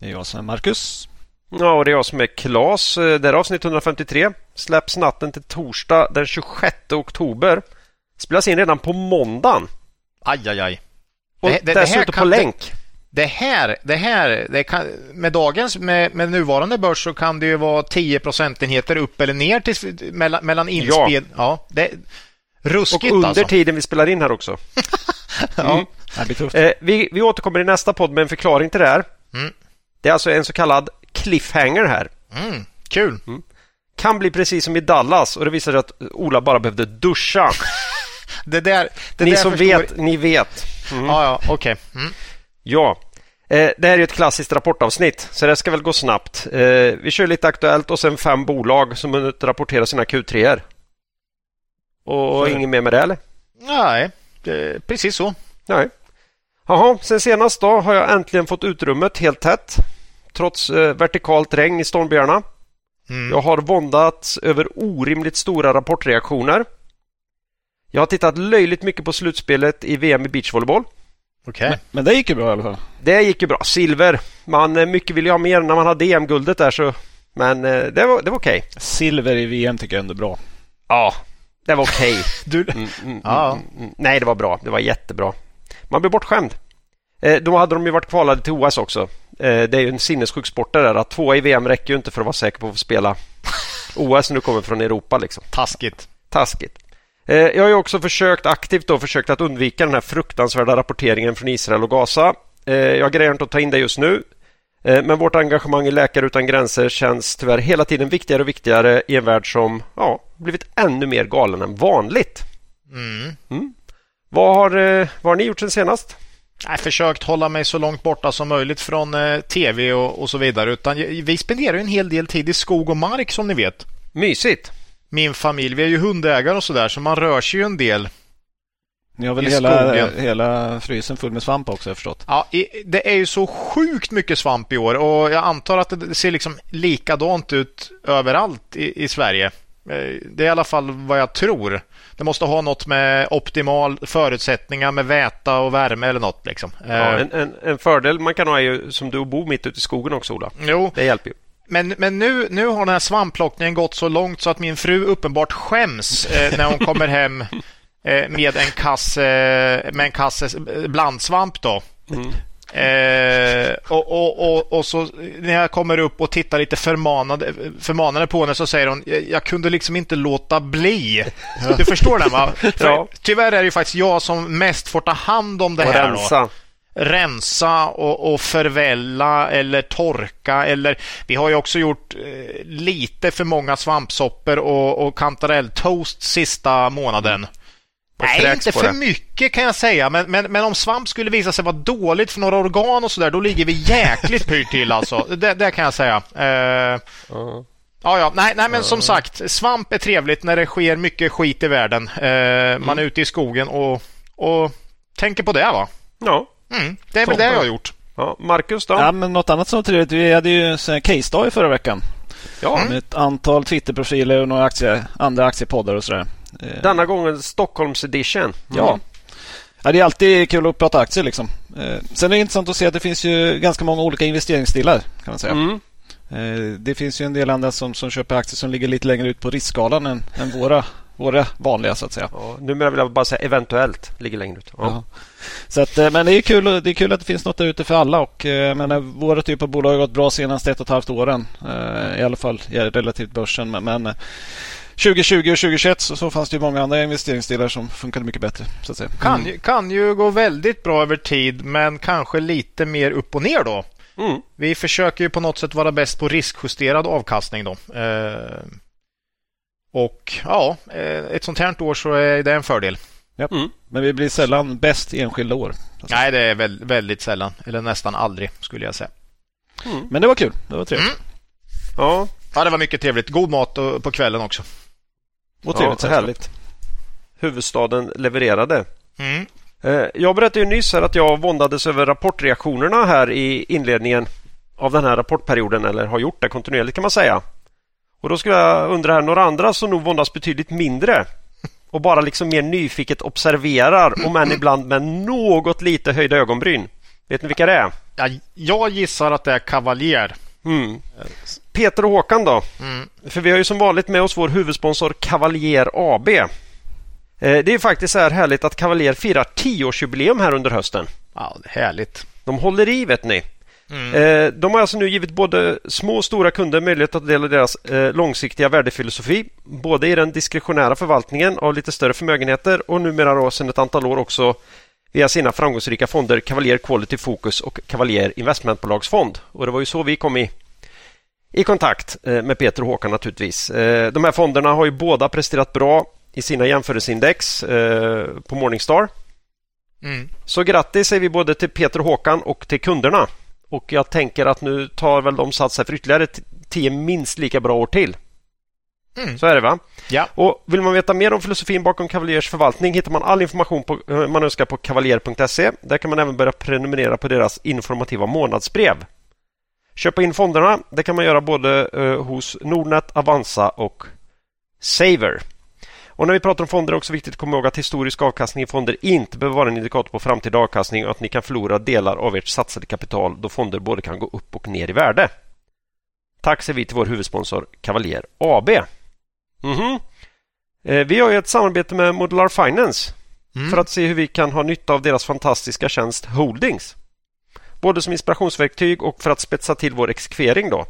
Det är jag som är Marcus. Ja, och det är jag som är Klas. Eh, det är avsnitt 153. Släpps natten till torsdag den 26 oktober. Spelas in redan på måndagen. Aj, aj, aj. Och Det- det- det dessutom här på kan- länk. Det här, det här det kan, med dagens, med, med nuvarande börs så kan det ju vara 10 procentenheter upp eller ner till, mellan, mellan inspel. Ja. det, Och ruskigt under alltså. tiden vi spelar in här också. Ja. Det tufft. Eh, vi, vi återkommer i nästa podd med en förklaring till det här. Mm. Det är alltså en så kallad cliffhanger här. Mm, kul. Kan bli precis som i Dallas och det visar sig att Ola bara behövde duscha. Det där, det Ni där som förstår- vet, ni vet. Ja, ja, okej. Mm. Ja, eh, det här är ett klassiskt rapportavsnitt så det ska väl gå snabbt. Eh, vi kör lite aktuellt och sen fem bolag som hunnit rapportera sina Q3. Och Så- inget mer med det eller? Nej, det, precis så. Nej. Jaha, sen senast då har jag äntligen fått utrymmet helt tätt. Trots eh, vertikalt regn i stormbyarna. Mm. Jag har våndats över orimligt stora rapportreaktioner. Jag har tittat löjligt mycket på slutspelet i VM i beachvolleyboll. Okej. Men, men det gick ju bra i alla fall. Det gick ju bra. Silver. Man, eh, mycket ville ju ha mer när man hade EM-guldet där så... Men eh, det var, det var okej. Silver i VM tycker jag ändå är bra. Ja, det var okej. Du, Mm, mm, Ja. mm, mm. Nej, det var bra. Det var jättebra. Man blev bortskämd. Eh, då hade de ju varit kvalade till OS också. Eh, det är ju en sinnessjuk sport det där. Att tvåa i VM räcker ju inte för att vara säker på att få spela OS när du kommer från Europa. Liksom. taskigt. Taskigt. Eh, jag har ju också försökt aktivt då, försökt att undvika den här fruktansvärda rapporteringen från Israel och Gaza. Eh, jag grejer inte att ta in det just nu. Men vårt engagemang i Läkare utan gränser känns tyvärr hela tiden viktigare och viktigare i en värld som ja, blivit ännu mer galen än vanligt. Mm. Vad har, vad har ni gjort sen senast? Jag har försökt hålla mig så långt borta som möjligt från eh, tv och, och så vidare. Utan vi spenderar ju en hel del tid i skog och mark som ni vet. Mysigt. Min familj, vi är ju hundägare och sådär så man rör sig ju en del. Ni har väl hela, skogen. hela frysen full med svamp också jag förstått. Ja, det är ju så sjukt mycket svamp i år och jag antar att det ser liksom likadant ut överallt i, i Sverige. Eh, Det är i alla fall vad jag tror. Det måste ha något med optimal förutsättningar med väta och värme eller något. Liksom. Ja, Eh, en, en, en fördel man kan ha är ju som du bo mitt ute i skogen också Ola. Jo, Det hjälper ju. Men, men nu, nu har den här svampplockningen gått så långt så att min fru uppenbart skäms eh, när hon kommer hem eh, med en kasse, med en kasse blandsvamp. Då. Eh, och, och, och, och så när jag kommer upp och tittar lite förmanande, förmanande på henne så säger hon jag, kunde liksom inte låta bli. Du förstår den va? För, Ja. Tyvärr är det ju faktiskt jag som mest får ta hand om det Och här. Då rensa. rensa och, och förvälla eller torka. Eller, vi har ju också gjort eh, lite för många svampsoppor och, och kantarelltoast sista månaden. Nej, inte för det. mycket kan jag säga. Men, men, men om svamp skulle visa sig vara dåligt för några organ och sådär, då ligger vi jäkligt pyrt till alltså. Det, det kan jag säga. Eh, Ja. Ja, ja. Nej, nej, men som sagt, svamp är trevligt när det sker mycket skit i världen. Eh, man är ute i skogen och, och tänker på det, va? Ja. Mm, det är väl det jag har gjort. ja. Marcus då? Ja, men något annat som var trevligt. Vi hade ju en case-dag i förra veckan. Ja. Med ett antal Twitter-profiler och några aktie, andra aktiepoddar och sådär. Eh, Denna gången Stockholms edition. Ja. ja, det är alltid kul att prata aktier liksom. Eh, Sen är det intressant att se att det finns ju ganska många olika investeringsstilar kan man säga. Mm. Eh, Det finns ju en del andra som, som köper aktier som ligger lite längre ut på riskskalan än, än våra, våra vanliga så att säga. Ja, numera vill jag bara säga eventuellt ligger längre ut. Ja. Så att, men det är, kul, det är kul att det finns något där ute för alla. Och, menar, våra typer av bolag har gått bra senaste ett och ett halvt åren. I alla fall relativt börsen. Men, men 2020 och 2021 så, så fanns det ju många andra investeringsdelar som funkade mycket bättre. Så att säga. Kan, ju, kan ju gå väldigt bra över tid, men kanske lite mer upp och ner då. Mm. Vi försöker ju på något sätt vara bäst på riskjusterad avkastning då. Eh, och ja, eh, ett sånt här år så är det en fördel. Ja. Mm. Men vi blir sällan bäst i enskilda år. Nej, det är väl, väldigt sällan, eller nästan aldrig skulle jag säga. Mm. Men det var kul. Det var trevligt. Mm. Ja. ja, det var mycket trevligt. God mat på kvällen också. Och trevligt ja, härligt. Huvudstaden levererade. Mm. Eh, jag berättade ju nyss att jag våndades över rapportreaktionerna här i inledningen av den här rapportperioden, eller har gjort det kontinuerligt kan man säga. Och Då skulle jag undra här, några andra som nog våndas betydligt mindre och bara liksom mer nyfiket observerar, om än ibland med något lite höjda ögonbryn. Vet ni vilka det är? Ja, jag gissar att det är Cavalier. Mm. Peter och Håkan då? Mm. För vi har ju som vanligt med oss vår huvudsponsor Cavalier AB. Eh, det är faktiskt så här härligt att Cavalier firar 10-årsjubileum här under hösten. Ja, härligt. De håller i vet ni. Mm. Eh, de har alltså nu givit både små och stora kunder möjlighet att ta del av deras eh, långsiktiga värdefilosofi. Både i den diskretionära förvaltningen av lite större förmögenheter och numera då sedan ett antal år också via sina framgångsrika fonder Cavalier Quality Focus och Cavalier Investmentbolagsfond. Och det var ju så vi kom i, i kontakt eh, med Peter och Håkan naturligtvis. De här fonderna har ju båda presterat bra i sina jämförelseindex på Morningstar. Mm. Så grattis säger vi både till Peter och Håkan och till kunderna. Och jag tänker att nu tar väl de sats för ytterligare tio minst lika bra år till. Mm. Så är det va? Ja. Och Vill man veta mer om filosofin bakom Cavaliers förvaltning hittar man all information på, eh, man önskar på kavaljer.se. Där kan man även börja prenumerera på deras informativa månadsbrev. Köpa in fonderna det kan man göra både eh, hos Nordnet, Avanza och Saver. Och när vi pratar om fonder är det också viktigt att komma ihåg att historisk avkastning i fonder inte behöver vara en indikator på framtida avkastning och att ni kan förlora delar av ert satsade kapital då fonder både kan gå upp och ner i värde. Tack säger vi till vår huvudsponsor Cavalier AB. Mm -hmm. Vi har ett samarbete med Modular Finance mm. för att se hur vi kan ha nytta av deras fantastiska tjänst Holdings. Både som inspirationsverktyg och för att spetsa till vår exekvering. Då.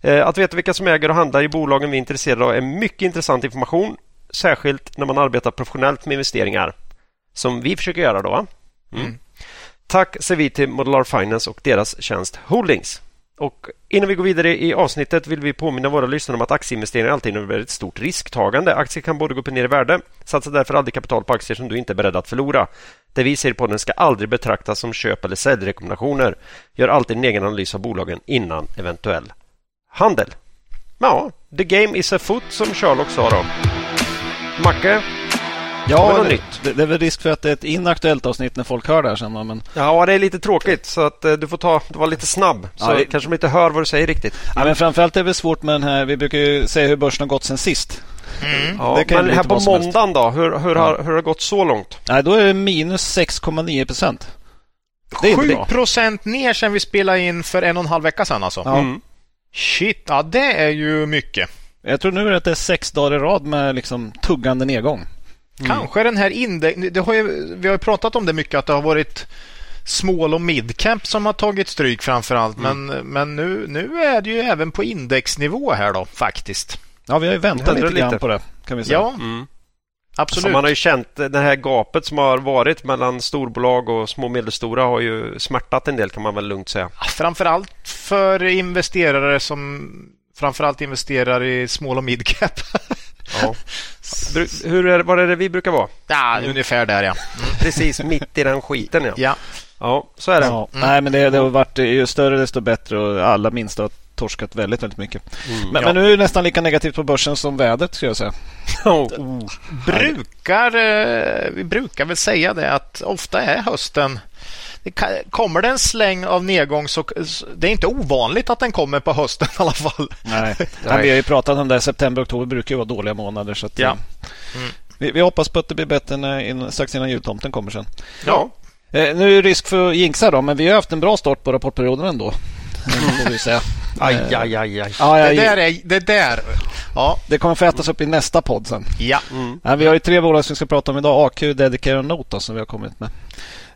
Eh, att veta vilka som äger och handlar i bolagen vi är intresserade av är mycket intressant information särskilt när man arbetar professionellt med investeringar som vi försöker göra då. Mm. Mm. Tack säger vi till Modular Finance och deras tjänst Holdings. Och innan vi går vidare i avsnittet vill vi påminna våra lyssnare om att aktieinvesteringar alltid innebär ett stort risktagande. Aktier kan både gå upp och ner i värde. Satsa därför aldrig kapital på aktier som du inte är beredd att förlora. Det vi säger på den ska aldrig betraktas som köp eller säljrekommendationer. Gör alltid en egen analys av bolagen innan eventuell handel. Ja, the game is a foot som Sherlock sa då. Macke? Ja, det, nytt? Det, det är väl risk för att det är ett inaktuellt avsnitt när folk hör det här sen. Men... Ja, det är lite tråkigt så att uh, du får ta, du var lite snabb. Så ja, det... kanske de inte hör vad du säger riktigt. Ja, men framförallt är det svårt med den här, vi brukar ju säga hur börsen har gått sen sist. Mm. Ja, men här på måndagen då, hur, hur, ja. har, hur har det gått så långt? Nej, då är det minus 6,9 procent. 7 procent ner sen vi spelade in för en och en halv vecka sedan alltså? Ja. Mm. Shit, ja det är ju mycket. Jag tror nu att det är sex dagar i rad med liksom tuggande nedgång. Mm. Kanske den här index... Har ju, vi har ju pratat om det mycket, att det har varit small och midcap som har tagit stryk framför allt. Mm. Men, men nu, nu är det ju även på indexnivå här då faktiskt. Ja, vi har ju väntat lite, lite på det kan vi säga. Ja, mm. absolut. Så man har ju känt det här gapet som har varit mellan storbolag och små och medelstora har ju smärtat en del kan man väl lugnt säga. Framför allt för investerare som framförallt investerar i small och midcap. ja. Hur är, var är det vi brukar vara? Ja, mm. ungefär där ja. Mm. Precis mitt i den skiten ja. Ja, ja så är det. Ja. Mm. Nej, men det, det, har varit ju större desto bättre och alla minsta har torskat väldigt, väldigt mycket. Mm. Men, ja. men, nu är det nästan lika negativt på börsen som vädret skulle jag säga. oh. Brukar, eh, vi brukar väl säga det att ofta är hösten kommer det en släng av nedgång så det är inte ovanligt att den kommer på hösten i alla fall. Nej, Nej. vi har ju pratat om det. September och oktober brukar ju vara dåliga månader. Så att, ja. Eh, mm. vi, vi, hoppas på att det blir bättre när, strax innan jultomten kommer sen. Ja. Eh, nu är det risk för att jinxa då, men vi har haft en bra start på rapportperioden ändå. Eh, får vi säga. aj, eh, aj, aj, aj. Ja, det där är... Det där. Ja. Det kommer få ätas upp i nästa podd sen. Ja. Mm. vi har ju tre bolag som vi ska prata om idag. AQ, Dedicare och Nota som vi har kommit med.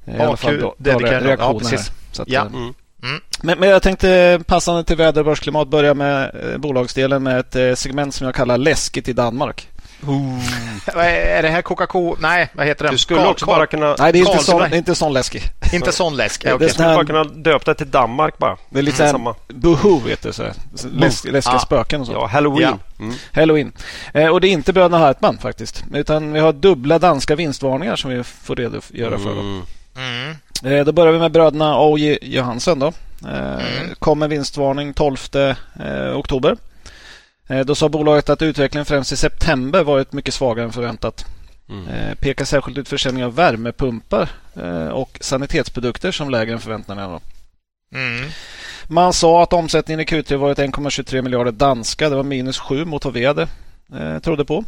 I alla fall då, då reaktioner ja. Att, ja. Eh, mm. Mm. Men, men, jag tänkte passande till väder och börsklimat börja med eh, bolagsdelen med ett eh, segment som jag kallar läskigt i Danmark. är det här Coca-Cola? Nej, vad heter det? Du skulle Carl, också bara kunna... Nej, det är inte, sån, det är inte sån läskig. inte sån läsk. Okay. Du skulle bara kunna döpa det till Danmark bara. Det är lite mm. samma. Buhu, vet du. Så Läsk, läskiga ah. spöken och så. Ja, Halloween. Ja. Mm. Halloween. Eh, och det är inte bröderna Hartman faktiskt. Utan vi har dubbla danska vinstvarningar som vi får redogöra för. Mm. Eh, då börjar vi med bröderna A.J. Johansson. Då. Mm. Kom en vinstvarning 12 oktober. Då sa bolaget att utvecklingen främst i september varit mycket svagare än förväntat. Mm. Pekar särskilt ut försäljning av värmepumpar och sanitetsprodukter som lägre än förväntningarna. Mm. Man sa att omsättningen i Q3 varit 1,23 miljarder danska. Det var minus 7 mot vad vi hade eh, trodde på.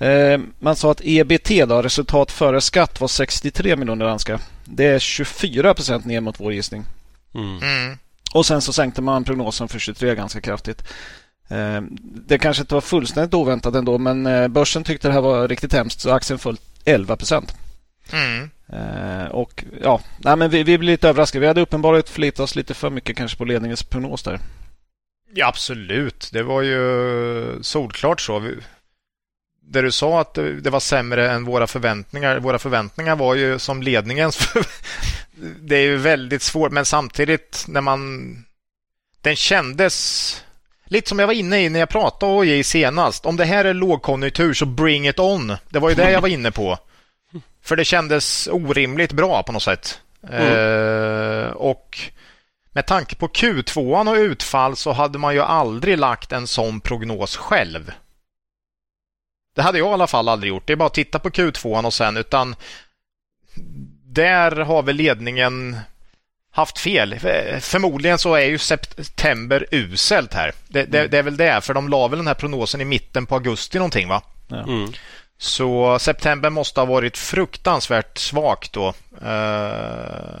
Eh, man sa att EBT, då, resultat före skatt, var 63 miljoner danska. Det är 24 procent ner mot vår gissning. Mm. Mm. Och sen så sänkte man prognosen för 23 ganska kraftigt. Eh, det kanske inte var fullständigt oväntat ändå, men eh, börsen tyckte det här var riktigt hemskt så aktien föll 11 procent. Mm. Och ja, nej, men vi, vi blev lite överraskade. Vi hade uppenbarligen förlitat oss lite för mycket kanske på ledningens prognos där. Ja, absolut. Det var ju solklart så. Där du sa att det var sämre än våra förväntningar. Våra förväntningar var ju som ledningens. det är ju väldigt svårt, men samtidigt när man... Den kändes lite som jag var inne i när jag pratade OJ senast. Om det här är lågkonjunktur så bring it on. Det var ju det jag var inne på. För det kändes orimligt bra på något sätt. Mm. Eh, och med tanke på Q2 och utfall så hade man ju aldrig lagt en sån prognos själv. Det hade jag i alla fall aldrig gjort. Det är bara att titta på Q2 och sen utan där har väl ledningen haft fel. Förmodligen så är ju september uselt här. Det, det, det är väl det, för de la väl den här prognosen i mitten på augusti någonting va? Mm. Så september måste ha varit fruktansvärt svagt då. Eh,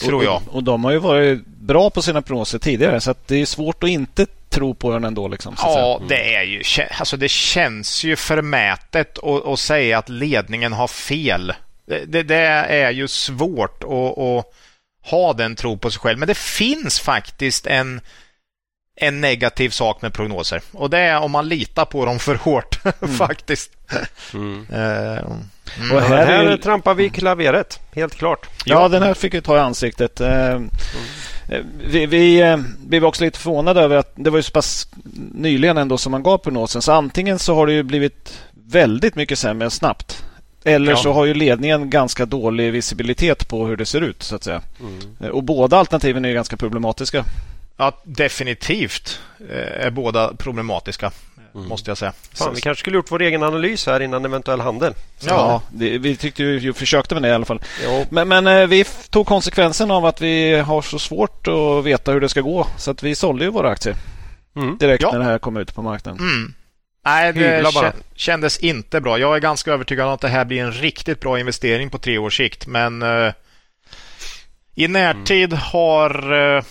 tror jag. Och, och, de har ju varit bra på sina prognoser tidigare så det är svårt att inte tro på den ändå. Liksom, ja, mm. det är ju alltså det känns ju förmätet att, att säga att ledningen har fel. Det, det, det är ju svårt att, att ha den tro på sig själv. Men det finns faktiskt en en negativ sak med prognoser. Och det är om man litar på dem för hårt mm. faktiskt. Mm. mm. Och här, här trampar vi klaveret, helt klart. Ja, ja, den här fick vi ta i ansiktet. Eh, mm. Vi, vi, eh, vi var också lite förvånade över att det var ju så pass nyligen ändå som man gav prognosen. Så antingen så har det ju blivit väldigt mycket sämre snabbt. Eller ja. så har ju ledningen ganska dålig visibilitet på hur det ser ut. så att säga. Mm. Och båda alternativen är ganska problematiska. Ja, definitivt eh, är båda problematiska. Mm. Måste jag säga. Fan, vi kanske skulle gjort vår egen analys här innan eventuell handel. Så. Ja, det, vi tyckte ju, försökte med det i alla fall. Jo. Men, men eh, vi tog konsekvensen av att vi har så svårt att veta hur det ska gå. Så att vi sålde ju våra aktier mm. direkt ja. när det här kom ut på marknaden. Mm. Nej, det kändes inte bra. Jag är ganska övertygad om att det här blir en riktigt bra investering på tre års sikt. Men uh, i närtid mm. har uh,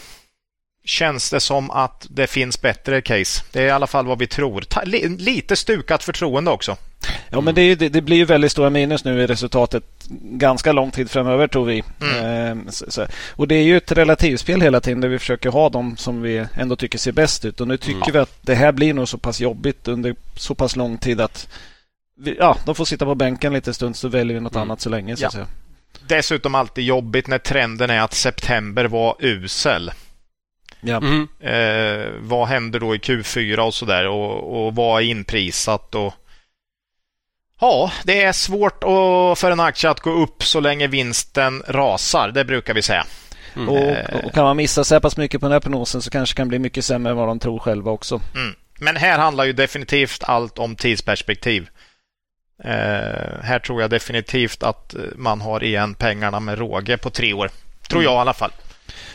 känns det som att det finns bättre case. Det är i alla fall vad vi tror. lite stukat förtroende också. Ja, men det, det, det, blir ju väldigt stora minus nu i resultatet ganska lång tid framöver tror vi. Mm. Eh, så, så. Och det är ju ett relativspel hela tiden där vi försöker ha dem som vi ändå tycker ser bäst ut. Och nu tycker mm. vi att det här blir nog så pass jobbigt under så pass lång tid att vi, ja, de får sitta på bänken lite stund så väljer vi något mm. annat så länge. Så ja. Dessutom alltid jobbigt när trenden är att september var usel. Ja. Mm. Eh, vad händer då i Q4 och sådär och, och vad är inprisat och Ja, det är svårt att, för en aktie att gå upp så länge vinsten rasar. Det brukar vi säga. Mm. Och, och, kan man missa så här pass mycket på den här prognosen så kanske det kan bli mycket sämre än vad de tror själva också. Mm. Men här handlar ju definitivt allt om tidsperspektiv. Eh, här tror jag definitivt att man har igen pengarna med råge på tre år. Tror mm. jag i alla fall.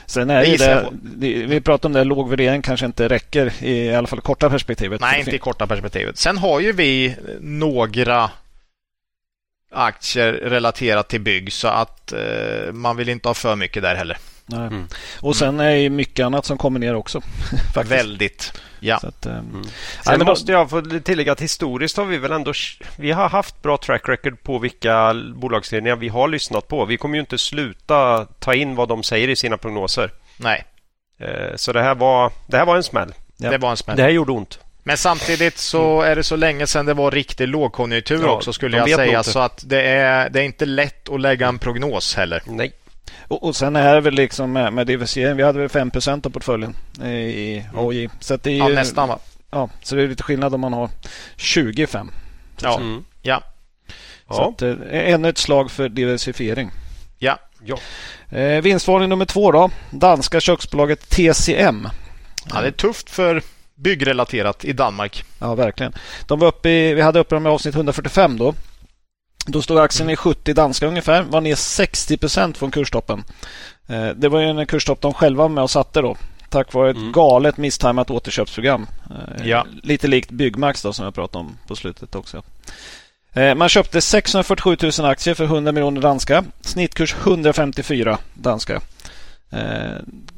Sen är det, det, vi pratar om det, låg värdering kanske inte räcker i, i alla fall korta perspektivet. Nej, inte i korta perspektivet. Sen har ju vi några aktier relaterat till bygg så att eh, man vill inte ha för mycket där heller. Mm. Och sen är det mycket annat som kommer ner också. Väldigt. Ja. Att, um... mm. Sen måste jag få tillägga att historiskt har vi väl ändå vi har haft bra track record på vilka bolagsledningar vi har lyssnat på. Vi kommer ju inte sluta ta in vad de säger i sina prognoser. Nej. Eh, så det här var, det här var en smäll. Ja. Det var en smäll. Det här gjorde ont. Men samtidigt så är det så länge sedan det var riktig lågkonjunktur ja, också skulle jag säga. Så att det är, det är inte lätt att lägga en prognos heller. Nej. Och, och sen är det väl liksom med, med diversifiering. Vi hade väl 5% av portföljen i AJ. Mm. Så det är ja, nästan va? Ja, så det är lite skillnad om man har 25. Ja. Mm. ja. Så ja. Att, eh, ännu ett slag för diversifiering. Ja, Ja. Eh, vinstvarning nummer två då. Danska köksbolaget TCM. Ja, det är tufft för byggrelaterat i Danmark. Ja, verkligen. De var uppe i, vi hade uppe dem i avsnitt 145 då. Då stod aktien i 70 danska ungefär. Var ner 60 procent från kurstoppen. Eh, det var ju en kurstopp de själva var med och satte då. Tack vare ett Mm. galet misstajmat återköpsprogram. Eh, Ja. Lite likt Byggmax då som jag pratade om på slutet också. Eh, Man köpte 647 000 aktier för 100 miljoner danska. Snittkurs 154 danska.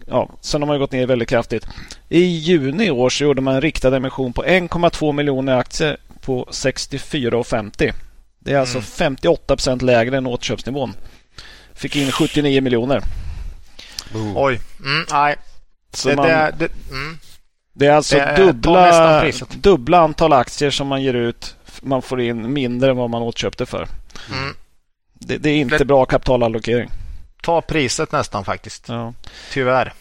Ja, sen har man gått ner väldigt kraftigt. I juni i år så gjorde man en riktad emission på 1,2 miljoner aktier på 64,50. Det är alltså Mm. 58 procent lägre än återköpsnivån. Fick in 79 miljoner. Oj. Mm, nej. Så Det, man, det, det, mm. det är alltså det dubbla, dubbla antal aktier som man ger ut. Man får in mindre än vad man återköpte för. Mm. Det, det är inte Det- bra kapitalallokering. Ta priset nästan faktiskt. Ja. Tyvärr.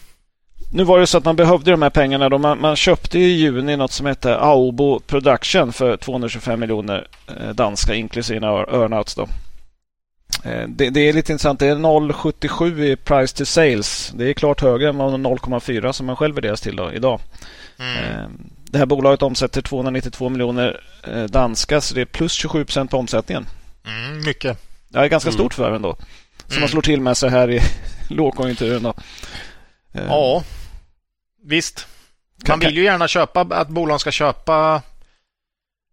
Nu var det så att man behövde de här pengarna. Då. Man, man köpte i juni något som hette Aobo Production för 225 miljoner eh, danska inklusive earnouts. Då. Eh, det, det är lite intressant. Det är 0,77 i price to sales. Det är klart högre än vad 0,4 som man själv värderas till då, idag. Mm. Eh, Det här bolaget omsätter 292 miljoner danska så det är plus 27 procent på omsättningen. Mm, mycket. Det är ganska Mm. stort förvärv ändå. Som Mm. man slår till med så här i lågkonjunkturen. Då. Eh, Ja, visst. Man vill ju gärna köpa att bolagen ska köpa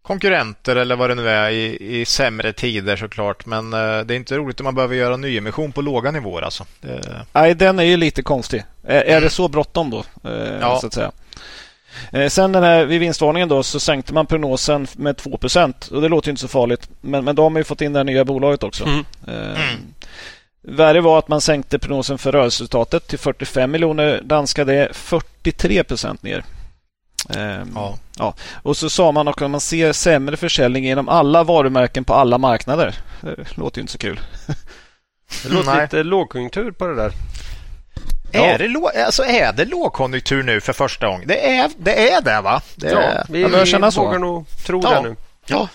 konkurrenter eller vad det nu är i, i sämre tider såklart. Men eh, det är inte roligt om man behöver göra nyemission på låga nivåer alltså. Det, Nej, den är ju lite konstig. Är, är det så bråttom då? Eh, Ja. så att säga. Sen den här, vid vinstvarningen då så sänkte man prognosen med 2% och det låter ju inte så farligt. Men, men de har ju fått in det här nya bolaget också. Mm. Mm. Värre var att man sänkte prognosen för rörelseresultatet till 45 miljoner danska. Det är 43% ner. Eh, ja. Och så sa man också att man ser sämre försäljning inom alla varumärken på alla marknader. Det låter ju inte så kul. Det låter Nej. lite lågkonjunktur på det där. Är, det lå- alltså är det lågkonjunktur nu för första gången? Det är det, är det va? Det Ja, är, vi, jag börjar känna vi så. vågar nog tro Ja. det nu. ja.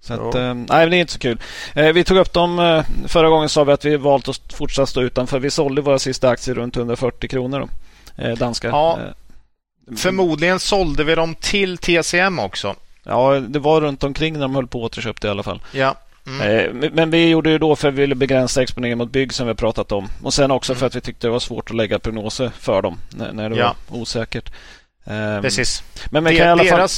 Så Ja. att, eh, nej, det är inte så kul. Eh, vi tog upp dem eh, förra gången sa vi att vi valt att fortsätta stå utanför. Vi sålde våra sista aktier runt 140 kronor. Då, eh, danska. Ja. Eh, Förmodligen sålde vi dem till TCM också. ja, det var runt omkring när de höll på att återköpte i alla fall. Ja. Mm. Men- vi gjorde det då för att vi ville begränsa exponeringen mot bygg som vi har pratat om. Och sen också för att vi tyckte det var svårt att lägga prognoser för dem när, när det Ja. var osäkert. Eh, Precis. Men man De- kan i alla fall...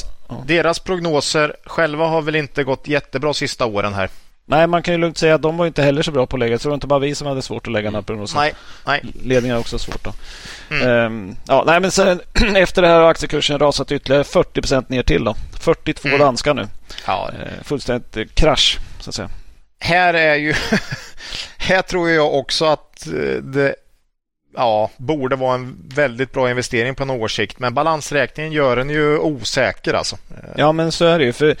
deras, prognoser själva har väl inte gått jättebra sista åren här. Nej, man kan ju lugnt säga att de var inte heller så bra på att lägga. Så det var inte bara vi som hade svårt att lägga några prognoser. Nej, nej. Ledningen har också svårt. Då. Mm. Ehm, ja, nej, men sen, efter det här har aktiekursen rasat ytterligare 40 ner till. Då. 42 Mm. danska nu. Ja, Ehm, fullständigt eh, krasch, så att säga. här är ju... här tror jag också att eh, det ja, borde vara en väldigt bra investering på en årssikt. Men balansräkningen gör den ju osäker alltså. Eh, Ja, men så är det ju. För eh,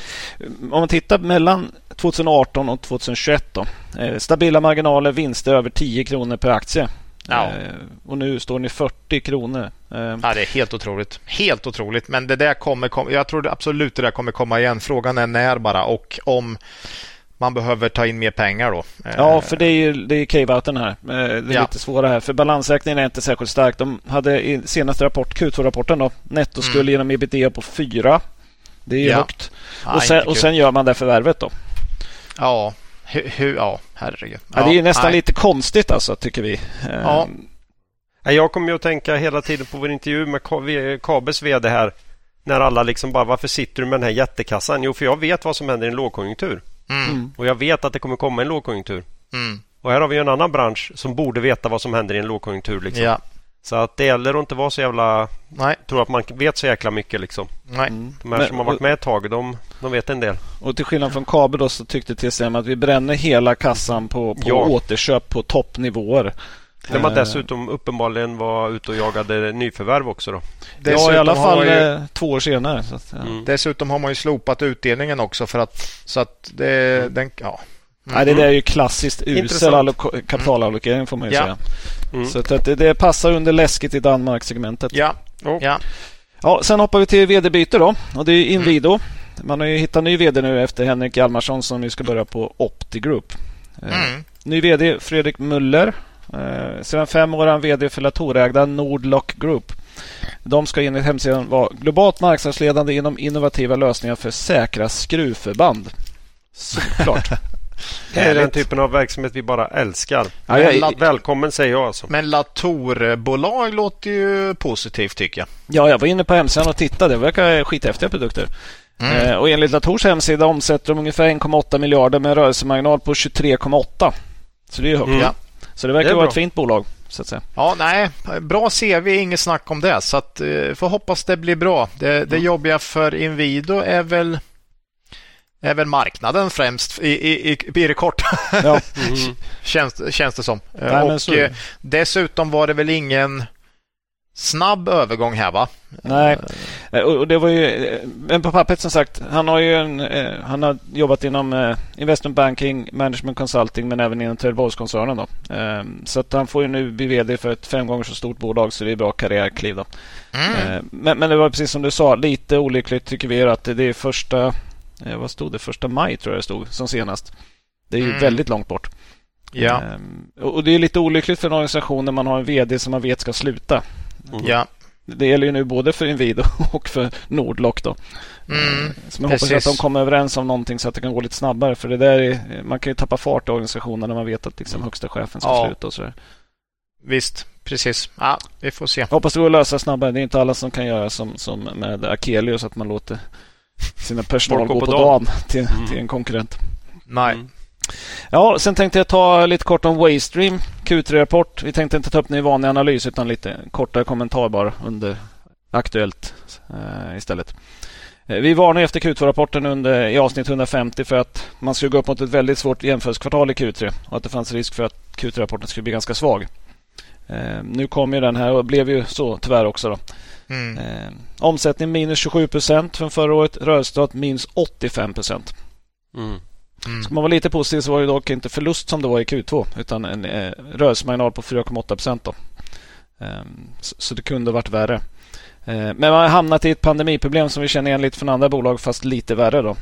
om man tittar mellan 2018 och 2021 då. Eh, stabila marginaler, vinster över 10 kronor per aktie. Ja. Eh, och nu står ni 40 kronor. Ehm, Ja, det är helt otroligt. Helt otroligt. Men det där kommer, kom, jag tror absolut det där kommer komma igen. Frågan är när bara och om man behöver ta in mer pengar då. Eh, Ja, för det är ju det är cave-outen här. Eh, Det är Ja. lite svårare här. För balansräkningen är inte särskilt stark. De hade i senaste rapport, Q2-rapporten då, nettoskuld Mm. genom ebitda på 4. Det är ju Ja. högt. ja, och, sen, och sen gör man det förvärvet då. Ja, hur, hur, ja herregud. Ja, det är ju nästan nej. lite konstigt alltså, tycker vi. Eh, Ja. Jag kommer ju att tänka hela tiden på vår intervju med Kabes VD här. När alla liksom bara, varför sitter du med den här jättekassan? Jo, för jag vet vad som händer i en lågkonjunktur. Mm, Mm. Och jag vet att det kommer komma en lågkonjunktur. mm, Och här har vi ju en annan bransch som borde veta vad som händer i en lågkonjunktur. Liksom. ja, Så att det gäller att inte vara så jävla... nej, Tror att man vet så jäkla mycket liksom. nej. Mm. De här Men- som har varit med ett tag, de, de vet en del. Och till skillnad från Kabe då så tyckte TCM att vi bränner hela kassan på, på Ja. återköp på toppnivåer. När man Eh, dessutom uppenbarligen var ute och jagade nyförvärv också då. Ja, i alla fall ju, eh, två år senare. Så att, ja. Mm. dessutom har man ju slopat utdelningen också för att så att det, den, ja. Nej, det där är ju klassiskt usel kapitalallokering får man ju Ja. säga. Mm. Så att det, det passar under läskigt i Danmark-segmentet. Ja, Ja. ja. Ja, sen hoppar vi till vd-byte då. Och det är Inwido. Man har ju hittat ny vd nu efter Henrik Hjalmarsson som nu ska börja på Opti Group. Eh, Mm. Ny VD Fredrik Muller. Eh, sedan fem år är han VD för Latorägda Nordlock Group. De ska enligt hemsidan vara globalt marknadsledande inom innovativa lösningar för säkra skruvförband. Såklart. Det är den typen av verksamhet vi bara älskar. Ja, jag- Välkommen säger jag alltså. Men Latour-bolag låter ju positivt tycker jag. Ja, jag var inne på hemsidan och tittade. Det verkar skithäftiga produkter. Eh, och enligt Latours hemsida omsätter de ungefär 1,8 miljarder med en rörelsemarginal på 23,8. Så det är ju högt. Mm. Ja. Så det verkar Det vara bra. ett fint bolag. Så att säga. Ja, nej, bra CV, inget snack om det. Så att, eh, får hoppas det blir bra. Det, det jobbiga för Inwido är väl, väl marknaden främst i, i, i, i det korta, Ja. Mm. känns, känns det som. Nej, och eh, dessutom var det väl ingen snabb övergång här va? Nej, Eh, och det var ju... eh, Men på pappret som sagt, han har ju en, eh, han har jobbat inom investment banking, management consulting men även inom Trelleborgskoncernen. Då. Eh, Så att han får ju nu bli VD för ett fem gånger så stort bolag så det är bra karriärkliv. Då. Mm. Men, men det var precis som du sa, lite olyckligt tycker vi att det är första, vad stod det, första maj tror jag det stod som senast. Det är ju Mm. väldigt långt bort. Ja, Eh, Och det är lite olyckligt för en organisation när man har en VD som man vet ska sluta. Ja. Det gäller ju nu både för Inwido och för Nordlock. Då. Mm. Eh, Så man hoppas att de kommer överens om någonting så att det kan gå lite snabbare. För det där är, man kan ju tappa fart i organisationen när man vet att liksom högsta chefen ska Ja. sluta. Och så där. Visst, precis. Ja, vi får se. Jag hoppas det går att lösa snabbare. Det är inte alla som kan göra som, som med Akelius att man låter sina personal gå på, dagen till, Mm. till en konkurrent. Nej. Mm. Ja, sen tänkte jag ta lite kort om Waystream Q3-rapport. Vi tänkte inte ta upp den i vanlig analys utan lite kortare kommentar bara under Aktuellt eh, istället. Eh, Vi varnar efter Q2-rapporten under, i avsnitt 150 för att man skulle gå upp mot ett väldigt svårt jämförelsekvartal i Q3 och att det fanns risk för att Q3-rapporten skulle bli ganska svag. Eh, nu kom ju den här och blev ju så tyvärr också. Då. Mm. Eh, omsättning minus 27 procent från förra året, rörelseresultat minus 85 procent. Mm. Mm. Ska man vara lite positiv så var det dock inte förlust som det var i Q2 utan en eh, rörelsemarginal på 4,8 procent. Eh, så, så det kunde varit värre. Eh, men man har hamnat i ett pandemiproblem som vi känner igen lite från andra bolag fast lite värre. Då.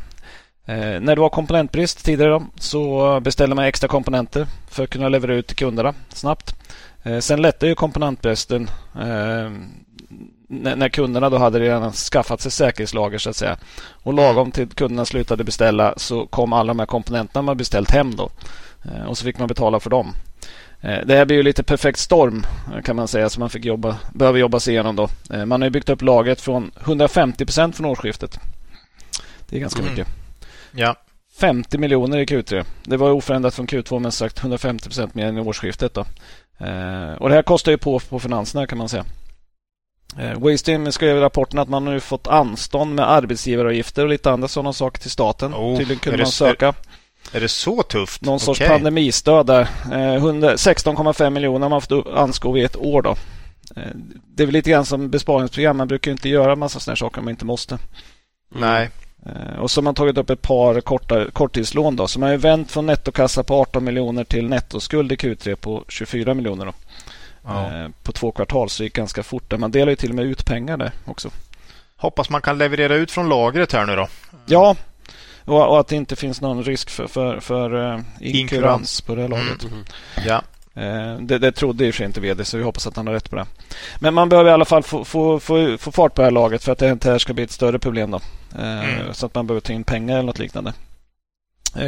Eh, när det var komponentbrist tidigare då, så beställde man extra komponenter för att kunna leverera ut till kunderna snabbt. Eh, sen lättade ju komponentbristen eh, när, när kunderna då hade redan skaffat sig säkerhetslager så att säga. Och lagom till kunderna slutade beställa så kom alla de här komponenterna man beställt hem då. Eh, Och så fick man betala för dem. Eh, Det här blir ju lite perfekt storm eh, kan man säga som man fick jobba, behöver jobba sig igenom då. Man har ju byggt upp lagret från 150 procent från årsskiftet. Det är ganska Mm. mycket. Ja. 50 miljoner i Q3. Det var oförändrat från Q2 men sagt 150 procent mer än i årsskiftet. Då. Och det här kostar ju på på finanserna kan man säga. Eh, Waystream skrev i rapporten att man nu fått anstånd med arbetsgivaravgifter och lite andra sådana saker till staten. Oh, Tydligen kunde det man söka Är det så tufft? någon sorts Okej. pandemistöd där. Eh, 100 16,5 miljoner har man fått anskov i ett år. Då. Eh, det är väl lite grann som besparingsprogram. Man brukar inte göra massa sådana saker om man inte måste. Nej. Eh, Och så har man tagit upp ett par korta, korttidslån. Då. Så man har ju vänt från nettokassa på 18 miljoner till nettoskuld i Q3 på 24 miljoner. Då. Ja. Eh, På två kvartal så det gick ganska fort. Där. Man delar ju till och med ut pengar där också. Hoppas man kan leverera ut från lagret här nu då. Ja, och, och att det inte finns någon risk för, för, för uh, inkurans på det här laget. Mm. Ja. Eh, Det, det trodde i och för sig inte vd så vi hoppas att han har rätt på det. Men man behöver i alla fall få, få, få, få fart på det här laget för att det här ska bli ett större problem. Då. Mm. Så att man behöver ta in pengar eller något liknande.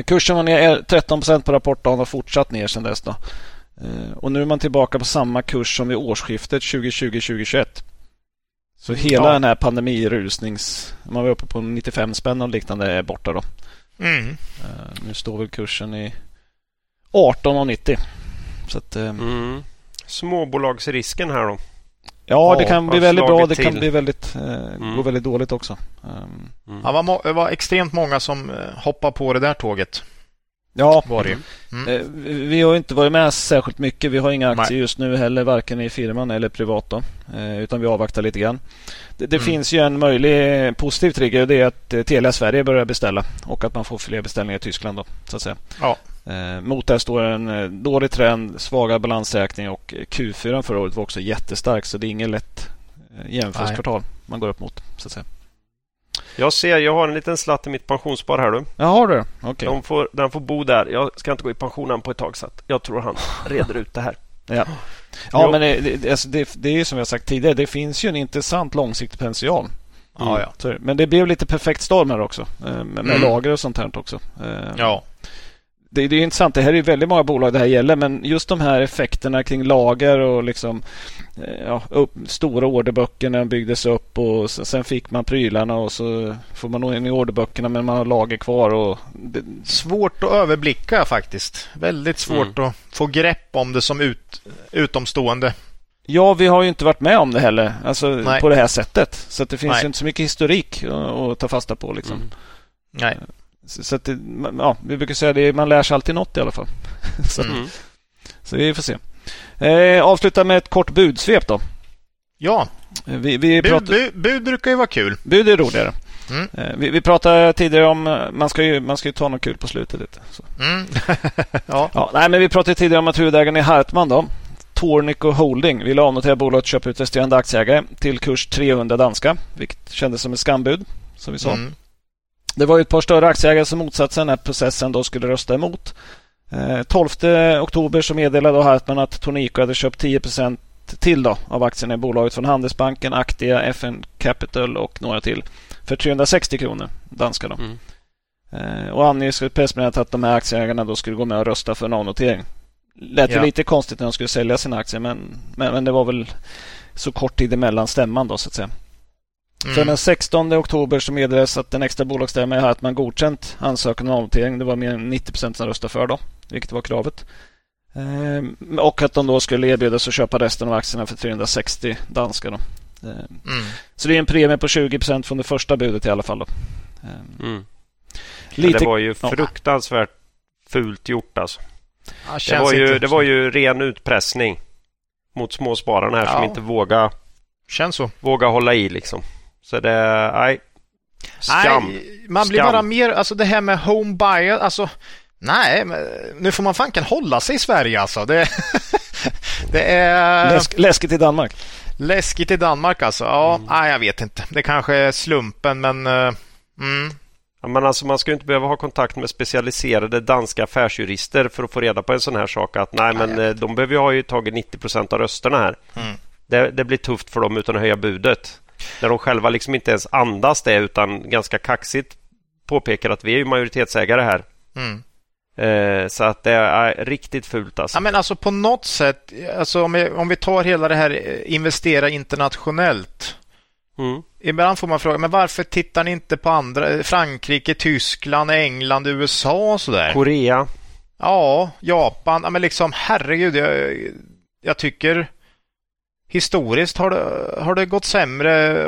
Kursen var ner 13 procent på rapportdagen och har fortsatt ner sedan dess. Då. Eh, Och nu är man tillbaka på samma kurs som vid årsskiftet 2020-2021. Så hela Ja. den här pandemirusnings... Man var uppe på 95 spänn och liknande är borta då. Mm. Eh, Nu står väl kursen i 18,90. Så att, eh, Mm. Småbolagsrisken här då. Ja, det Ja, kan bli väldigt bra. Det kan till. bli väldigt, Mm. gå väldigt dåligt också. Um, Mm. Ja, var, det var extremt många som hoppade på det där tåget. Ja, Var det. Mm. eh, vi har inte varit med särskilt mycket. Vi har inga aktier Nej. just nu heller, varken i firman eller privat. Då, eh, utan vi avvaktar lite grann. Det, det Mm. finns ju en möjlig positiv trigger och det är att eh, Telia Sverige börjar beställa och att man får fler beställningar i Tyskland. Då, så att säga. Ja. Mot det står en dålig trend, svaga balansräkning och eh, Q4 förra året var också jättestark så det är inget lätt jämförelsekvartal man går upp mot. Så att säga. Jag ser, jag har en liten slatt i mitt pensionsspar här du. Ja, har du? Okej. De får, den får bo där. Jag ska inte gå i pension än på ett tag så att jag tror han reder ut det här. Ja, ja Jo. men det, det, alltså det, det är ju som jag sagt tidigare. Det finns ju en intressant långsiktig potential. Ja, ja. Så, men det blev lite perfekt storm här också. eh, Med, med Mm. lager och sånt här också. Eh, ja. Det, det är intressant. Det här är väldigt många bolag det här gäller. Men just de här effekterna kring lager och liksom eh, ja, upp, stora orderböcker när de byggdes upp och sen, fick man prylarna och så får man nog in i orderböckerna men man har lager kvar. Och det, Svårt att överblicka faktiskt. Väldigt svårt att få grepp om det som ut, utomstående. Ja, vi har ju inte varit med om det heller. Alltså Nej. på det här sättet. Så det finns inte så mycket historik att, att ta fasta på. Liksom. Mm. Nej. Så, så att det, ja, vi brukar säga det, man lär sig alltid något i alla fall. så, Mm. så vi får se. Eh, avsluta med ett kort budsvep då. Ja, Eh, Vi, vi bud, pratar, bud, bud brukar ju vara kul. bud är roligare. Mm. Eh, vi, vi pratade tidigare om, eh, man ska ju, man ska ju ta något kul på slutet lite. Mm. ja. Ja, nej, men vi pratade tidigare om att huvudägaren i Hartman då, Tornico Holding, ville avnotera bolaget och köpa ut resterande aktieägare till kurs 300 danska, vilket kändes som ett skambud, som vi sa. Mm. Det var ju ett par större aktieägare som motsatte sig den här processen då skulle rösta emot. Eh, 12 oktober så meddelade Hartman att Tornico hade köpt 10% till då av aktierna i bolaget från Handelsbanken, Aktia, FN Capital och några till för 360 kronor danska. Då. Mm. Eh, och anges i pressmeddelandet att de här aktieägarna då skulle gå med och rösta för en avnotering. Lät ju Ja. lite konstigt när de skulle sälja sina aktier men, men, men det var väl så kort tid emellan stämman då så att säga. För Mm. den 16 oktober så meddelades att den extra bolagsstämman i Hartman godkänt ansökan om avnotering. Det var mer än 90 procent som röstade för då, vilket var kravet. Ehm, och att de då skulle erbjudas att köpa resten av aktierna för 360 danska. Då. Ehm, Mm. så det är en premie på 20 procent från det första budet i alla fall. Då. Ehm, Mm. lite... Det var ju ja. fruktansvärt fult gjort alltså. Ja, Det var, ju, inte det var ju ren utpressning mot småspararna här som Ja. inte vågar, Känns så. vågar hålla i liksom. Så det, nej. Skam. Nej, man blir Skam. bara mer, alltså det här med home buyer, alltså nej, men nu får man fanken hålla sig i Sverige alltså. Det, det är Läsk, läskigt i Danmark. läskigt i Danmark alltså. Ja, nej, jag vet inte. Det kanske är slumpen, men eh, mm, Ja, men alltså man ska ju inte behöva ha kontakt med specialiserade danska affärsjurister för att få reda på en sån här sak. Att nej, men eh, de behöver ju ha ju tagit 90 procent av rösterna här. Mm. Det, det blir tufft för dem utan att höja budet. När de själva liksom inte ens andas det utan ganska kaxigt påpekar att vi är ju majoritetsägare här. mm. Eh, så att det är riktigt fult alltså. Ja, men alltså på något sätt, alltså om, vi, om vi tar hela det här eh, investera internationellt. Mm. Ibland får man fråga, men varför tittar ni inte på andra, eh, Frankrike, Tyskland, England, USA och sådär? Korea. Ja, Japan. Ja, men liksom herregud. Jag, jag tycker historiskt har det, har det gått sämre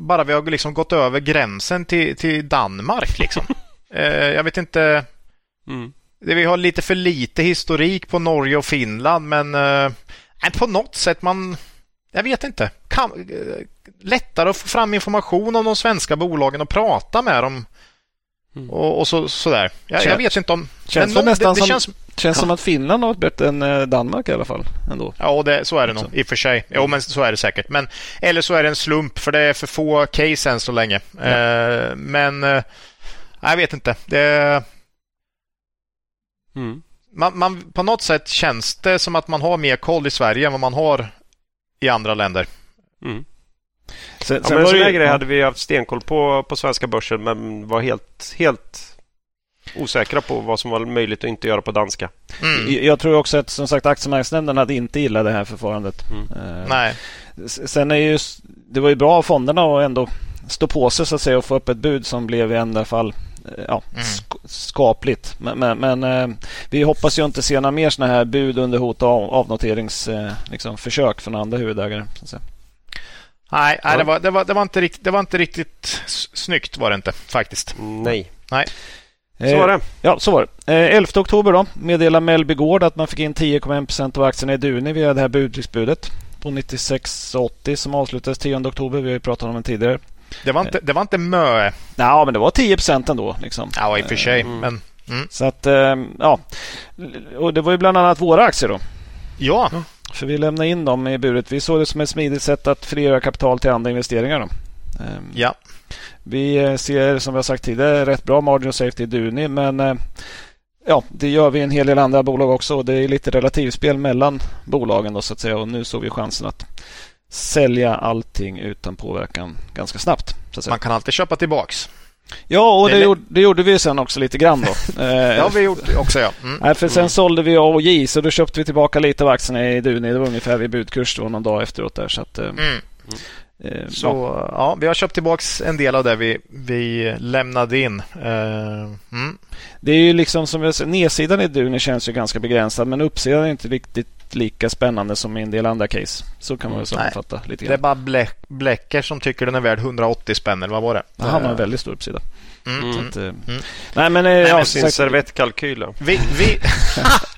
bara vi har liksom gått över gränsen till, till Danmark. Liksom. eh, jag vet inte. Mm. det- Vi har lite för lite historik på Norge och Finland, men eh, på något sätt man... Jag vet inte. Kan, eh, lättare att få fram information om de svenska bolagen och prata med dem. Mm. Och, och så, sådär. Jag, Kän- jag vet inte om... känns men nästan det, det som- känns, Känns Ja. som att Finland har varit bättre än eh, Danmark i alla fall. Ändå. Ja, det, så är det Så. nog i och för sig. Jo, men så är det säkert. Men, eller så är det en slump, för det är för få case än så länge. Eh, men eh, jag vet inte. Det, Mm. man, man, på något sätt känns det som att man har mer koll i Sverige än vad man har i andra länder. Mm. Sen, Ja, sen men en var sån det här ju- grej ja. hade vi haft stenkoll på på svenska börsen men var helt, helt osäkra på vad som var möjligt att inte göra på danska. Mm. Jag- tror också att som sagt aktiemarknadsnämnden hade inte gillat det här förfarandet. Mm. Eh, Nej. Sen är ju, det var ju bra av fonderna att ändå stå på sig så att säga och få upp ett bud som blev i alla fall eh, ja, Mm. sk- skapligt. Men, men, men eh, vi hoppas ju inte se några mer sådana här bud under hot av avnoteringsförsök eh, liksom, försök från andra huvudägare. Så att säga. Nej, nej det, var, det, var, det, var inte rikt, det var inte riktigt snyggt var det inte faktiskt. Nej, så Eh, var det. Ja, så var det. Eh, 11 oktober då meddelar Mellby Gård att man fick in 10,1 procent av aktierna i Duni via det här budriksbudet på 96,80 som avslutades 10 oktober. Vi har ju pratat om det tidigare. Det var inte, det var inte mö. Ja, men det var 10 procent ändå. Liksom. Ja, i och för sig. Mm. Men Så att, eh, ja. Och det var ju bland annat våra aktier då. ja, För vi lämnade in dem i buret. Vi såg det som ett smidigt sätt att frigöra kapital till andra investeringar. Då. Ja. Vi eh, ser som vi har sagt tidigare rätt bra margin of safety i Duni men eh, ja, det gör vi i en hel del andra bolag också. Det är lite relativspel mellan bolagen då, så att säga och nu såg vi chansen att sälja allting utan påverkan ganska snabbt. Man kan alltid köpa tillbaks. Ja, och Det det, gjorde, det gjorde vi sen också lite grann då. Det har vi gjort också ja. Mm. Nej, för sen sålde vi AOJ så då köpte vi tillbaka lite av aktierna i Duni. Det var ungefär vid budkurs då någon dag efteråt där. Så, att, eh, Mm. Eh, Så ja. ja, vi har köpt tillbaks en del av det vi, vi lämnade in. Eh, mm. Det är ju liksom som jag säger, nedsidan i Duni känns ju ganska begränsad men uppsidan är inte riktigt lika spännande som i en del andra case. Så kan man väl Mm, nej. sammanfatta lite Det är grann. bara Bleck, Blecker som tycker den är värd 180 spänn, eller vad var det? Han har en väldigt stor uppsida. mm. Mm. Så att, eh, Nej men, eh, ja, som sin sagt, servettkalkyl. Vi, vi,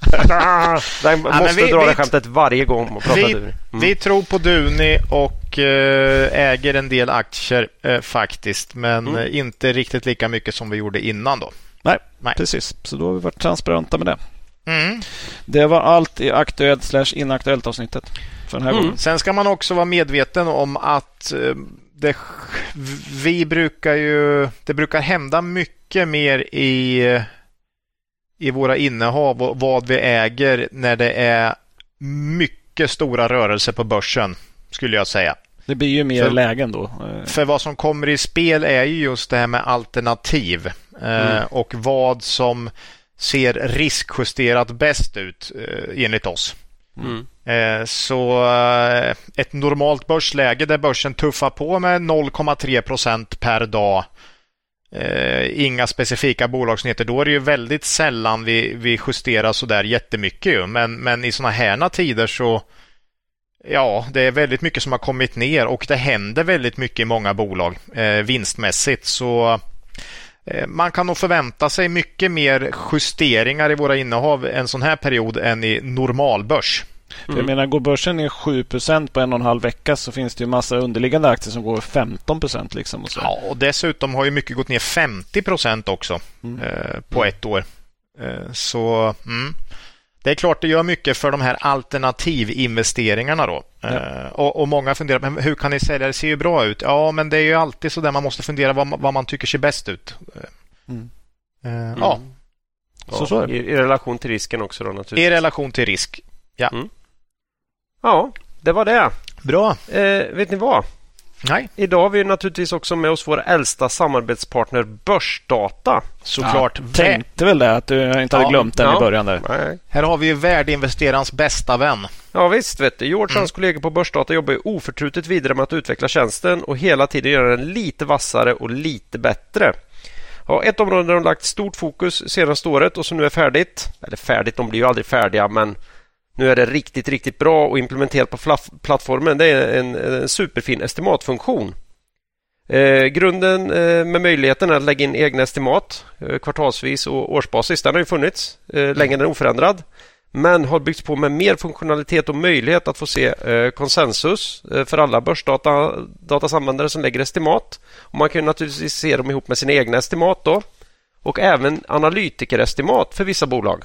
Den måste vi- dra vi- det skämtet varje gång och prata Vi-. Mm. vi tror på Duni och eh, äger en del aktier eh, faktiskt, men Mm. eh, inte riktigt lika mycket som vi gjorde innan då. nej, Nej. precis. Så då har vi varit transparenta med det. Mm. Det var allt i Aktuellt slash inaktuellt avsnittet för den här Mm. gången. Sen ska man också vara medveten om att det, vi brukar ju, det brukar hända mycket mer i, i våra innehav och vad vi äger när det är mycket stora rörelser på börsen, skulle jag säga. Det blir ju mer För- lägen då. För vad som kommer i spel är ju just det här med alternativ eh, Mm. och vad som ser riskjusterat bäst ut eh, enligt oss. Mm. Eh, Så ett normalt börsläge där börsen tuffar på med 0,3 procent per dag eh, Inga specifika bolagsnyheter. Då är det ju väldigt sällan vi, vi justerar sådär jättemycket. Ju. Men, men i sådana här tider så Ja, det är väldigt mycket som har kommit ner och det händer väldigt mycket i många bolag eh, vinstmässigt. Så eh, man kan nog förvänta sig mycket mer justeringar i våra innehav en sån här period än i normalbörs. För jag menar, går börsen ner 7 på en och en halv vecka så finns det ju massa underliggande aktier som går 15 liksom. Och så. Ja, och dessutom har ju mycket gått ner 50 procent också Mm. eh, på ett år. Eh, så mm, det är klart det gör mycket för de här alternativinvesteringarna då. Eh, och, och många funderar, men hur kan ni sälja? Det ser ju bra ut. Ja, men det är ju alltid så där man måste fundera vad, man- vad man tycker ser bäst ut. Eh, Mm. eh, Ja, Så så är det. I, I relation till risken också då naturligtvis. i relation till risk. Ja, det var det. Bra. Eh, vet ni vad? Nej, Idag har vi naturligtvis också med oss vår äldsta samarbetspartner Börsdata. såklart. Ja, tänkte väl det, att du inte hade Ja, glömt den ja. i början där. Nej. här har vi ju värdeinvesterarens bästa vän. Ja visst, vet du. George och Mm. hans kollegor på Börsdata jobbar ju oförtrutet vidare med att utveckla tjänsten och hela tiden göra den lite vassare och lite bättre. Ja, ett område där de lagt stort fokus senaste året och som nu är färdigt, eller färdigt, de blir ju aldrig färdiga, men nu är det riktigt, riktigt bra och implementerat på plattformen. Det är en, en superfin estimatfunktion. Eh, grunden eh, med möjligheten att lägga in egna estimat eh, kvartalsvis och årsbasis, den har ju funnits eh, länge, den är oförändrad men har byggts på med mer funktionalitet och möjlighet att få se eh, konsensus eh, för alla börsdataanvändare som lägger estimat. Och man kan ju naturligtvis se dem ihop med sina egna estimat då och även analytikerestimat för vissa bolag.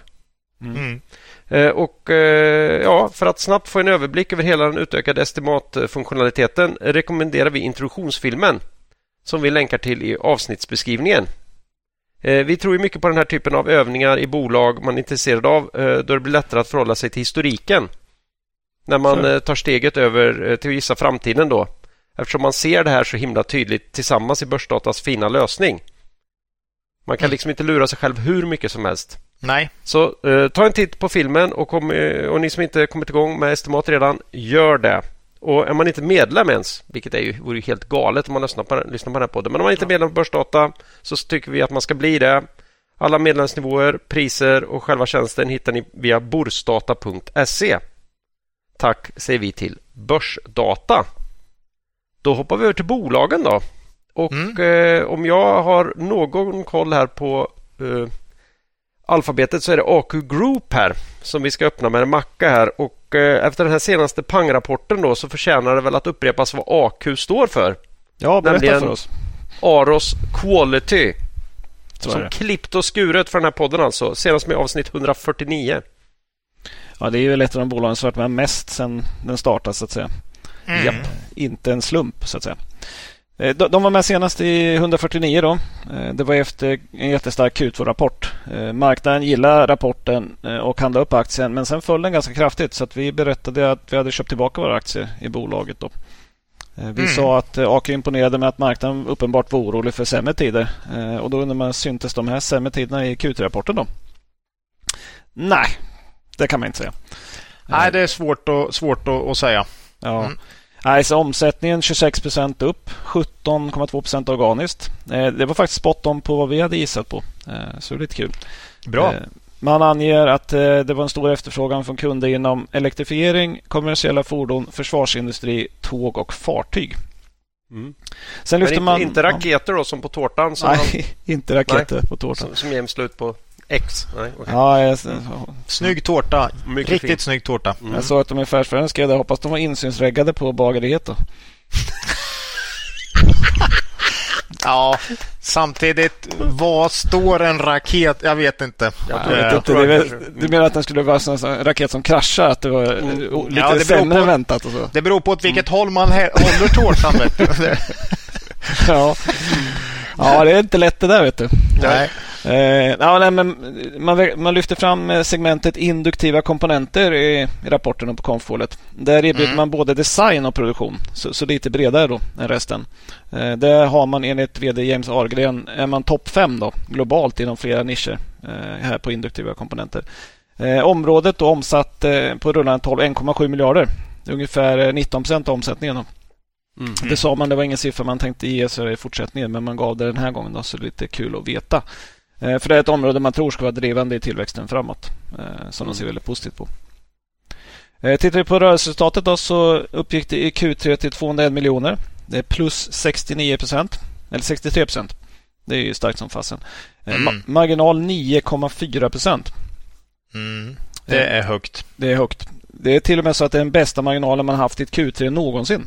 Mm. Eh, Och eh, ja, För att snabbt få en överblick över hela den utökade estimatfunktionaliteten rekommenderar vi introduktionsfilmen som vi länkar till i avsnittsbeskrivningen. Eh, Vi tror mycket på den här typen av övningar i bolag man är intresserad av då det blir lättare att förhålla sig till historiken när man tar steget över till att gissa framtiden då eftersom man ser det här så himla tydligt tillsammans i Börsdatas fina lösning. Man kan liksom inte lura sig själv hur mycket som helst. Nej, Så eh, ta en titt på filmen och, kom, eh, och ni som inte kommit igång med estimat redan, gör det. Och är man inte medlem ens, vilket är ju, vore ju helt galet om man lyssnar på, lyssnar på den här podden, men om man inte är medlem på Börsdata så tycker vi att man ska bli det. Alla medlemsnivåer, priser och själva tjänsten hittar ni via borsdata.se. Tack säger vi till Börsdata. Då hoppar vi över till bolagen då. Och Mm. eh, om jag har någon koll här på eh, alfabetet så är det AQ Group här som vi ska öppna med en macka här och eh, efter den här senaste pangrapporten då så förtjänar det väl att upprepas vad AQ står för. Ja, berätta Nämligen- för oss. Aros Quality. Så som klippt och skuret för den här podden alltså. Senast med avsnitt 149. Ja, det är ju ett av de bolagen som varit med mest sedan den startade så att säga. Mm. Japp. Inte en slump så att säga. Eh, de var med senast i 149 då. Eh, det var efter en jättestark Q2-rapport. Eh, marknaden gillade rapporten och handlade upp aktien men sen föll den ganska kraftigt så att vi berättade att vi hade köpt tillbaka våra aktier i bolaget. Då. Vi mm. sa att AK imponerade med att marknaden uppenbart var orolig för sämre tider. Och då undrar man, syntes de här sämre tiderna i Q3-rapporten då? Nej, det kan man inte säga. Nej, det är svårt att, svårt att, säga. Ja. Mm. Nej, så omsättningen 26 procent upp, 17,2 procent organiskt. Eh, det var faktiskt spot on på vad vi hade gissat på. Eh, så det är lite kul. Bra. Eh, man anger att det var en stor efterfrågan från kunder inom elektrifiering, kommersiella fordon, försvarsindustri, tåg och fartyg. Mm. Sen lyfter inte, man, inte raketer då som på tårtan? Som nej, man, inte raketer nej, på tårtan. Som, som ger slut på X? Nej, okay. ja, jag, snygg tårta. Mycket Riktigt fint. snygg tårta. Mm. Jag såg att de är affärsföraren skrev det. Hoppas de var insynsreggade på bageriet då. ja, samtidigt. Vad står en raket? Jag vet inte. Jag vet inte. Det, du menar att den skulle vara en raket som kraschar? Att det var mm. lite ja, det sämre än väntat? Och så. Det beror på åt vilket mm. håll man håller tårtan. ja. ja, det är inte lätt det där vet du. Nej. Eh, ja, nej, men man, man, lyfter fram eh, segmentet induktiva komponenter i, i rapporten och på konfhålet. Där erbjuder mm. man både design och produktion, så, så lite bredare då än resten. Eh, där har man enligt VD James Argren är man topp fem då, globalt inom flera nischer eh, här på induktiva komponenter. Eh, området då omsatt eh, på rullande 12 1,7 miljarder. Ungefär 19 procent av omsättningen. Då. Mm. Det sa man, det var ingen siffra man tänkte ge sig i fortsättningen men man gav det den här gången då, så det är lite kul att veta. Eh, för det är ett område man tror ska vara drivande i tillväxten framåt. Eh, som mm. de ser väldigt positivt på. Eh, tittar vi på rörelseresultatet då så uppgick det i Q3 till 201 miljoner. Det är plus 69 procent. Eller 63 procent. Det är ju starkt som fasen. Mm. Ma marginal 9,4 procent. Mm. Det är högt. Det är högt. Det är till och med så att det är den bästa marginalen man haft i ett Q3 någonsin.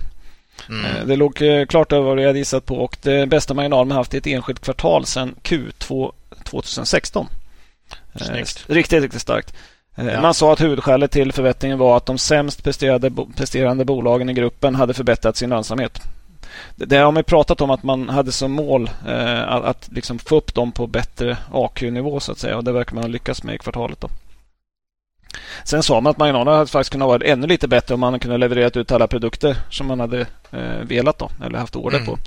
Mm. Det låg klart över vad jag hade gissat på och det bästa marginalen man haft i ett enskilt kvartal sedan Q2 2016. Eh, Snyggt. Riktigt, riktigt starkt. Eh, ja. Man sa att huvudskälet till förbättringen var att de sämst presterade, presterande bolagen i gruppen hade förbättrat sin lönsamhet. Det har man pratat om att man hade som mål eh, att, att liksom få upp dem på bättre AQ-nivå så att säga och det verkar man ha lyckats med i kvartalet. Då. Sen sa man att marginalerna hade faktiskt kunnat vara ännu lite bättre om man kunde levererat ut alla produkter som man hade eh, velat då, eller haft order mm. på.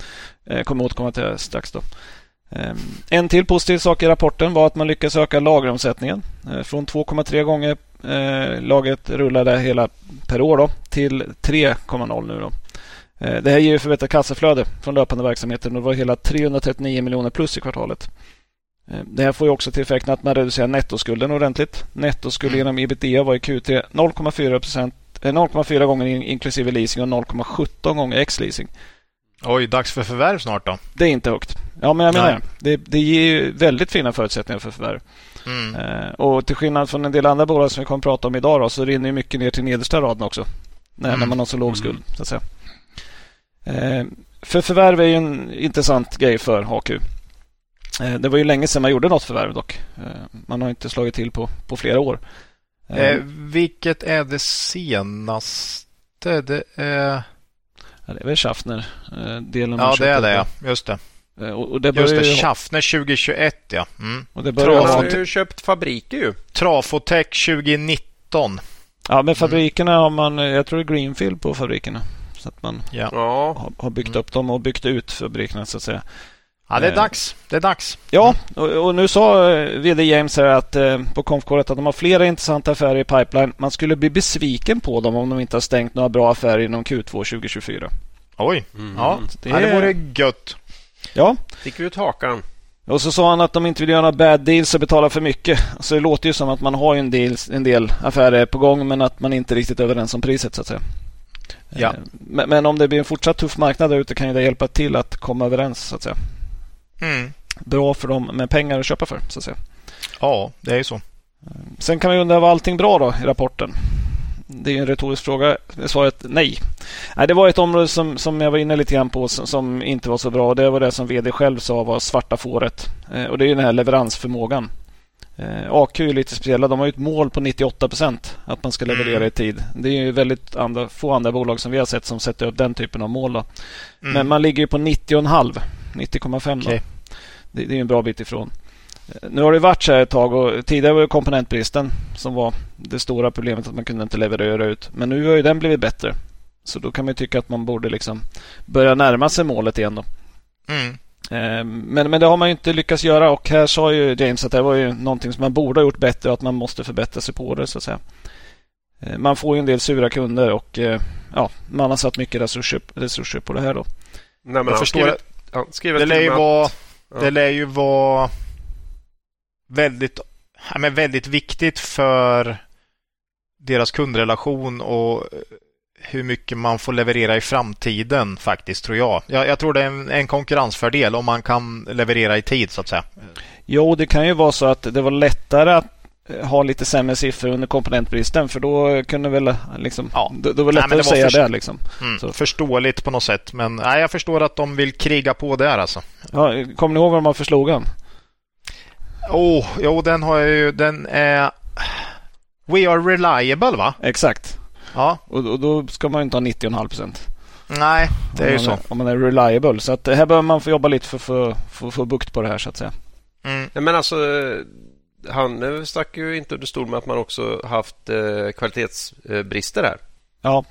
Eh, kommer återkomma till det strax. Då. Ehm, en till positiv sak i rapporten var att man lyckades öka lageromsättningen eh, från 2,3 gånger eh, lagret rullade hela per år då, till 3,0 nu. Då. Eh, det här ger förbättrat kassaflöde från löpande verksamheten och det var hela 339 miljoner plus i kvartalet. Det här får ju också till effekten att man reducerar nettoskulden ordentligt. Nettoskuld mm. genom ebitda var i Q3 0,4 gånger inklusive leasing och 0,17 gånger ex-leasing. Oj, dags för förvärv snart då? Det är inte högt. Ja, men jag menar det. Det ger ju väldigt fina förutsättningar för förvärv. Mm. Eh, och till skillnad från en del andra bolag som vi kommer att prata om idag då, så rinner mycket ner till nedersta raden också. När, mm. när man har så låg skuld. Mm. Så att säga. Eh, för förvärv är ju en intressant grej för HQ. Eh, det var ju länge sedan man gjorde något förvärv dock. Eh, man har inte slagit till på, på flera år. Eh, vilket är det senaste? Det är... Ja, det är väl Schaffner-delen. Eh, ja, det är det. Ja. Just det. Eh, och, och det Just det, Schaffner 2021 ja. Mm. Och det börjar... Trafot... har ju köpt fabriker ju. Trafotech 2019. Ja, men mm. fabrikerna har man, jag tror det är Greenfield på fabrikerna. Så att man ja. har, har byggt mm. upp dem och byggt ut fabrikerna så att säga. Ja, det är eh, dags. Det är dags. Ja, och, och nu sa VD James här att, eh, på konfkåret att de har flera intressanta affärer i pipeline. Man skulle bli besviken på dem om de inte har stängt några bra affärer inom Q2 2024. Oj, mm. ja, det, ja, det vore gött. Ja. Sticker ut hakan. Och så sa han att de inte vill göra några bad deals och betala för mycket. Så det låter ju som att man har en del, en del affärer på gång men att man inte riktigt är överens om priset så att säga. Ja. Eh, men, men, om det blir en fortsatt tuff marknad där ute kan ju det hjälpa till att komma överens så att säga. Mm. Bra för dem med pengar att köpa för så att säga. Ja, det är ju så. Eh, sen kan man undra var allting bra då i rapporten? Det är en retorisk fråga. Svaret nej. nej. Det var ett område som, som jag var inne lite grann på som, som inte var så bra. Det var det som vd själv sa var svarta fåret. Eh, och det är den här leveransförmågan. Eh, AQ är lite speciella. De har ju ett mål på 98 procent att man ska leverera Mm. i tid. Det är ju väldigt andra, få andra bolag som vi har sett som sätter upp den typen av mål. Då. Mm. Men man ligger ju på 90,5. 90,5 Okej. då. Det, det är en bra bit ifrån. Eh, Nu har det varit så här ett tag och tidigare var det komponentbristen som var det stora problemet att man kunde inte leverera ut. Men nu har ju den blivit bättre. Så då kan man ju tycka att man borde liksom börja närma sig målet igen då. Mm. Eh, Men, men det har man ju inte lyckats göra och här sa ju James att det var ju någonting som man borde ha gjort bättre och att man måste förbättra sig på det så att säga. Eh, Man får ju en del sura kunder och ja, man har satt mycket resurser, resurser på det här då. Nej, men Jag han förstår skriver, skriver Det lär ju vara, ja. det lär ju vara väldigt, ja, men väldigt viktigt för deras kundrelation och hur mycket man får leverera i framtiden faktiskt, tror jag. Jag, jag tror det är en, en konkurrensfördel om man kan leverera i tid, så att säga. Jo, det kan ju vara så att det var lättare att eh, ha lite sämre siffror under komponentbristen för då kunde väl liksom, Ja. då, då var det lättare att säga för- det liksom. Mm. Så. Förståeligt på något sätt, men nej, jag förstår att de vill kriga på där alltså. Ja, kommer ni ihåg vad de har för slogan? Oh, jo, den har jag ju. Den är We are reliable, va? Exakt. Ja. Och, och då ska man ju inte ha 90,5 procent. Nej, det är ju så. man Om man är reliable. Så att eh, här behöver man få jobba lite för att få, bukt på det här så att säga. Mm. Men alltså, han eh, stack ju inte under stol med att man också haft eh, kvalitetsbrister här Ja,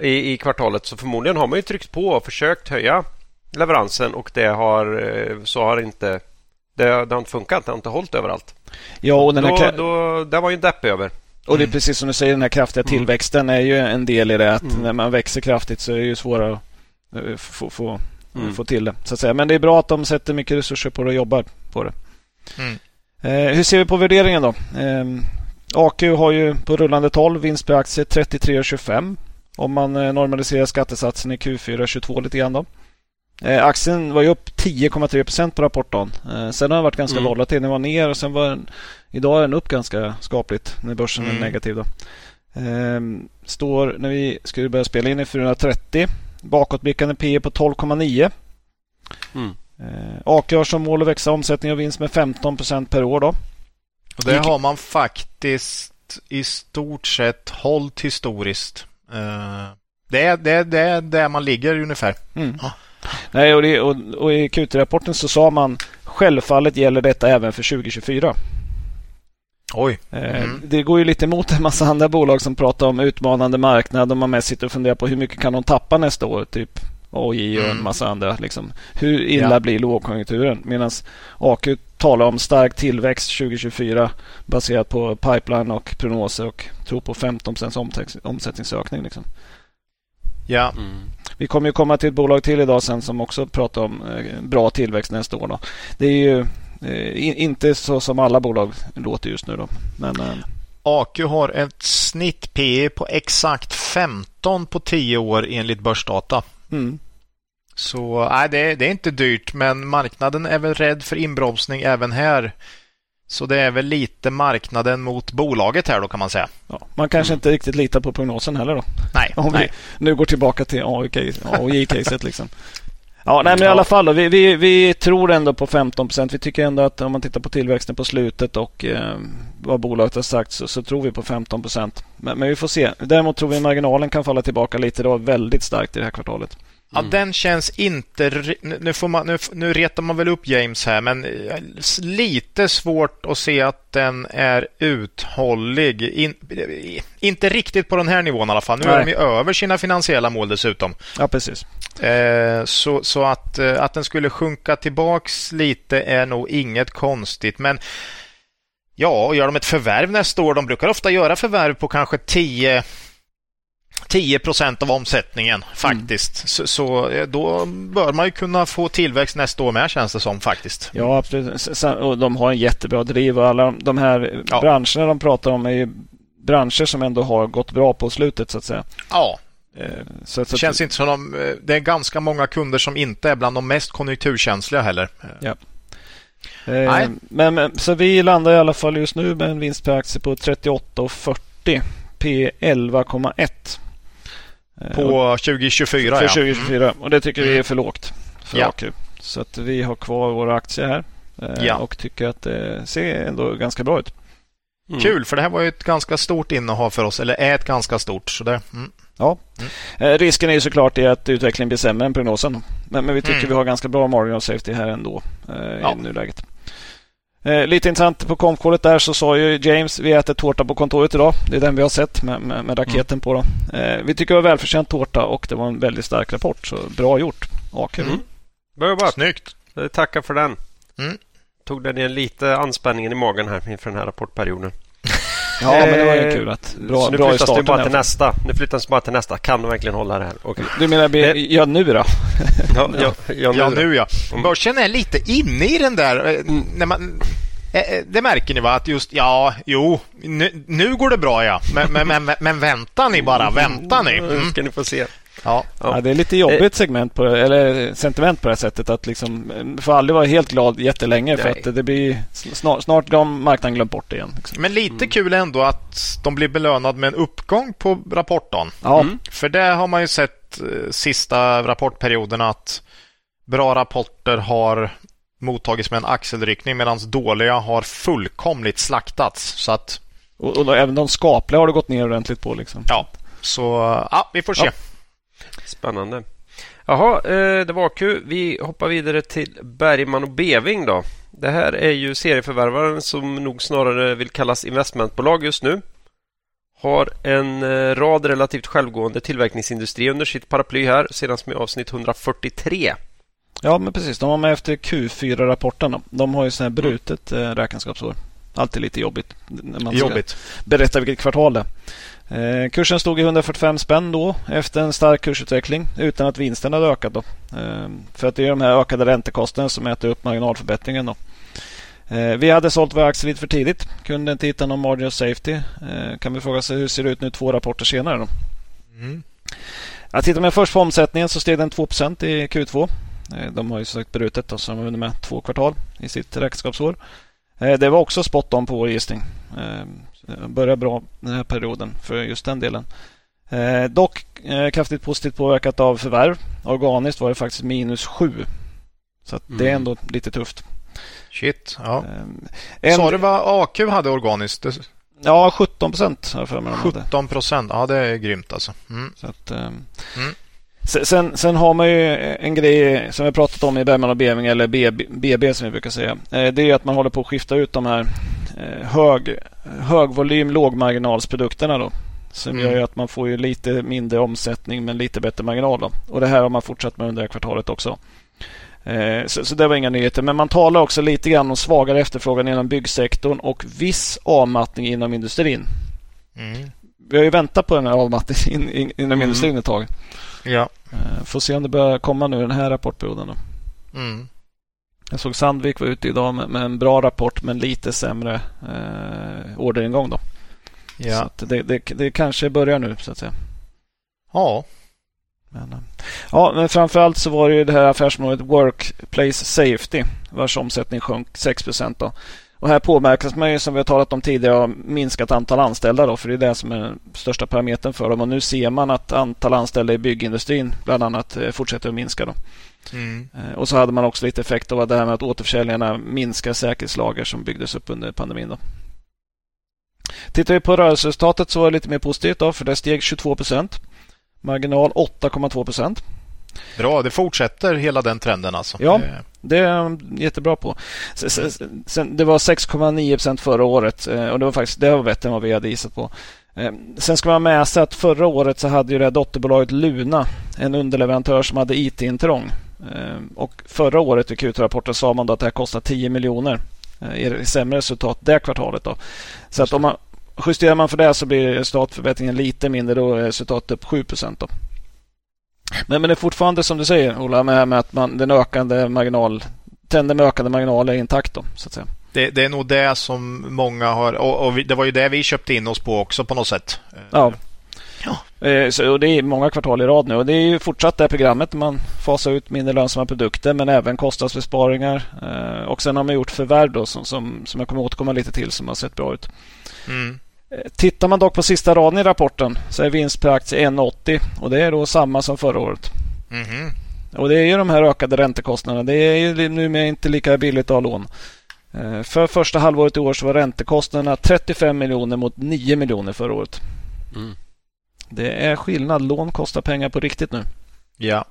i, i kvartalet. Så förmodligen har man ju tryckt på och försökt höja leveransen och det har, eh, så har inte det, det har inte funkat. Det har inte hållit överallt. ja och, den här, Då, då, det var ju en depp över. och det är precis som du säger, den här kraftiga Mm. tillväxten är ju en del i det. Att Mm. när man växer kraftigt så är det ju svårare att få, få, Mm. få till det. Så att säga. Men det är bra att de sätter mycket resurser på det och jobbar på det. Mm. Eh, hur ser vi på värderingen då? Eh, AQ har ju på rullande 12 vinst per aktie 33,25 om man eh, normaliserar skattesatsen i Q4 22 lite grann då. Eh, aktien var ju upp 10,3 procent på rapportdagen. Sen har den varit ganska Mm. volatil. Den var ner och sen var den, idag är den upp ganska skapligt när börsen Mm. är negativ. Då. Eh, står när vi skulle börja spela in i 430. Bakåtblickande P på 12,9. Mm. Eh, AK har som mål att växa omsättning och vinst med 15 procent per år. Då. Och det har man faktiskt i stort sett hållit historiskt. Eh, Det är, det, är, det är där man ligger ungefär. Mm. Ja. Nej, och, det, och, och I Q3-rapporten så sa man självfallet gäller detta även för 2024. Oj. Eh, Mm. Det går ju lite emot en massa andra bolag som pratar om utmanande marknad och man mest sitter och funderar på hur mycket kan de tappa nästa år. Typ AJ och en Mm. massa andra. Liksom. Hur illa Ja. blir lågkonjunkturen? Medan AQ talar om stark tillväxt 2024 baserat på pipeline och prognoser och tror på 15 omsätt- omsättningsökning. Liksom. Ja. Mm. Vi kommer ju komma till ett bolag till idag sen som också pratar om eh, bra tillväxt nästa år. Då. Det är ju eh, in, inte så som alla bolag låter just nu. Då. Men eh, AQ har ett snitt P på exakt 15 på 10 år enligt börsdata. Mm, Så nej, det, det är inte dyrt, men marknaden är väl rädd för inbromsning även här. Så det är väl lite marknaden mot bolaget här då kan man säga. ja, man kanske inte riktigt litar på prognosen heller. Då. Nej, Om vi nej. nu går tillbaka till AOJ-caset. Liksom. Ja, nej, men i alla fall. Då, vi, vi, vi tror ändå på 15 procent. Vi tycker ändå att om man tittar på tillväxten på slutet och eh, vad bolaget har sagt så, så tror vi på 15 procent. Men, men vi får se. Däremot tror vi marginalen kan falla tillbaka lite. Det var väldigt starkt i det här kvartalet. Ja, Mm. den känns inte... Nu, får man, nu, nu retar man väl upp James här, men lite svårt att se att den är uthållig. In, inte riktigt på den här nivån i alla fall. Nu är Nej. de ju över sina finansiella mål dessutom. Ja, precis. Eh, så så att, eh, att den skulle sjunka tillbaks lite är nog inget konstigt. Men ja, och gör de ett förvärv nästa år, de brukar ofta göra förvärv på kanske 10 10 procent av omsättningen faktiskt. Så, så eh, då bör man ju kunna få tillväxt nästa år med känns det som faktiskt. Ja, absolut. Och de har en jättebra driv och alla de här Ja. branscherna de pratar om är ju branscher som ändå har gått bra på slutet så att säga. Ja, Eh, Så, så det känns inte som de, eh, det är ganska många kunder som inte är bland de mest konjunkturkänsliga heller. eh, Nej. men, så vi landar i alla fall just nu med en vinst per aktie på 38,40 P 11,1. Eh, På och- 2024 för ja. 2024 och det tycker vi är för lågt för Ja. AQ. Så att vi har kvar våra aktier här. eh, Ja. och tycker att det ser ändå ganska bra ut. Mm. Kul, för det här var ju ett ganska stort innehav för oss, eller är ett ganska stort. Så det, mm. Eh, risken är ju såklart i att utvecklingen blir sämre än prognosen. Men, men vi tycker Mm. vi har ganska bra margin of safety här ändå eh, Ja. i nuläget. Eh, lite intressant på komkålet där så sa ju James vi äter tårta på kontoret idag. Det är den vi har sett med, med, med raketen på. Då. Eh, vi tycker det var välförtjänt tårta och det var en väldigt stark rapport. Så bra gjort. Aker. Mm. Bra jobbat. Snyggt. Jag Tackar för den. Mm. Tog den ner lite anspänningen i magen här inför den här rapportperioden. Ja, men det var ju Eh, kul att bra, så nu bra flyttas det bara till nästa. Nu flyttas det bara till nästa. Kan de verkligen hålla det här? Okej. Du menar, Eh. ja nu då? Ja, ja, ja, Ja, nu då. nu ja. Börsen är lite inne i den där. eh, När man, eh, eh, det märker ni va? Att just, ja, jo, nu, nu går det bra ja. Men, men, men, men vänta ni bara, vänta ni. Mm. ska ni få se. Ja. Ja. Det är lite jobbigt segment på, eller sentiment på det här sättet. Att liksom, du får aldrig vara helt glad jättelänge för att det blir snart, snart har marknaden glömt bort det igen. Liksom. Men lite kul ändå att de blir belönade med en uppgång på rapporten. Ja, Mm. För det har man ju sett eh, sista rapportperioden att bra rapporter har mottagits med en axelryckning medan dåliga har fullkomligt slaktats. Så att, och, och då, även de skapliga har det gått ner ordentligt på. Liksom. ja. Så, ja, vi får se. Ja. Spännande. Jaha, eh, det var kul. Vi hoppar vidare till Bergman och Beving då. Det här är ju serieförvärvaren som nog snarare vill kallas investmentbolag just nu. Har en eh, rad relativt självgående tillverkningsindustri under sitt paraply här, senast med avsnitt 143. Ja, men precis. De var med efter Q4-rapporten. då. De har ju sån här brutet eh, räkenskapsår. Alltid lite jobbigt. När man Jobbigt. berätta vilket kvartal det är. Eh, kursen stod i 145 spänn då efter en stark kursutveckling utan att vinsten hade ökat. Då. Eh, för att det är de här ökade räntekostnaderna som äter upp marginalförbättringen. Då. Eh, vi hade sålt våra aktier lite för tidigt. Kunde inte hitta någon margin of safety. Kan vi fråga sig hur ser det ut nu två rapporter senare? Då? Mm. Jag tittar man först på omsättningen så steg den 2% i Q2. Eh, De har ju sagt brutet då, så de har vunnit med två kvartal i sitt räkenskapsår. Eh, Det var också spot on på vår gissning. Eh, Börjar bra den här perioden för just den delen. Eh, Dock kraftigt positivt påverkat av förvärv. Organiskt var det faktiskt minus 7. Så att det är Mm. ändå lite tufft. Shit. Ja. En- Sa du vad AQ hade organiskt? Ja, 17 procent har jag för mig. de hade. 17 procent. Ja, det är grymt alltså. Mm. Så att, Mm. Se- Sen, sen har man ju en grej som vi pratat om i Bergman och Beving eller BB, BB som vi brukar säga. Eh, Det är att man håller på att skifta ut de här eh, hög, högvolym lågmarginalsprodukterna då. Som Mm. gör ju att man får ju lite mindre omsättning men lite bättre marginal. Då. Och det här har man fortsatt med under det här kvartalet också. Eh, Så, så det var inga nyheter. Men man talar också lite grann om svagare efterfrågan inom byggsektorn och viss avmattning inom industrin. Mm. Vi har ju väntat på den här avmattningen in, in, inom Mm. industrin ett tag. Ja. Eh, Får se om det börjar komma nu den här rapportperioden. Då. Mm. Jag såg Sandvik var ute idag med, en bra rapport men lite sämre eh, orderingång. Då. Så Ja. att det, det, det kanske börjar nu så att säga. ja. Men, eh, ja, men framförallt så var det ju det här affärsområdet Workplace Safety vars omsättning sjönk 6 då. Och här påverkas man ju som vi har talat om tidigare av minskat antal anställda då, för det är det som är den största parametern för dem. Och nu ser man att antal anställda i byggindustrin bland annat eh, fortsätter att minska. Då. Mm. Eh, Och så hade man också lite effekt av det här med att återförsäljarna minskar säkerhetslager som byggdes upp under pandemin. Då. Tittar vi på rörelseresultatet så är det lite mer positivt då, för det steg 22% Marginal 8,2 Bra, det fortsätter hela den trenden alltså. Ja. Eh, Det är de jättebra på. Sen, sen, det var 6,9% förra året eh, och det var faktiskt det var bättre än vad vi hade gissat på. Eh, Sen ska man med sig att förra året så hade ju det här dotterbolaget Luna en underleverantör som hade IT-intrång. Och förra året i Q2-rapporten sa man då att det här kostar 10 miljoner i sämre resultat det kvartalet. Då. Så att om man justerar man för det så blir resultatförbättringen lite mindre. Då är resultatet upp 7 då. Men, men det är fortfarande som du säger Ola med, med att man, den ökande marginal trenden med ökande marginal är intakt då, så att säga. Det, det är nog det som många har och, och vi, det var ju det vi köpte in oss på också på något sätt. Ja. Ja. Eh, Så, och det är många kvartal i rad nu och det är ju fortsatt det här programmet. Man fasar ut mindre lönsamma produkter men även kostnadsbesparingar. Eh, Och sen har man gjort förvärv då som, som, som jag kommer återkomma lite till som har sett bra ut. Mm. Tittar man dock på sista raden i rapporten så är vinst per aktie 1,80 och det är då samma som förra året. Mhm. Och det är ju de här ökade räntekostnaderna. Det är ju numera inte lika billigt att ha lån. Eh, för första halvåret i år så var räntekostnaderna 35 miljoner mot 9 miljoner förra året. Mm. Det är skillnad. Lån kostar pengar på riktigt nu. Ja.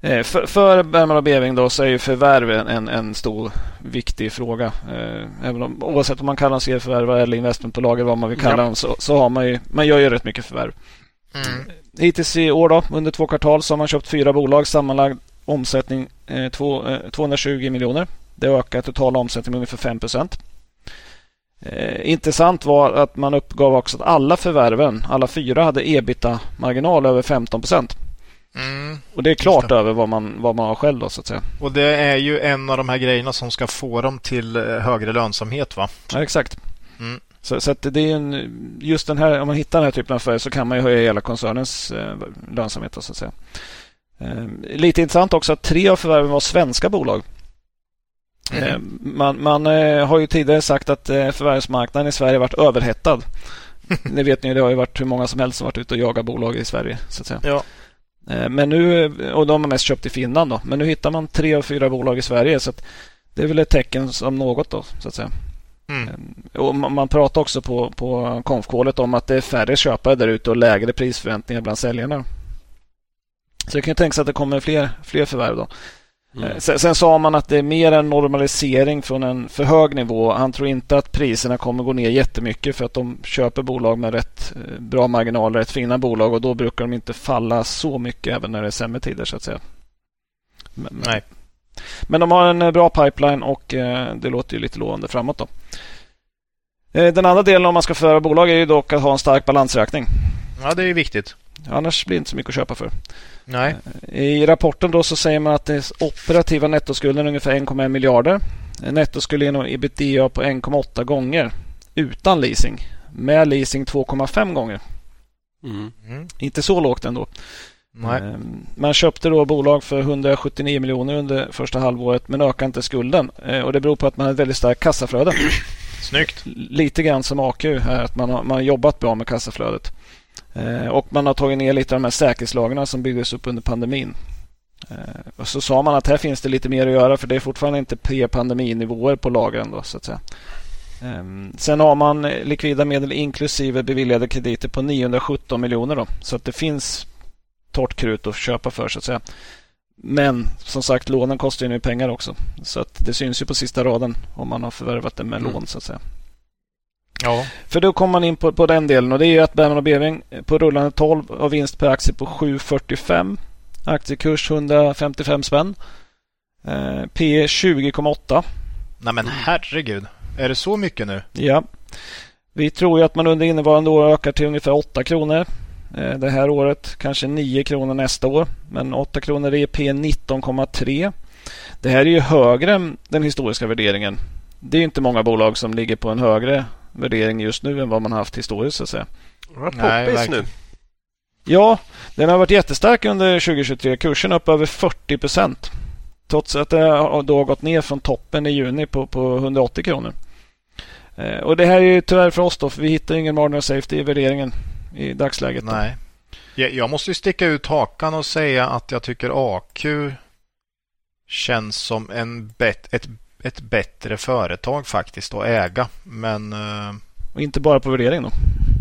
Eh, för, för Bergman och Beving då så är ju förvärv en, en stor viktig fråga. Eh, även om, oavsett om man kallar dem serieförvärv eller investmentbolag eller vad man vill kalla ja. dem så, så har man ju, man gör ju rätt mycket förvärv. Mm. Hittills i år då, under två kvartal så har man köpt fyra bolag. Sammanlagd omsättning eh, två, eh, 220 miljoner. Det ökar totala omsättningen med ungefär 5 procent. Eh, intressant var att man uppgav också att alla förvärven, alla fyra, hade ebita-marginal över 15 procent. Mm, och det är klart det. över vad man, vad man har själv då, så att säga. Och det är ju en av de här grejerna som ska få dem till eh, högre lönsamhet va? Ja, exakt. Mm. Så, så det är en, just den här, om man hittar den här typen av affärer så kan man ju höja hela koncernens eh, lönsamhet. Då, så att säga. Eh, lite intressant också att tre av förvärven var svenska bolag. Mm. Eh, man, man eh, har ju tidigare sagt att eh, förvärvsmarknaden i Sverige varit överhettad. Ni vet ni, det har ju varit hur många som helst som varit ute och jagat bolag i Sverige. så att säga. Ja. Eh, men nu, och de har mest köpt i Finland. Då. Men nu hittar man tre av fyra bolag i Sverige. så Det är väl ett tecken som något. då så att säga. Mm. Eh, och man pratar också på, på konfkålet om att det är färre köpare där ute och lägre prisförväntningar bland säljarna. Så det kan tänka sig att det kommer fler, fler förvärv. Då. Mm. Eh, sen, sen, sa man att det är mer en normalisering från en för hög nivå. Han tror inte att priserna kommer gå ner jättemycket för att de köper bolag med rätt eh, bra marginaler, rätt fina bolag och då brukar de inte falla så mycket även när det är sämre tider så att säga. Men, Nej. men de har en eh, bra pipeline och det låter ju lite lovande framåt. Då. Den andra delen om man ska föra bolag är ju dock att ha en stark balansräkning. Ja, det är viktigt. Annars blir det inte så mycket att köpa för. Nej. I rapporten då så säger man att det operativa nettoskulden är ungefär 1,1 miljarder. Nettoskuld genom ebitda på 1,8 gånger utan leasing. Med leasing 2,5 gånger. Mm. Mm. Inte så lågt ändå. Nej. Ehm, man köpte då bolag för 179 miljoner under första halvåret men ökade inte skulden. Eh, och Det beror på att man har ett väldigt starkt kassaflöde. Snyggt. Lite grann som AQ här, att man har, man har jobbat bra med kassaflödet. Eh, och man har tagit ner lite av de här säkerhetslagren som byggdes upp under pandemin. Eh, och så sa man att här finns det lite mer att göra för det är fortfarande inte pre-pandeminivåer på lagren. Då, så att säga. Ehm, sen har man likvida medel inklusive beviljade krediter på 917 miljoner. Då, så att det finns torrt krut att köpa för så att säga. Men som sagt, lånen kostar ju nu pengar också. Så att det syns ju på sista raden om man har förvärvat det med mm. lån så att säga. Ja. För då kommer man in på, på den delen och det är att Bergman och Beving på rullande 12 har vinst per aktie på 7,45. Aktiekurs 155 spänn. Eh, P 20,8. Nej men herregud. Är det så mycket nu? Ja. Vi tror ju att man under innevarande år ökar till ungefär 8 kronor. Eh, det här året kanske 9 kronor nästa år. Men 8 kronor är P 19,3. Det här är ju högre än den historiska värderingen. Det är inte många bolag som ligger på en högre värdering just nu än vad man haft historiskt så att säga. Poppis nu. Ja, den har varit jättestark under 2023. Kursen upp över 40 procent. Trots att det har då gått ner från toppen i juni på, på 180 kronor. Eh, och det här är ju tyvärr för oss då, för vi hittar ingen margin safety i värderingen i dagsläget. Nej. Jag måste sticka ut hakan och säga att jag tycker AQ känns som en bet, ett ett bättre företag faktiskt att äga. Men... Eh, och inte bara på värdering då?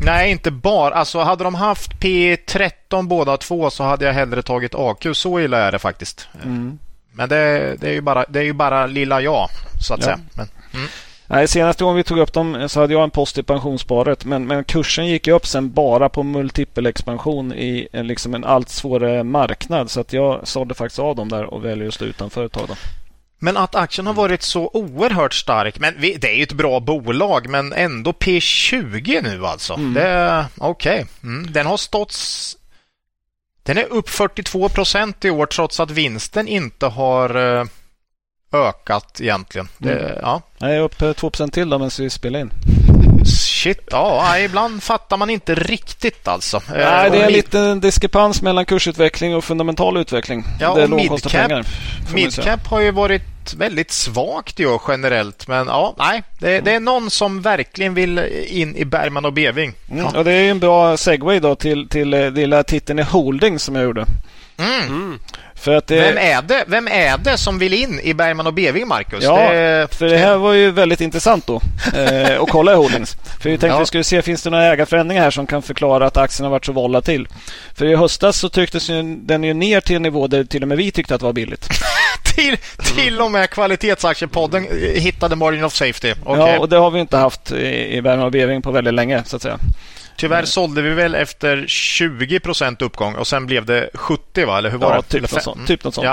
Nej, inte bara. Alltså hade de haft P13 båda två så hade jag hellre tagit AQ. Så illa är det faktiskt. Mm. Men det, det, är ju bara, det är ju bara lilla jag, så att ja. säga. Men, mm. Nej, senaste gången vi tog upp dem så hade jag en post i pensionssparet. Men, men kursen gick upp sen bara på multipelexpansion i en, liksom en allt svårare marknad. Så att jag sålde faktiskt av dem där och väljer att stå utanför ett tag. Då. Men att aktien har varit så oerhört stark. Men vi, det är ju ett bra bolag, men ändå P20 nu alltså. Mm. Okej. Okay. Mm, den har stått... Den är upp 42 procent i år trots att vinsten inte har eh, ökat egentligen. Det, mm. ja. Jag är upp 2 procent till då medan vi spelar in. Shit, ja, ibland fattar man inte riktigt alltså. Nej, det är en liten diskrepans mellan kursutveckling och fundamental utveckling. Ja, det och midcap, midcap har ju varit väldigt svagt år generellt. Men ja, nej, det, mm. det, är någon som verkligen vill in i Bergman och Beving. Mm, och det är en bra segway då till, till, till titeln i holding som jag gjorde. Mm. Mm. För att det, Vem, är det, vem är det som vill in i Bergman och Beving, Marcus? Ja, det, för det här var ju väldigt intressant då eh, att kolla i Holdings. För vi tänkte Ja. vi skulle se, finns det några ägarförändringar här som kan förklara att aktien har varit så volatil? För i höstas så tycktes ju, den ju ner till en nivå där till och med vi tyckte att det var billigt. till, till och med kvalitetsaktiepodden eh, hittade margin of safety. Okej. Ja, och det har vi inte haft i, i Bergman och Beving på väldigt länge så att säga. Tyvärr sålde vi väl efter 20% uppgång och sen blev det 70 va? Eller hur var Ja, det? typ något sånt. Mm. Typ något sånt.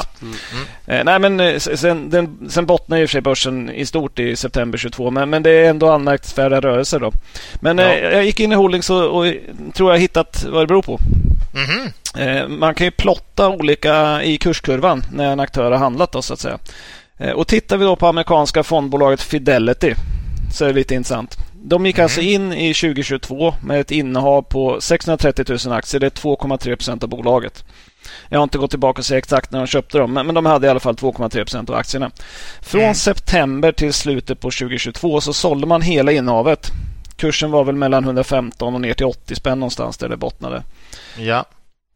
Ja. Eh, nej, men eh, sen, den, sen bottnar i och för sig börsen i stort i september 22, men, men det är ändå anmärkningsvärda rörelser då. Men Ja. eh, jag gick in i Holdings och, och tror jag hittat vad det beror på. Mhm. Eh, man kan ju plotta olika i kurskurvan när en aktör har handlat då, så att säga. Eh, och tittar vi då på amerikanska fondbolaget Fidelity så är det lite intressant. De gick alltså in i 2022 med ett innehav på 630 000 aktier. Det är 2,3 procent av bolaget. Jag har inte gått tillbaka och sett exakt när de köpte dem, men men de hade i alla fall 2,3 procent av aktierna. Från Mm. september till slutet på 2022 så sålde man hela innehavet. Kursen var väl mellan 115 och ner till 80 spänn någonstans där det bottnade. Ja.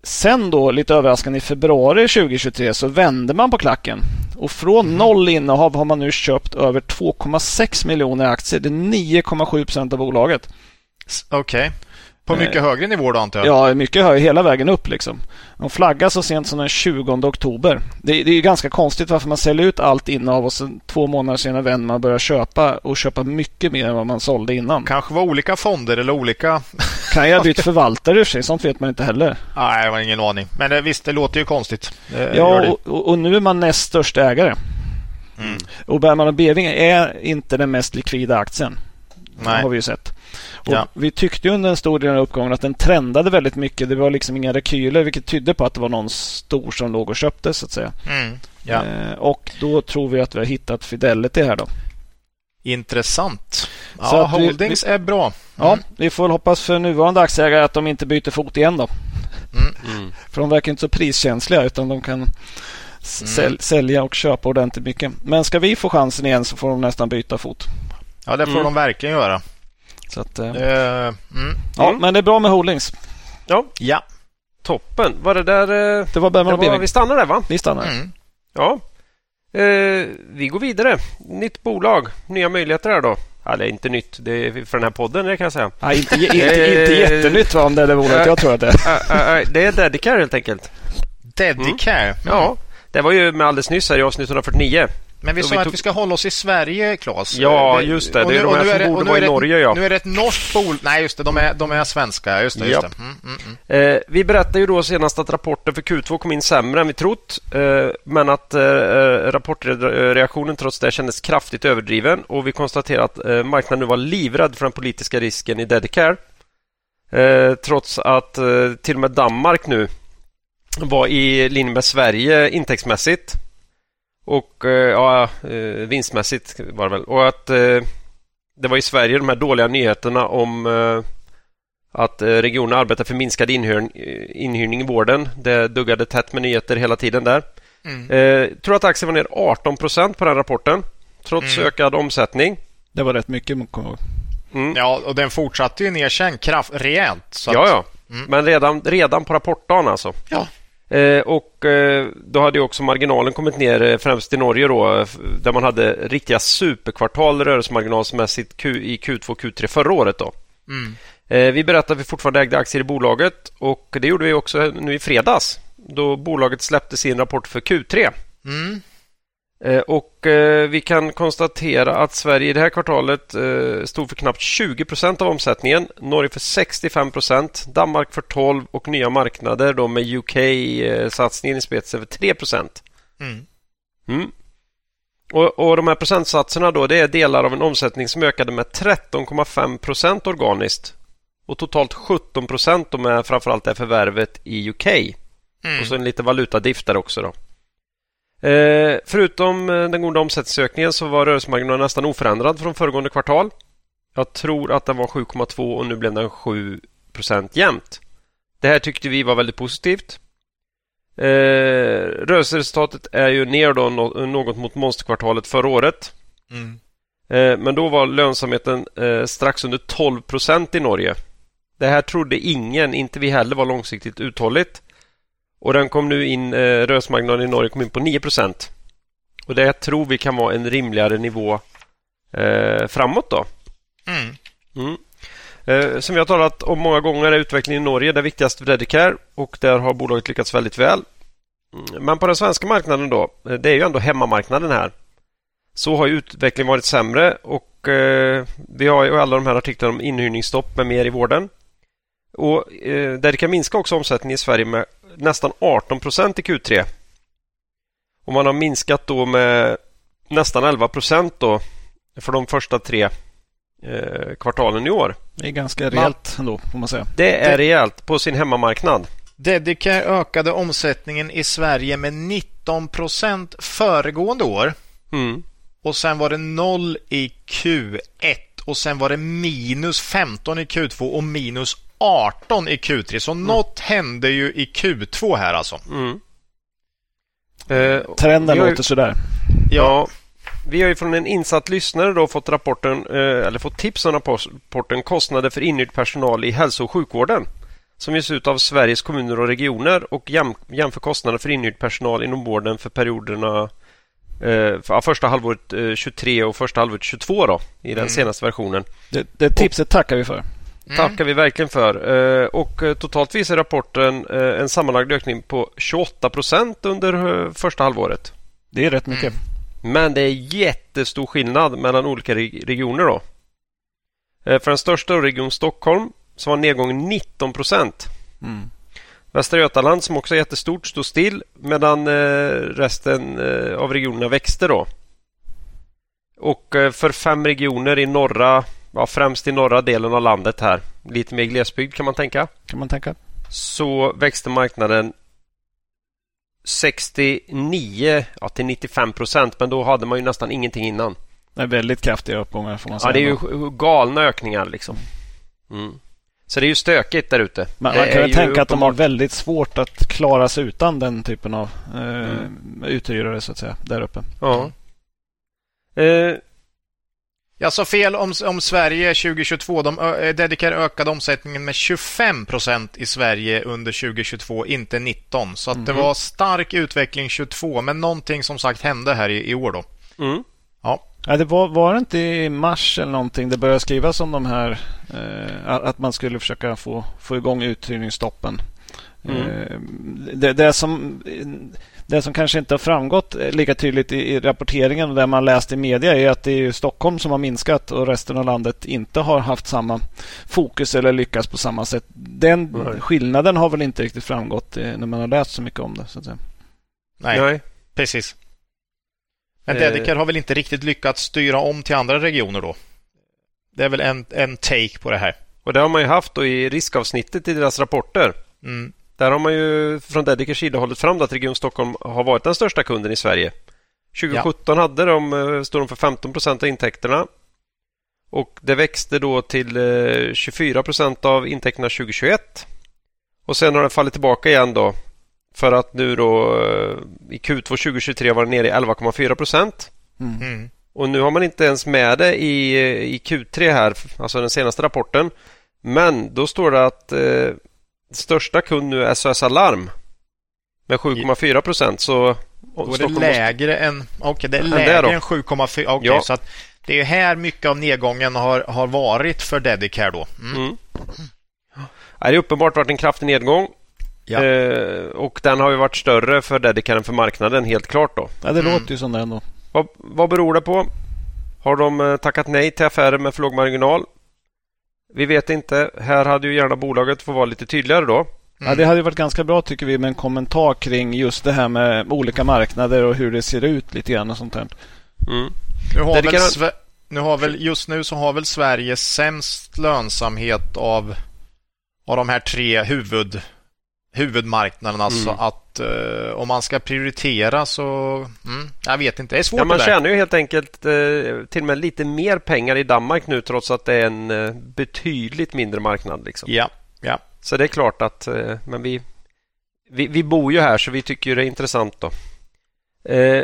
Sen då, lite överraskande, i februari 2023 så vände man på klacken. Och från Mhm. noll innehav har man nu köpt över 2,6 miljoner aktier. Det är 9,7 procent av bolaget. Okej. På mycket Eh, högre nivå då antar jag? Ja, mycket högre hela vägen upp liksom. De flaggar så sent som den 20 oktober. Det, det är ganska konstigt varför man säljer ut allt innehav och sen två månader senare vänder man och börjar köpa och köpa mycket mer än vad man sålde innan. Kanske var olika fonder eller olika... Kan jag ha bytt förvaltare i och för sig? Sånt vet man inte heller. Nej, jag har ingen aning. Men eh, visst, det låter ju konstigt. Det Ja, det. och, och, nu är man näst största ägare. Mm. Och Bergman och Beving är inte den mest likvida aktien. Nej. har vi ju sett. Och Ja. Vi tyckte under en stor del av uppgången att den trendade väldigt mycket. Det var liksom inga rekyler vilket tydde på att det var någon stor som låg och köpte så att säga. Mm. Ja. Eh, och då tror vi att vi har hittat Fidelity här då. Intressant. Ja, Så vi- holdings är bra. Ja, Mm. vi får väl hoppas för nuvarande aktieägare att de inte byter fot igen då. Mm. För de verkar inte så priskänsliga utan de kan Mm. säl- sälja och köpa ordentligt mycket. Men ska vi få chansen igen så får de nästan byta fot. Ja, det får Mm. de verkligen göra. Så att, eh, mm. ja, Mm. men det är bra med holdings. Ja, Ja. toppen. Var det där... eh, Det var Bergman Det och var, Beving. vi stannar där va? Vi stannar. Mm. Ja. Eh, vi går vidare. Nytt bolag. Nya möjligheter här då. Eller inte nytt det är för den här podden, det kan jag säga. Nej, inte, inte, inte Eh, jättenytt va, om det är det bolaget jag tror att det är. Äh, äh, det är Dedicare helt enkelt. Dedicare. Mm. Ja, det var ju med alldeles nyss här i avsnitt 149. Men vi sa vi att tog- vi ska hålla oss i Sverige, Claes. Ja, Eh, just det. Det är nu- de här som det- borde vara i Norge, ja. Nu är det ett norskt bolag. Nej, just det. De är, de är svenska. Just det. Just det. Mm, mm, mm. Eh, vi berättade ju då senast att rapporten för Q2 kom in sämre än vi trott. Eh, men att eh, rapportreaktionen trots det kändes kraftigt överdriven och vi konstaterar att eh, marknaden nu var livrädd för den politiska risken i Dedicare. Eh, trots att eh, till och med Danmark nu var i linje med Sverige intäktsmässigt. Och eh, ja, eh, vinstmässigt var det väl. Och att eh, det var i Sverige de här dåliga nyheterna om att regionen arbetar för minskad inhyrning, inhyrning i vården. Det duggade tätt med nyheter hela tiden där. Mm. Eh, tror att aktien var ner 18 procent på den rapporten. Trots Mm. ökad omsättning. Det var rätt mycket, kommer. Mm. Ja, och den fortsatte ju ner sen kraft, rejält. Ja, ja. Mm. Men redan, redan på rapportdagen alltså. Ja. Eh, och eh, då hade ju också marginalen kommit ner eh, främst i Norge då där man hade riktiga superkvartal rörelsemarginalsmässigt Q, i Q2 och Q3 förra året då. Mm. Eh, vi berättade att vi fortfarande ägde aktier i bolaget och det gjorde vi också nu i fredags då bolaget släppte sin rapport för Q3. Mm. Eh, Och eh, vi kan konstatera att Sverige i det här kvartalet eh, stod för knappt 20 procent av omsättningen. Norge för 65 procent. Danmark för 12 och nya marknader då med UK-satsningen i spetsen för 3 procent. Mm. Mm. Och, och de här procentsatserna då det är delar av en omsättning som ökade med 13,5 procent organiskt. Och totalt 17 procent med framförallt det förvärvet i UK. Mm. Och så en liten valutadiff där också då. Eh, förutom eh, den goda omsättningsökningen så var rörelsemarginalen nästan oförändrad från föregående kvartal. Jag tror att den var 7,2 och nu blev den 7% jämnt. Det här tyckte vi var väldigt positivt. Eh, rörelseresultatet är ju ner då nå- något mot monsterkvartalet förra året. Mm. Eh, men då var lönsamheten eh, strax under 12% i Norge. Det här trodde ingen, inte vi heller, var långsiktigt uthålligt. Och den kom nu in, eh, rörelsemarginalen i Norge kom in på 9% Och det tror vi kan vara en rimligare nivå eh, framåt då. Mm. Mm. Eh, som vi har talat om många gånger är utvecklingen i Norge det viktigaste för Dedicare och där har bolaget lyckats väldigt väl. Mm. Men på den svenska marknaden då, eh, det är ju ändå hemmamarknaden här. Så har utvecklingen varit sämre och eh, vi har ju alla de här artiklarna om inhyrningsstopp med mer i vården. Och eh, Dedicare minskar också omsättningen i Sverige med nästan 18 procent i Q3. Och man har minskat då med nästan 11 procent då för de första tre eh, kvartalen i år. Det är ganska rejält ändå, får man säga. Det är rejält på sin hemmamarknad. Dedicare ökade omsättningen i Sverige med 19 procent föregående år. Mm. Och sen var det noll i Q1 och sen var det minus 15 i Q2 och minus 18 i Q3. Så mm. något hände ju i Q2 här alltså. Mm. Eh, Trenden låter sådär. Ja, vi har ju från en insatt lyssnare då fått rapporten, eh, eller fått tips om rapporten Kostnader för inhyrd personal i hälso och sjukvården som ges ut av Sveriges kommuner och regioner och jäm, jämför kostnader för inhyrd personal inom vården för perioderna eh, för första halvåret eh, 23 och första halvåret 22 då, i den mm. senaste versionen. Det, det tipset tackar vi för. Mm. tackar vi verkligen för. Eh, och eh, totalt visar rapporten eh, en sammanlagd ökning på 28 procent under första halvåret. Det är rätt mycket. Mm. Men det är jättestor skillnad mellan olika regioner. då. För den största region Stockholm så var nedgången 19 procent. Mm. Västra Götaland som också är jättestort stod still medan resten av regionerna växte. då. Och för fem regioner i norra ja, främst i norra delen av landet här. Lite mer glesbygd kan man tänka. Kan man tänka. Så växte marknaden 69 ja, till 95 procent, men då hade man ju nästan ingenting innan. Det är väldigt kraftiga uppgångar får man säga. Ja, det är ju galna ökningar liksom. Mm. Så det är ju stökigt där ute. Man, man kan väl tänka att de har väldigt svårt att klara sig utan den typen av eh, mm. uthyrare så att säga, där uppe. Ja. Eh, jag sa fel om, om Sverige 2022. De, ö, Dedicare ökade omsättningen med 25 procent i Sverige under 2022, inte 19. Så mm. det var stark utveckling 22, men någonting som sagt hände här i, i år då. Mm. Ja. Ja, det var, var det inte i mars eller någonting det började skrivas om de här eh, att man skulle försöka få, få igång uthyrningsstoppen. Mm. Eh, det, det som det som kanske inte har framgått lika tydligt i, rapporteringen och det man läst i media är att det är Stockholm som har minskat och resten av landet inte har haft samma fokus eller lyckats på samma sätt. Den skillnaden har väl inte riktigt framgått eh, när man har läst så mycket om det. Så att säga. Nej, Nej. precis. Men eh. Dedicare har väl inte riktigt lyckats styra om till andra regioner då? Det är väl en, en take på det här. Och det har man ju haft då i riskavsnittet i deras rapporter. Mm. Där har man ju från Dedicers sida hållit fram att Region Stockholm har varit den största kunden i Sverige. 2017 ja. hade de, eh, stod de för 15 procent av intäkterna. Och det växte då till 24 eh, procent av intäkterna 2021. Och sen har det fallit tillbaka igen då. För att nu då eh, i Q2 2023 var det nere i 11,4 procent. Mm. mm. Och nu har man inte ens med det i, i Q3 här, alltså den senaste rapporten. Men då står det att eh, största kund nu är SOS Alarm med 7,4 procent. Så då är det lägre måste... än, okay, det är lägre än 7,4. Okay, ja. så att det är här mycket av nedgången har, har varit för Dedicare då. Mm. Mm. Det är uppenbart varit en kraftig nedgång. Ja. Eh, och den har ju varit större för Dedicare än för marknaden, helt klart. då. Ja, det mm. låter ju som det ändå. Vad, vad beror det på? Har de eh, tackat nej till affärer med för låg marginal? Vi vet inte. Här hade ju gärna bolaget fått vara lite tydligare då. Mm. Ja, det hade varit ganska bra tycker vi med en kommentar kring just det här med olika marknader och hur det ser ut lite grann och sånt där. Mm. Nu har väl kan... nu har väl, just nu så har väl Sverige sämst lönsamhet av, av de här tre huvud, huvudmarknaderna. Mm. Så att uh, om man ska prioritera så... Mm, jag vet inte. Det är svårt. Ja, man tjänar ju helt enkelt uh, till och med lite mer pengar i Danmark nu trots att det är en uh, betydligt mindre marknad. Liksom. Ja, ja. Så det är klart att men vi, vi, vi bor ju här så vi tycker det är intressant. då.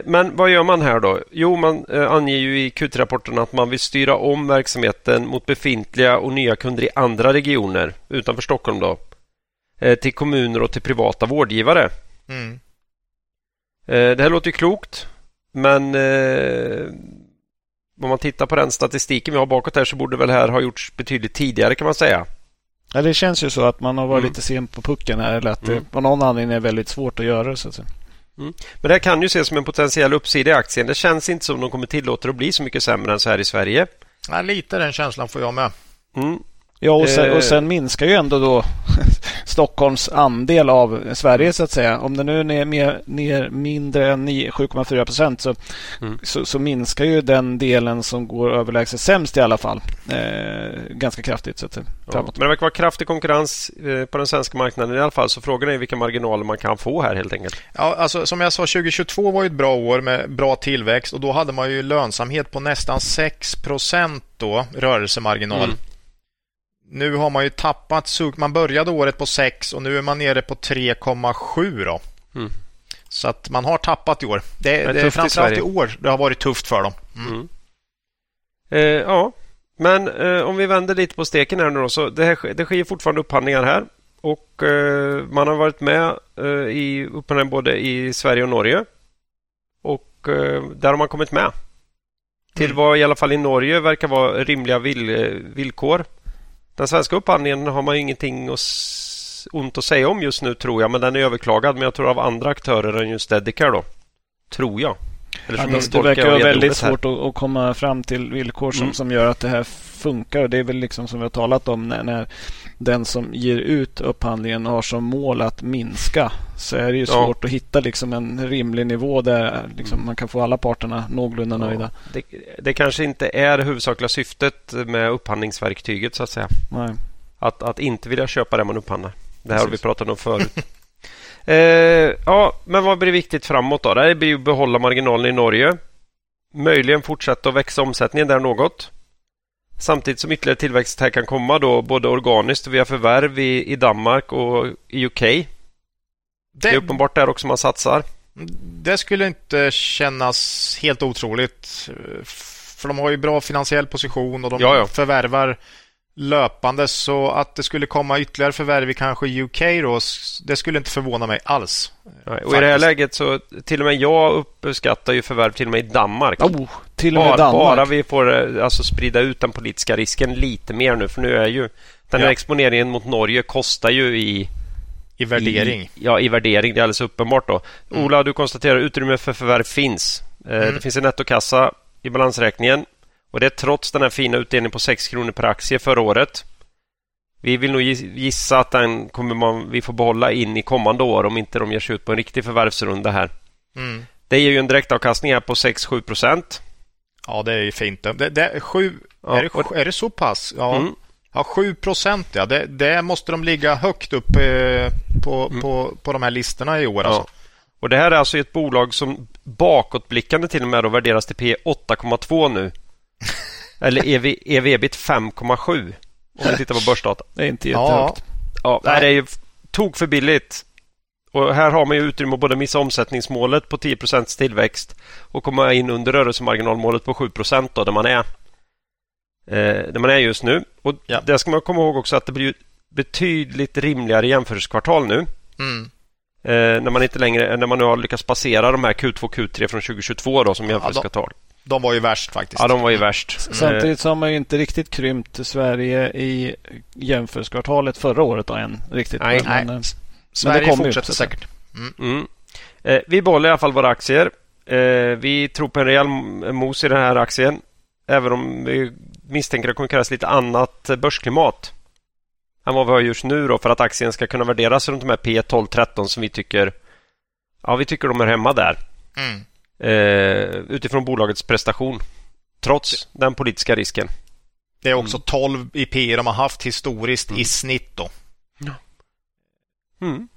Men vad gör man här då? Jo, man anger ju i Q3-rapporten att man vill styra om verksamheten mot befintliga och nya kunder i andra regioner utanför Stockholm. då till kommuner och till privata vårdgivare. Mm. Eh, det här låter ju klokt, men eh, om man tittar på den statistiken vi har bakåt här så borde väl här ha gjorts betydligt tidigare kan man säga. Ja, det känns ju så att man har varit Mm. lite sen på pucken här. Eller att Mm. det på någon anledning är väldigt svårt att göra det. Så att säga. Men det här kan ju ses som en potentiell uppsida i aktien. Det känns inte som de kommer tillåta det att bli så mycket sämre än så här i Sverige. Ja, lite den känslan får jag med. Mm. Ja, och sen, Eh. och sen minskar ju ändå då Stockholms andel av Sverige så att säga. Om det nu är ner, mer, ner mindre än 9 7,4 procent så, Mm. så, så minskar ju den delen som går överlägset sämst i alla fall. Eh, ganska kraftigt. Så att, säga, Ja. Men det verkar vara kraftig konkurrens eh, på den svenska marknaden i alla fall. Så frågan är vilka marginaler man kan få här helt enkelt. Ja, alltså, som jag sa, 2022 var ju ett bra år med bra tillväxt och då hade man ju lönsamhet på nästan 6 då, rörelsemarginal. Mm. Nu har man ju tappat, sug- man började året på 6 och nu är man nere på 3,7 då. Mm. Så att man har tappat i år. Det, är det är i framförallt i, Sverige. år det har varit tufft för dem. Mm. Mm. Eh, ja, men eh, om vi vänder lite på steken här nu då. Så det, här, det sker fortfarande upphandlingar här. Och eh, man har varit med eh, i upphandlingar både i Sverige och Norge. Och eh, där har man kommit med. Till Mm. vad i alla fall i Norge verkar vara rimliga vill, villkor. Den svenska upphandlingen har man ju ingenting att ont att säga om just nu tror jag. Men den är överklagad. Men jag tror av andra aktörer än just Dedicare då. Tror jag. Eller Ja, det, verkar vara väldigt svårt att, att komma fram till villkor som, Mm. som gör att det här funkar. Och Det är väl liksom som vi har talat om när, när den som ger ut upphandlingen har som mål att minska så är det ju Ja. svårt att hitta liksom en rimlig nivå där liksom man kan få alla parterna någorlunda nöjda. Ja, det, det kanske inte är det huvudsakliga syftet med upphandlingsverktyget så att säga. Nej. Att, att inte vilja köpa det man upphandlar. Det här har vi Precis. pratat om förut. eh, ja, men vad blir viktigt framåt då? Det blir ju att behålla marginalen i Norge. Möjligen fortsätta att växa omsättningen där något. Samtidigt som ytterligare tillväxt här kan komma då både organiskt via förvärv i, i Danmark och i UK. Det är Det, uppenbart där också man satsar. det skulle inte kännas helt otroligt. För de har ju bra finansiell position och de Ja, ja. förvärvar löpande så att det skulle komma ytterligare förvärv i kanske UK då, det skulle inte förvåna mig alls. Nej, Och i det här Faktiskt. läget så till och med jag uppskattar ju förvärv till och med i Danmark. Oh, till och med Bara, Danmark. bara vi får eh, alltså, sprida ut den politiska risken lite mer nu. För nu är ju den här Ja. exponeringen mot Norge kostar ju i, I värdering. i, ja, i värdering. Det är alldeles uppenbart då. Mm. Ola, du konstaterar utrymme för förvärv finns. Eh, Mm. Det finns en nettokassa i balansräkningen. Och det är trots den här fina utdelningen på 6 kronor per aktie förra året. Vi vill nog giss- gissa att den kommer man, vi får behålla in i kommande år om inte de ger sig ut på en riktig förvärvsrunda här. Mm. Det ger ju en direktavkastning här på 6-7 procent. Ja, det är ju fint. Det, det, sju, Ja, är, det, och- är det så pass? Ja, Mm. Ja 7 procent. Ja. Det, det måste de ligga högt upp eh, på, Mm. på, på de här listorna i år. Ja. Alltså. Och Det här är alltså ett bolag som bakåtblickande till och med då värderas till P 8,2 nu. Eller EV, EV-EBIT 5,7 om vi tittar på börsdata. Det är inte Ja, jättehögt. Ja, Nej. det är ju tok för billigt. Och här har man ju utrymme att både missa omsättningsmålet på 10% tillväxt och komma in under rörelsemarginalmålet på 7 då, där man är eh, där man är just nu. Och Ja. Där ska man komma ihåg också att det blir ju betydligt rimligare jämförelsekvartal nu. mm. Eh, när man inte längre, när man nu har lyckats passera de här Q2 Q3 från 2022 då som jämförelsekvartal. De var ju värst faktiskt. Ja, de var ju värst. Eh, Samtidigt så har man ju inte riktigt krympt Sverige i jämförelsekvartalet förra året då än riktigt. Nej, men, nej. eh, Sverige kommer ju, fortsätter säga. säkert. Mm. Eh, vi behåller i alla fall våra aktier. Eh, vi tror på en rejäl mos i den här aktien. Även om vi misstänker att det kommer krävas lite annat börsklimat än vad vi har just nu då för att aktien ska kunna värderas runt de här P 12 13 som vi tycker Ja, vi tycker de är hemma där. Mm. Eh, utifrån bolagets prestation. Trots den politiska risken. Det är också 12 i P de har haft historiskt Mm. i snitt. då. Mm.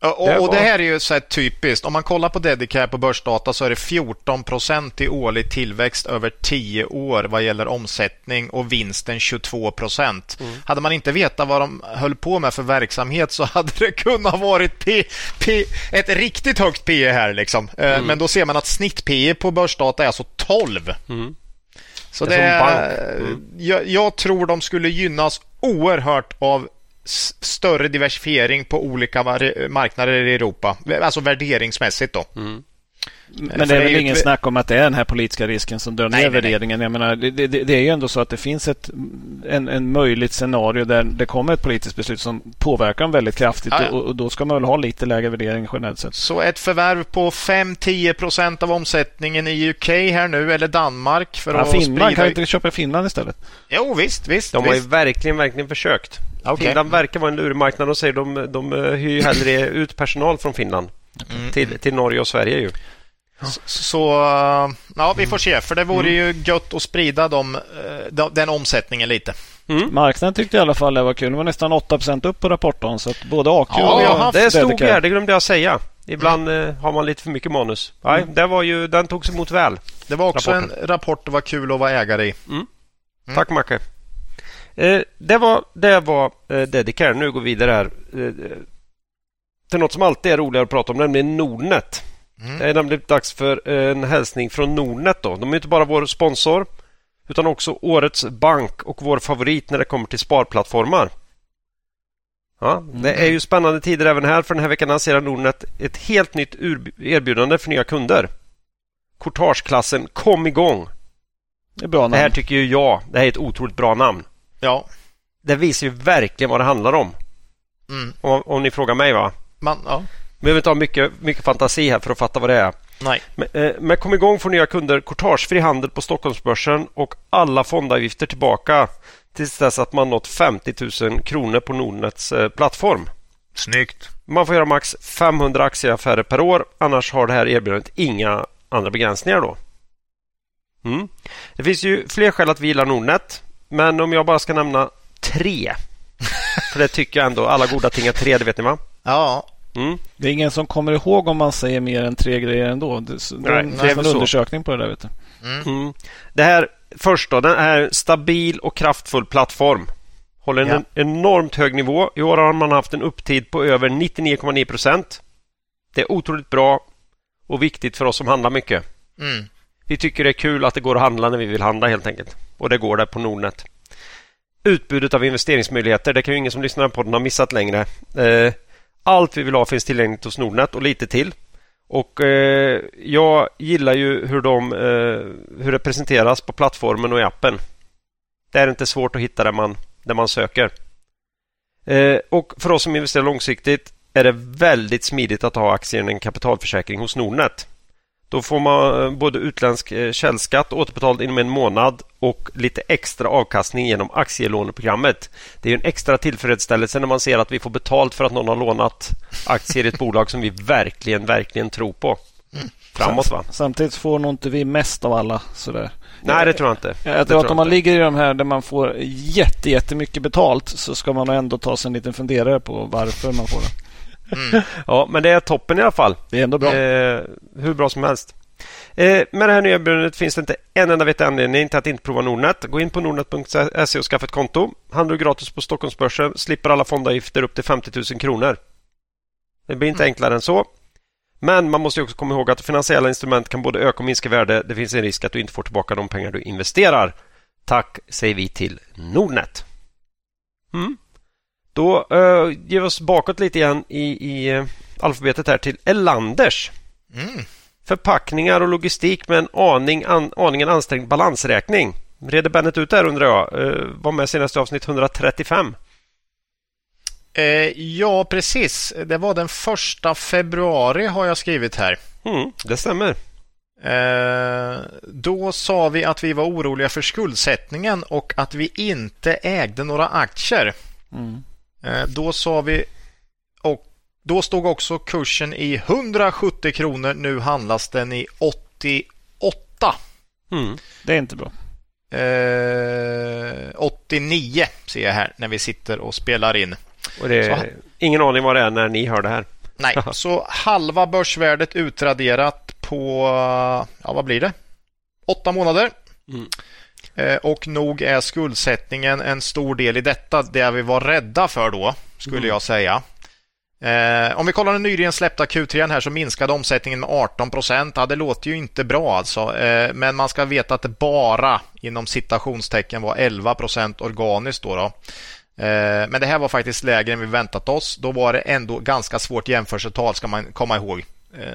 Och, Det och det här är ju så här typiskt. Om man kollar på Dedicare på börsdata så är det 14 procent i årlig tillväxt över 10 år vad gäller omsättning och vinsten 22 procent. Mm. Hade man inte vetat vad de höll på med för verksamhet så hade det kunnat varit P, P, ett riktigt högt P här. Liksom. Eh, Mm. Men då ser man att snitt P på börsdata är alltså 12. Mm. Så Det det är jag, jag tror de skulle gynnas oerhört av större diversifiering på olika marknader i Europa. Alltså värderingsmässigt då. Mm. Men det är väl ingen ett... snack om att det är den här politiska risken som drar ner värderingen. Jag menar, det, det, det, är ju ändå så att det finns ett en, en möjligt scenario där det kommer ett politiskt beslut som påverkar dem väldigt kraftigt ja, ja. Och, och, då ska man väl ha lite lägre värdering generellt sett. Så ett förvärv på 5-10 procent av omsättningen i UK här nu eller Danmark för ja, att Finland, sprida... kan vi inte köpa Finland istället? Jo visst, visst. De har ju verkligen, verkligen försökt. Okay. Finland verkar vara en lurmarknad och säger de, de hyr hellre ut personal från Finland mm. till, till Norge och Sverige ju. Så ja, vi får se. För det vore mm. ju gött att sprida dem, eh, den omsättningen lite. Mm. Marknaden tyckte i alla fall det var kul. Det var nästan 8% upp på rapporten. Så att både AQ ja, och ja, Det stod här, det glömde jag säga. Ibland mm. har man lite för mycket manus. Nej, mm. det var ju, den togs emot väl. Det var också rapporten. en rapport det var kul att vara ägare i. Mm. mm. Tack Macke. Eh, det var, det var eh, Dedicare. Nu går vi vidare här. Eh, till något som alltid är roligare att prata om, nämligen Nordnet. Mm. Det är nämligen dags för en hälsning från Nordnet. Då. De är inte bara vår sponsor utan också årets bank och vår favorit när det kommer till sparplattformar. Ja, det är ju spännande tider även här för den här veckan lanserar Nordnet ett helt nytt erbjudande för nya kunder. Courtageklassen Kom igång! Det, är bra namn. det här tycker ju jag, det här är ett otroligt bra namn. Ja. Det visar ju verkligen vad det handlar om. Mm. Om, om ni frågar mig va? Man, ja. Behöver inte ha mycket, mycket fantasi här för att fatta vad det är. Nej. Men, eh, men kom igång får nya kunder courtagefri handel på Stockholmsbörsen och alla fondavgifter tillbaka tills dess att man nått 50 000 kronor på Nordnets eh, plattform. Snyggt! Man får göra max 500 aktieaffärer per år. Annars har det här erbjudandet inga andra begränsningar. då. Mm. Det finns ju fler skäl att vi gillar Nordnet. Men om jag bara ska nämna tre. För det tycker jag ändå. Alla goda ting är tre, det vet ni va? Ja, Mm. Det är ingen som kommer ihåg om man säger mer än tre grejer ändå. Det, Nej, det är en undersökning på det där. Vet du. Mm. Mm. Det här först då, den är stabil och kraftfull plattform. Håller en ja. enormt hög nivå. I år har man haft en upptid på över 99,9 procent. Det är otroligt bra och viktigt för oss som handlar mycket. Mm. Vi tycker det är kul att det går att handla när vi vill handla helt enkelt. Och det går där på Nordnet. Utbudet av investeringsmöjligheter, det kan ju ingen som lyssnar på den ha missat längre. Eh, allt vi vill ha finns tillgängligt hos Nordnet och lite till. Och eh, Jag gillar ju hur, de, eh, hur det presenteras på plattformen och i appen. Det är inte svårt att hitta där man, där man söker. Eh, och För oss som investerar långsiktigt är det väldigt smidigt att ha aktier i en kapitalförsäkring hos Nordnet. Då får man eh, både utländsk eh, källskatt återbetald inom en månad och lite extra avkastning genom aktielåneprogrammet. Det är en extra tillfredsställelse när man ser att vi får betalt för att någon har lånat aktier i ett bolag som vi verkligen, verkligen tror på. Framåt va? Samtidigt får nog inte vi mest av alla sådär. Nej, det tror jag inte. Jag tror att om man ligger i de här där man får jätte, jättemycket betalt så ska man ändå ta sig en liten funderare på varför man får det. Mm. ja, men det är toppen i alla fall. Det är ändå bra. Eh, hur bra som helst. Eh, med det här nya erbjudandet finns det inte en enda vettig anledning till att inte prova Nordnet. Gå in på nordnet.se och skaffa ett konto. Handlar du gratis på Stockholmsbörsen slipper alla fondavgifter upp till 50 000 kronor. Det blir inte mm. enklare än så. Men man måste också komma ihåg att finansiella instrument kan både öka och minska värde. Det finns en risk att du inte får tillbaka de pengar du investerar. Tack säger vi till Nordnet. Mm. Då uh, ger vi oss bakåt lite igen i, i uh, alfabetet här till Elanders. Mm. Förpackningar och logistik med en aning, an, aningen ansträngd balansräkning. Reder Bennet ut där undrar jag. Uh, var med senaste avsnitt 135. ja, precis. Det var den första februari har jag skrivit här. Mm, det stämmer. Eh, då sa vi att vi var oroliga för skuldsättningen och att vi inte ägde några aktier. Mm. Eh, då sa vi och då stod också kursen i 170 kronor. Nu handlas den i 88. Mm, det är inte bra. Eh, 89 ser jag här när vi sitter och spelar in. Och det är så, ingen aning vad det är när ni hör det här. Nej, så halva börsvärdet utraderat på, ja vad blir det? Åtta månader. Mm. Eh, och nog är skuldsättningen en stor del i detta, det vi var rädda för då, skulle mm. jag säga. Eh, om vi kollar den nyligen släppta Q3 här så minskade omsättningen med 18 procent. Ja, det låter ju inte bra alltså. Eh, men man ska veta att det bara inom citationstecken var 11 procent organiskt. Då, då. Eh, men det här var faktiskt lägre än vi väntat oss. Då var det ändå ganska svårt jämförelsetal ska man komma ihåg.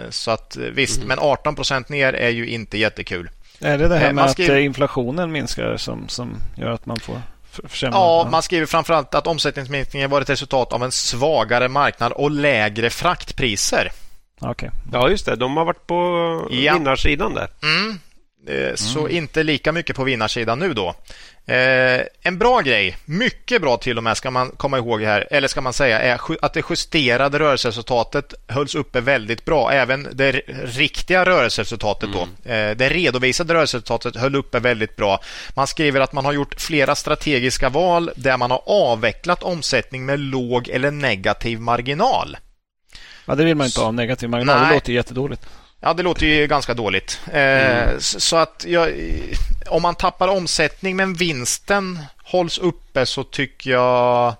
Så att visst, mm. men 18 procent ner är ju inte jättekul. Är det det här med skriver... att inflationen minskar som, som gör att man får försämra? Ja, man skriver framförallt att omsättningsminskningen var ett resultat av en svagare marknad och lägre fraktpriser. Okay. Ja, just det. De har varit på ja. vinnarsidan där. Mm. Mm. Så inte lika mycket på vinnarsidan nu då. Eh, en bra grej, mycket bra till och med ska man komma ihåg här, eller ska man säga, är att det justerade rörelseresultatet hölls uppe väldigt bra. Även det riktiga rörelseresultatet då. Mm. Eh, det redovisade rörelseresultatet höll uppe väldigt bra. Man skriver att man har gjort flera strategiska val där man har avvecklat omsättning med låg eller negativ marginal. Ja, det vill man inte ha, negativ marginal. Nej. Det låter jättedåligt. Ja, det låter ju ganska dåligt. Eh, mm. Så att jag, om man tappar omsättning men vinsten hålls uppe så tycker jag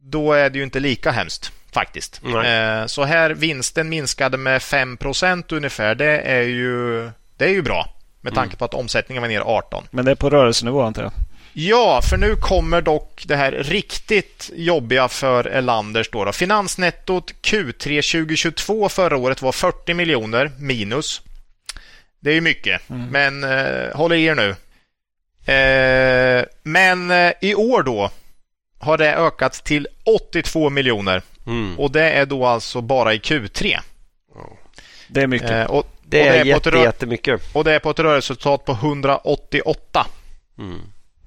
då är det ju inte lika hemskt faktiskt. Eh, så här vinsten minskade med 5% ungefär. Det är ju, det är ju bra med tanke mm. på att omsättningen var ner 18. Men det är på rörelsenivå antar jag? Ja, för nu kommer dock det här riktigt jobbiga för Elanders. Då, då. Finansnettot Q3 2022 förra året var 40 miljoner minus. Det är ju mycket, mm. men eh, håll i er nu. Eh, men eh, i år då har det ökat till 82 miljoner. Mm. Och det är då alltså bara i Q3. Det är mycket. Eh, och, det, och är, det är jätte, jättemycket. Och det är på ett rörelseresultat på 188. Mm.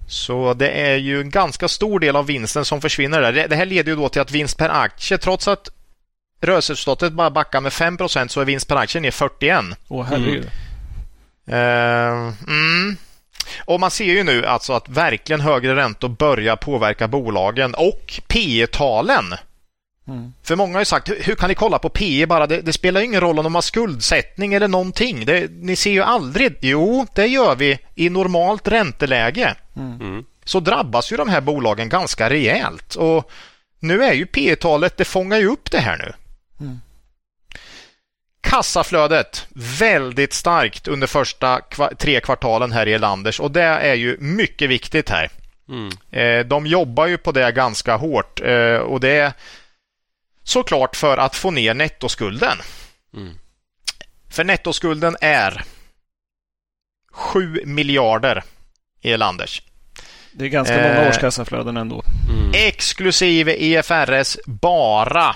Så det är ju en ganska stor del av vinsten som försvinner där. Det här leder ju då till att vinst per aktie, trots att rörelseresultatet bara backar med 5% så är vinst per aktie ner 41. Åh, herregud. Mm. Uh, mm. Och man ser ju nu alltså att verkligen högre räntor börjar påverka bolagen och P talen Mm. För många har ju sagt, hur kan ni kolla på PE bara? Det, det spelar ingen roll om de har skuldsättning eller någonting. Det, ni ser ju aldrig. Jo, det gör vi i normalt ränteläge. Mm. mm. Så drabbas ju de här bolagen ganska rejält. Och nu är ju P talet det fångar ju upp det här nu. Mm. Kassaflödet väldigt starkt under första tre kvartalen här i Elanders och det är ju mycket viktigt här. Mm. Eh, de jobbar ju på det ganska hårt eh, och det Såklart för att få ner nettoskulden. Mm. För nettoskulden är 7 miljarder i Elanders. Det är ganska många eh, årskassaflöden ändå. Mm. Exklusive IFRS bara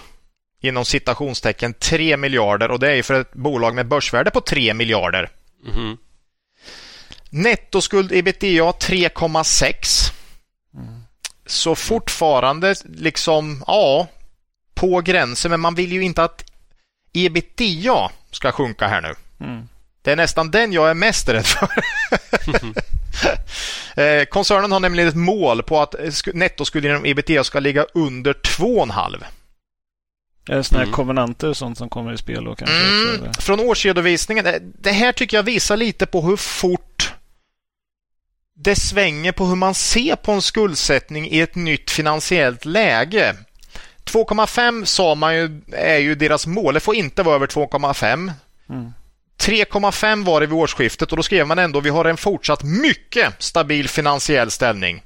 inom citationstecken 3 miljarder och det är för ett bolag med börsvärde på 3 miljarder. Mm. Nettoskuld ebitda 3,6. Mm. Så fortfarande liksom, ja, på gränsen, men man vill ju inte att ebitda ska sjunka här nu. Mm. Det är nästan den jag är mest rädd för. Eh, koncernen har nämligen ett mål på att nettoskulden inom ebitda ska ligga under 2,5. Är det sådana här mm. konvenanter och sånt som kommer i spel då kanske? Mm. Från årsredovisningen. Det här tycker jag visar lite på hur fort det svänger på hur man ser på en skuldsättning i ett nytt finansiellt läge. 2,5 sa man ju är ju deras mål. Det får inte vara över 2,5. Mm. 3,5 var det vid årsskiftet och då skrev man ändå vi har en fortsatt mycket stabil finansiell ställning.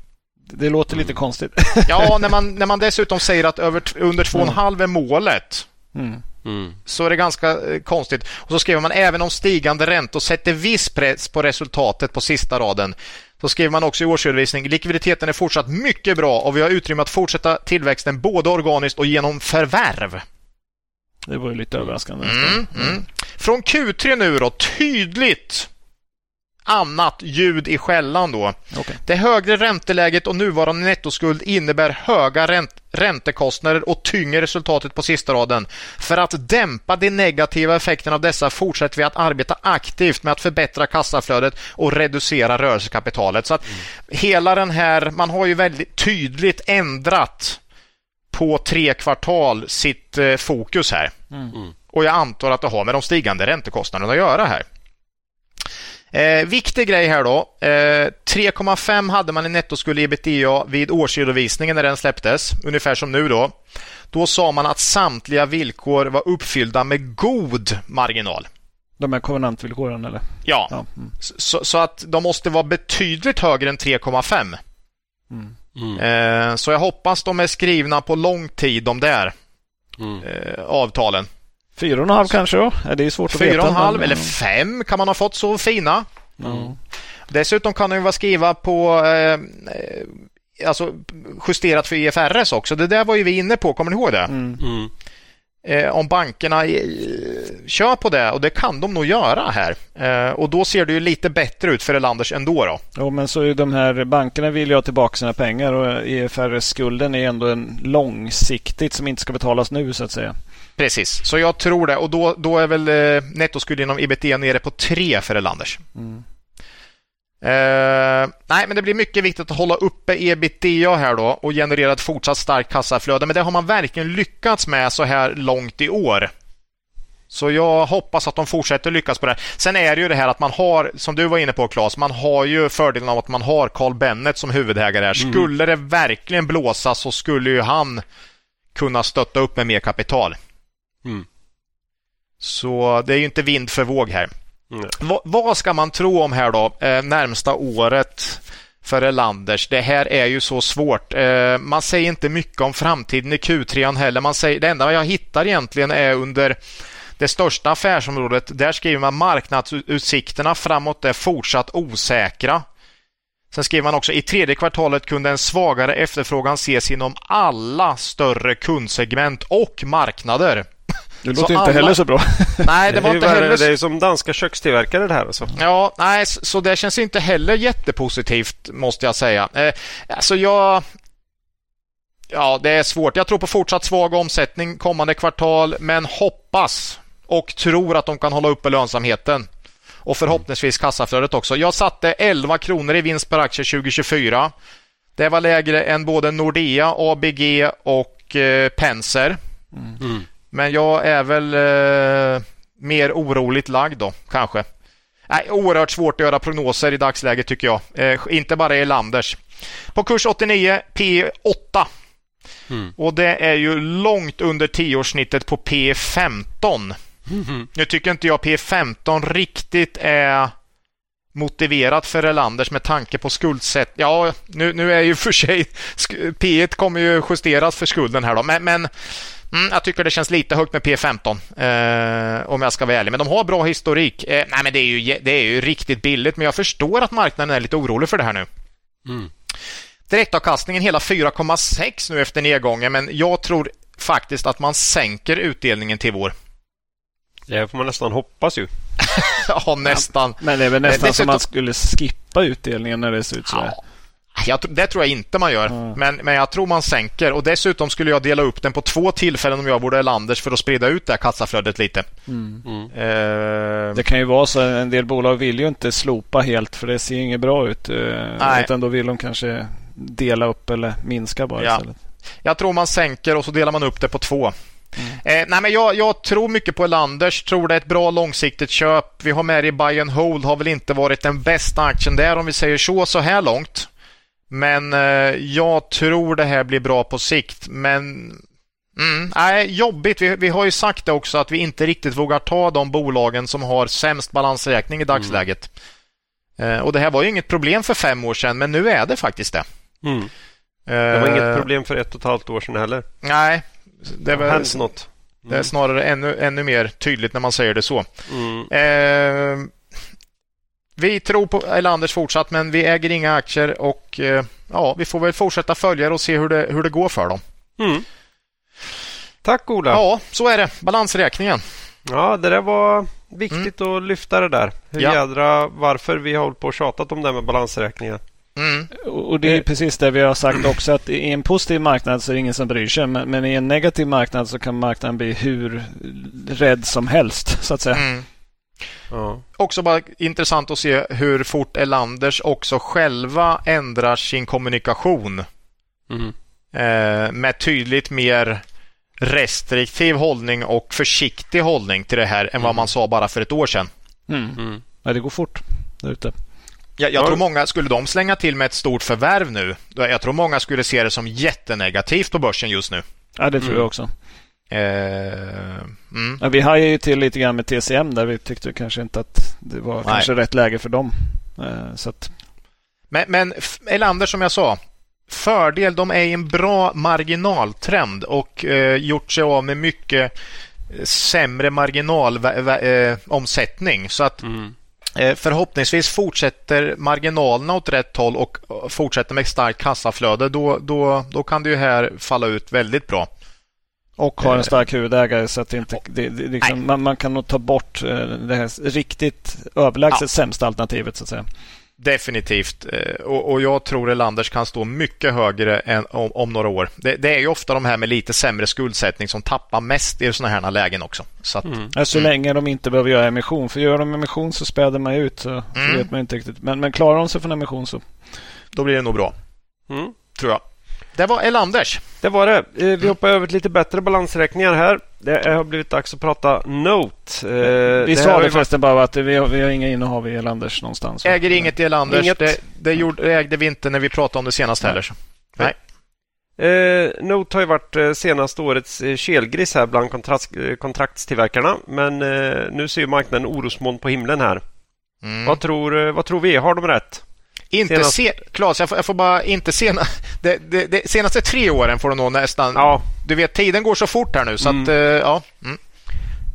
Det låter lite konstigt. ja, när man, när man dessutom säger att över, under 2,5 är målet. Mm. Mm. Så är det ganska eh, konstigt. Och så skriver man även om stigande räntor sätter viss press på resultatet på sista raden. Så skriver man också i årsredovisning likviditeten är fortsatt mycket bra och vi har utrymme att fortsätta tillväxten både organiskt och genom förvärv. Det var ju lite överraskande. Mm, mm. Från Q3 nu då, tydligt annat ljud i skällan då. Okay. Det högre ränteläget och nuvarande nettoskuld innebär höga ränt räntekostnader och tynger resultatet på sista raden. För att dämpa de negativa effekterna av dessa fortsätter vi att arbeta aktivt med att förbättra kassaflödet och reducera rörelsekapitalet. Så att mm. hela den här, man har ju väldigt tydligt ändrat på tre kvartal sitt eh, fokus här. Mm. Och jag antar att det har med de stigande räntekostnaderna att göra här. Eh, viktig grej här då. Eh, 3,5 hade man i nettoskuld i ebitda vid årsredovisningen när den släpptes, ungefär som nu då. Då sa man att samtliga villkor var uppfyllda med god marginal. De här kovenantvillkoren eller? Ja, ja. Mm. Så, så, att de måste vara betydligt högre än 3,5. Mm. Mm. Eh, så jag hoppas de är skrivna på lång tid, de där mm. eh, avtalen. Fyra och en halv kanske då? Det är svårt att veta. Fyra och en halv eller fem kan man ha fått så fina. Mm. Dessutom kan de ju vara skriva på eh, alltså justerat för IFRS också. Det där var ju vi inne på, kommer ni ihåg det? Mm. Mm. Eh, om bankerna eh, kör på det och det kan de nog göra här. Eh, och då ser det ju lite bättre ut för Elanders ändå. Då. Jo, men så är de här bankerna vill ju ha tillbaka sina pengar och IFRS-skulden är ändå en långsiktigt som inte ska betalas nu så att säga. Precis, så jag tror det. Och då, då är väl eh, nettoskulden inom ebitda nere på 3 för Elanders. Mm. Eh, nej, men det blir mycket viktigt att hålla uppe ebitda här då och generera ett fortsatt starkt kassaflöde. Men det har man verkligen lyckats med så här långt i år. Så jag hoppas att de fortsätter lyckas på det. Sen är det ju det här att man har, som du var inne på Claes, man har ju fördelen av att man har Carl Bennet som huvudägare här. Mm. Skulle det verkligen blåsa så skulle ju han kunna stötta upp med mer kapital. Mm. Så det är ju inte vind för våg här. Mm. Va, vad ska man tro om här då, eh, närmsta året för Elanders? Det här är ju så svårt. Eh, man säger inte mycket om framtiden i Q3 heller. Man säger, det enda jag hittar egentligen är under det största affärsområdet. Där skriver man marknadsutsikterna framåt är fortsatt osäkra. Sen skriver man också i tredje kvartalet kunde en svagare efterfrågan ses inom alla större kundsegment och marknader. Det låter inte alla... heller så bra. Nej, det var inte heller... Det är som danska kökstillverkare det här alltså. Ja, nej, så det känns inte heller jättepositivt måste jag säga. Eh, alltså jag... Ja, det är svårt. Jag tror på fortsatt svag omsättning kommande kvartal, men hoppas och tror att de kan hålla uppe lönsamheten och förhoppningsvis kassaflödet också. Jag satte 11 kronor i vinst per aktie 2024. Det var lägre än både Nordea, ABG och eh, Penser. Mm. Men jag är väl eh, mer oroligt lagd då, kanske. Nej, oerhört svårt att göra prognoser i dagsläget tycker jag. Eh, inte bara i Landers. På kurs 89, P 8. Mm. Och det är ju långt under tioårssnittet på P 15. Mm. Nu tycker inte jag P 15 riktigt är motiverat för Elanders med tanke på skuldsätt. Ja, nu, nu är ju för sig P1 kommer ju justeras för skulden här då, men, men Mm, jag tycker det känns lite högt med P15 eh, om jag ska vara ärlig. Men de har bra historik. Eh, nej, men det är, ju, det är ju riktigt billigt, men jag förstår att marknaden är lite orolig för det här nu. Mm. Direktavkastningen hela 4,6 nu efter nedgången, men jag tror faktiskt att man sänker utdelningen till vår. Det får man nästan hoppas ju. ja, nästan. Men det är väl nästan Dessutom... som man skulle skippa utdelningen när det ser ut så här. Ja. Jag, det tror jag inte man gör, mm. men, men jag tror man sänker. Och Dessutom skulle jag dela upp den på två tillfällen om jag vore Landers för att sprida ut det här kassaflödet lite. Mm. Mm. Uh, det kan ju vara så en del bolag vill ju inte slopa helt för det ser inget bra ut. Uh, nej. Utan då vill de kanske dela upp eller minska bara ja. istället. Jag tror man sänker och så delar man upp det på två. Mm. Eh, nej, men jag, jag, tror mycket på Elanders. Tror det är ett bra långsiktigt köp. Vi har med i Buy and Hold. Har väl inte varit den bästa aktien där om vi säger så, så här långt. Men eh, jag tror det här blir bra på sikt. Men mm, nej, jobbigt. Vi, vi, har ju sagt det också att vi inte riktigt vågar ta de bolagen som har sämst balansräkning i dagsläget. Mm. Eh, och Det här var ju inget problem för fem år sedan, men nu är det faktiskt det. Mm. Det var inget problem för ett och ett halvt år sedan heller. Nej. Det, var, det. Det är mm. snarare ännu, ännu mer tydligt när man säger det så. Mm. Eh, vi tror på Elanders fortsatt, men vi äger inga aktier och eh, ja, vi får väl fortsätta följa det och se hur det, hur det går för dem. Mm. Tack Ola. Ja, så är det. Balansräkningen. Ja, det där var viktigt mm. att lyfta det där. Hur ja. jädra varför vi har hållit på och tjatat om det med balansräkningen. Mm. Och Det är precis det vi har sagt också att i en positiv marknad så är det ingen som bryr sig. Men, i en negativ marknad så kan marknaden bli hur rädd som helst så att säga. Mm. Ja. Också bara intressant att se hur fort Elanders också själva ändrar sin kommunikation. Mm. Eh, med tydligt mer restriktiv hållning och försiktig hållning till det här mm. än vad mm. man sa bara för ett år sedan. Mm. mm. Ja, det går fort där ute. Jag, jag tror många, skulle de slänga till med ett stort förvärv nu, jag tror många skulle se det som jättenegativt på börsen just nu. Ja, det tror jag mm. också. Eh, mm. ja, vi hajade ju till lite grann med TCM där vi tyckte kanske inte att det var Nej. kanske rätt läge för dem. Eh, så att... Men, men Elander som jag sa, fördel. De är i en bra marginaltrend och eh, gjort sig av med mycket sämre marginalomsättning. Så att mm. Eh, förhoppningsvis fortsätter marginalerna åt rätt håll och fortsätter med starkt kassaflöde. Då, då, då kan det ju här falla ut väldigt bra. Och har en stark huvudägare så att det inte, det, det, liksom, man, man, kan nog ta bort eh, det här riktigt överlägset ja. sämsta alternativet så att säga. Definitivt. Eh, och, och, jag tror Elanders kan stå mycket högre än om, om några år. Det, det, är ju ofta de här med lite sämre skuldsättning som tappar mest i sådana här lägen också. Så, att, mm. ja, så mm. länge de inte behöver göra emission. För gör de emission så späder man ut. Så, mm. så vet man inte riktigt. Men, men klarar de sig från emission så... Då blir det nog bra. Mm. Tror jag. Det var Elanders. Det var det. Eh, vi hoppar över till lite bättre balansräkningar här. Det har blivit dags att prata Note. Eh, vi sa det förresten bara att vi har, vi har inga innehav i Elanders någonstans. Äger inget i Elanders. Inget. Det, det, gjorde, det ägde vi inte när vi pratade om det senast heller. Nej. Eh, Note har ju varit eh, senaste årets kelgris här bland kontrakt, kontraktstillverkarna. Men eh, nu ser marknaden orosmoln på himlen här. Mm. Vad, tror, vad tror vi? Har de rätt? Inte senast... se, Claes, jag får, jag får, bara inte sena, det, det, det, senaste tre åren får du nog nästan... Ja. Du vet, tiden går så fort här nu så mm. att, uh, ja. Mm.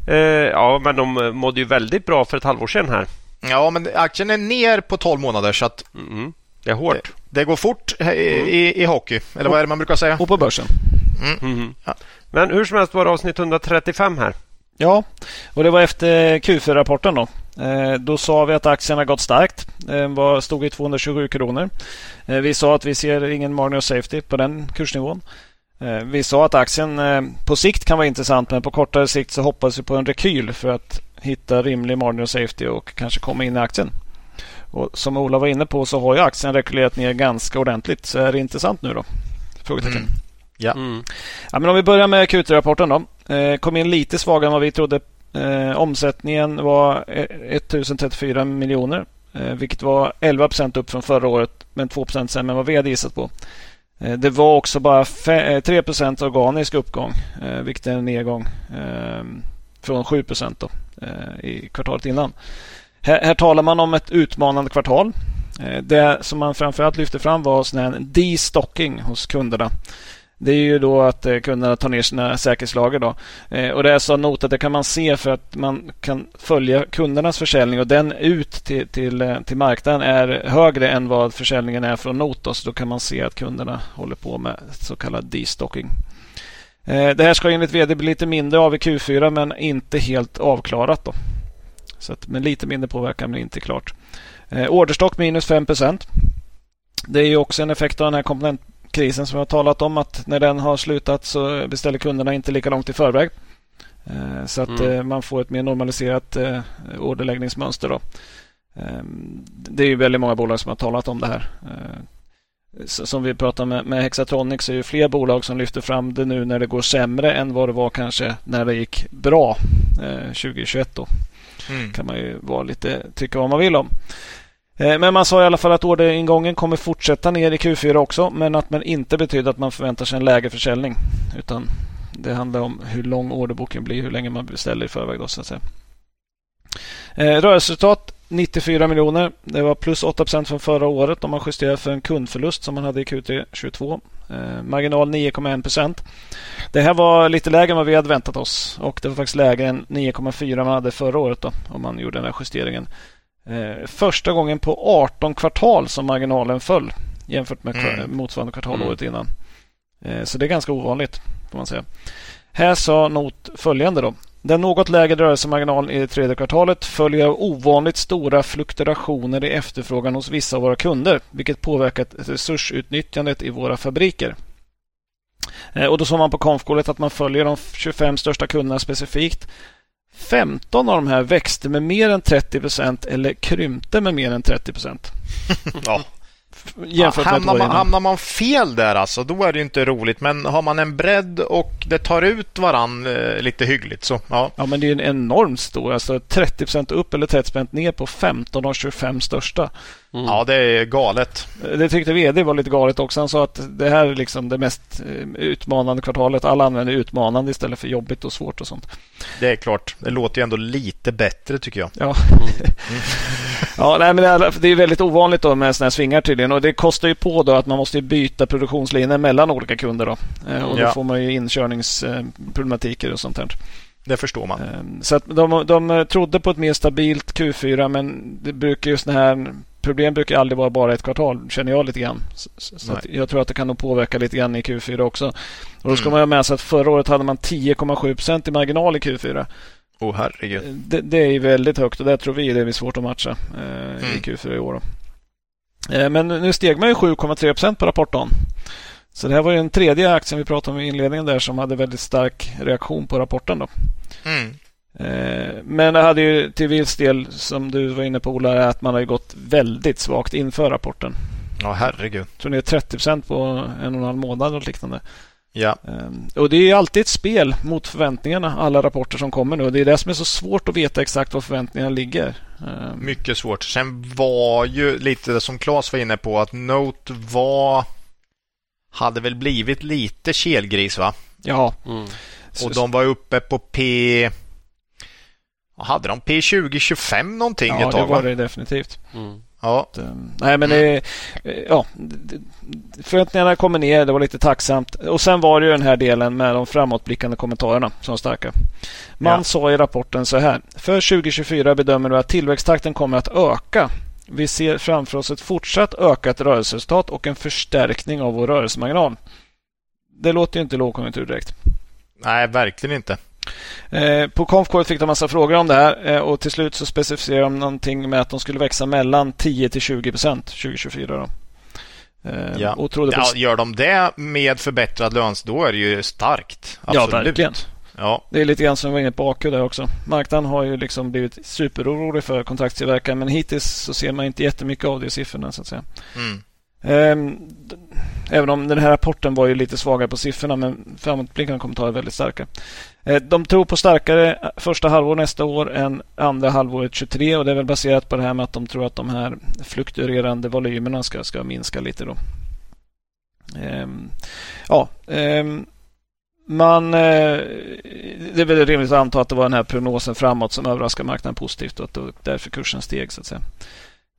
Uh, ja, men de mådde ju väldigt bra för ett halvår sedan här. Ja, men aktien är ner på 12 månader så att... Mm. Det är hårt. Det, det går fort i, i, i, hockey, eller vad är det man brukar säga? Och på börsen. Mm. Mm. Ja. Men hur som helst var det avsnitt 135 här. Ja, och det var efter Q4-rapporten då. Eh, då sa vi att aktien har gått starkt. Den stod i 227 kronor. Eh, vi sa att vi ser ingen margin of safety på den kursnivån. Eh, vi sa att aktien på sikt kan vara intressant men på kortare sikt så hoppas vi på en rekyl för att hitta rimlig margin of safety och kanske komma in i aktien. Och som Ola var inne på så har ju aktien rekylerat ner ganska ordentligt. Så är det intressant nu då? Frågetecken. Mm. Ja. Mm. ja. men om vi börjar med Q3-rapporten då. Eh, kom in lite svagare än vad vi trodde eh, omsättningen var eh, 1034 miljoner, vilket var 11 procent upp från förra året, men 2 procent sämre än vad vi hade gissat på. Det var också bara 3 procent organisk uppgång, vilket är en nedgång ehm, från 7 procent i kvartalet innan. Här, här, talar man om ett utmanande kvartal. Det som man framförallt lyfte fram var sån här destocking hos kunderna det är ju då att eh, kunderna tar ner sina säkerhetslager. Då. Eh, och det är så notat, det kan man se för att man kan följa kundernas försäljning och den ut till, till, eh, till marknaden är högre än vad försäljningen är från not. Då kan man se att kunderna håller på med så kallad destocking. Det här ska enligt vd bli lite mindre av i Q4 men inte helt avklarat. Då. Så att, men lite mindre påverkan men inte klart. Orderstock minus 5% Det är ju också en effekt av den här komponent krisen som jag talat om att när den har slutat så beställer kunderna inte lika långt i förväg. Eh, så att mm. Eh, man får ett mer normaliserat eh, orderläggningsmönster. Då. Ehm, det är ju väldigt många bolag som har talat om det här. Som vi pratade med, med så är det fler bolag som lyfter fram det nu när det går sämre än vad det var kanske när det gick bra 2021. Då. Mm. kan man ju vara lite, tycka vad man vill om. Eh, men man sa i alla fall att orderingången kommer fortsätta ner i Q4 också men att man inte betyder att man förväntar sig en lägre försäljning. Utan det handlar om hur lång orderboken blir, hur länge man beställer i förväg. Då, så att säga. Eh, rörelseresultat 94 miljoner. Det var plus 8 procent från förra året om man justerar för en kundförlust som man hade i Q3 22. Eh, marginal 9,1 procent. Det här var lite lägre än vad vi hade väntat oss och det var faktiskt lägre än 9,4 man hade förra året då, om man gjorde den här justeringen. Eh, första gången på 18 kvartal som marginalen föll jämfört med mm. motsvarande kvartal mm. året innan. Eh, så det är ganska ovanligt får man säga. Här sa Not följande då. Den något lägre rörelsemarginalen i det tredje kvartalet följer av ovanligt stora fluktuationer i efterfrågan hos vissa av våra kunder, vilket påverkat resursutnyttjandet i våra fabriker. Eh, och då sa man på konfkålet att man följer de 25 största kunderna specifikt 15 av de här växte med mer än 30 procent eller krympte med mer än 30 procent. ja. Jämfört ja, hamnar, man, hamnar man fel där alltså, då är det inte roligt. Men har man en bredd och det tar ut varann eh, lite hyggligt så ja. Ja, men det är en enormt stor. Alltså 30 procent upp eller 30 procent ner på 15 av 25 största. Mm. Ja, det är galet. Det tyckte vd var lite galet också. Han sa att det här är liksom det mest eh, utmanande kvartalet. Alla använder utmanande istället för jobbigt och svårt och sånt. Det är klart. Det låter ju ändå lite bättre tycker jag. Ja. Mm. ja, nej, men det är väldigt ovanligt då med sådana här svingar tydligen och det kostar ju på då att man måste byta produktionslinjer mellan olika kunder då. Eh, och då ja. får man ju inkörningsproblematiker och sånt där. Det förstår man. Ehm, så att de, de trodde på ett mer stabilt Q4 men det brukar just det här problem brukar aldrig vara bara ett kvartal, känner jag lite grann. Så, så jag tror att det kan nog påverka lite grann i Q4 också. Och då ska mm. man ha med sig att förra året hade man 10,7% i marginal i Q4. Åh oh, herregud. Det, det, är väldigt högt och det tror vi det är svårt att matcha eh, mm. i Q4 i år. Eh, men nu steg man ju 7,3% på rapportdagen. Så det här var ju den tredje aktien vi pratade om i inledningen där som hade väldigt stark reaktion på rapporten. Då. Mm. Eh, men det hade ju till viss del, som du var inne på Ola, att man har gått väldigt svagt inför rapporten. Ja, herregud. Jag tror det är 30 procent på en och en halv månad och liknande. Ja. Ehm, och det är alltid ett spel mot förväntningarna, alla rapporter som kommer nu. Det är det som är så svårt att veta exakt var förväntningarna ligger. Ehm. Mycket svårt. Sen var ju lite det som Claes var inne på att Note var hade väl blivit lite kelgris va? Ja. Mm. Och de var uppe på P hade de P2025 någonting ja, ett tag? Ja, det var det definitivt. Mm. Ja. nej, men det, ja, förväntningarna kommer ner. Det var lite tacksamt. Och sen var det ju den här delen med de framåtblickande kommentarerna som var starka. Man ja. sa i rapporten så här. För 2024 bedömer du att tillväxttakten kommer att öka. Vi ser framför oss ett fortsatt ökat rörelseresultat och en förstärkning av vår rörelsemarginal. Det låter ju inte lågkonjunktur direkt. Nej, verkligen inte. Eh, på Confcore fick de massa frågor om det här eh, och till slut så specificerade de någonting med att de skulle växa mellan 10 till 20 procent 2024. Då. Eh, ja. Och trodde på... ja, gör de det med förbättrad lönsamhet då är det ju starkt. Absolut. Ja, verkligen. Ja. Det är lite grann som vi var inne på AQ där också. Marknaden har ju liksom blivit superorolig för kontraktstillverkare men hittills så ser man inte jättemycket av det i siffrorna så att säga. Mm. Även om den här rapporten var ju lite svagare på siffrorna men framåtblickande kommentarer är väldigt starka. Eh, de tror på starkare första halvår nästa år än andra halvåret 23 och det är väl baserat på det här med att de tror att de här fluktuerande volymerna ska, ska minska lite. Då. Ehm, ja, ehm, man, eh, det är väl rimligt att anta att det var den här prognosen framåt som överraskade marknaden positivt och att det därför kursen steg. så att säga.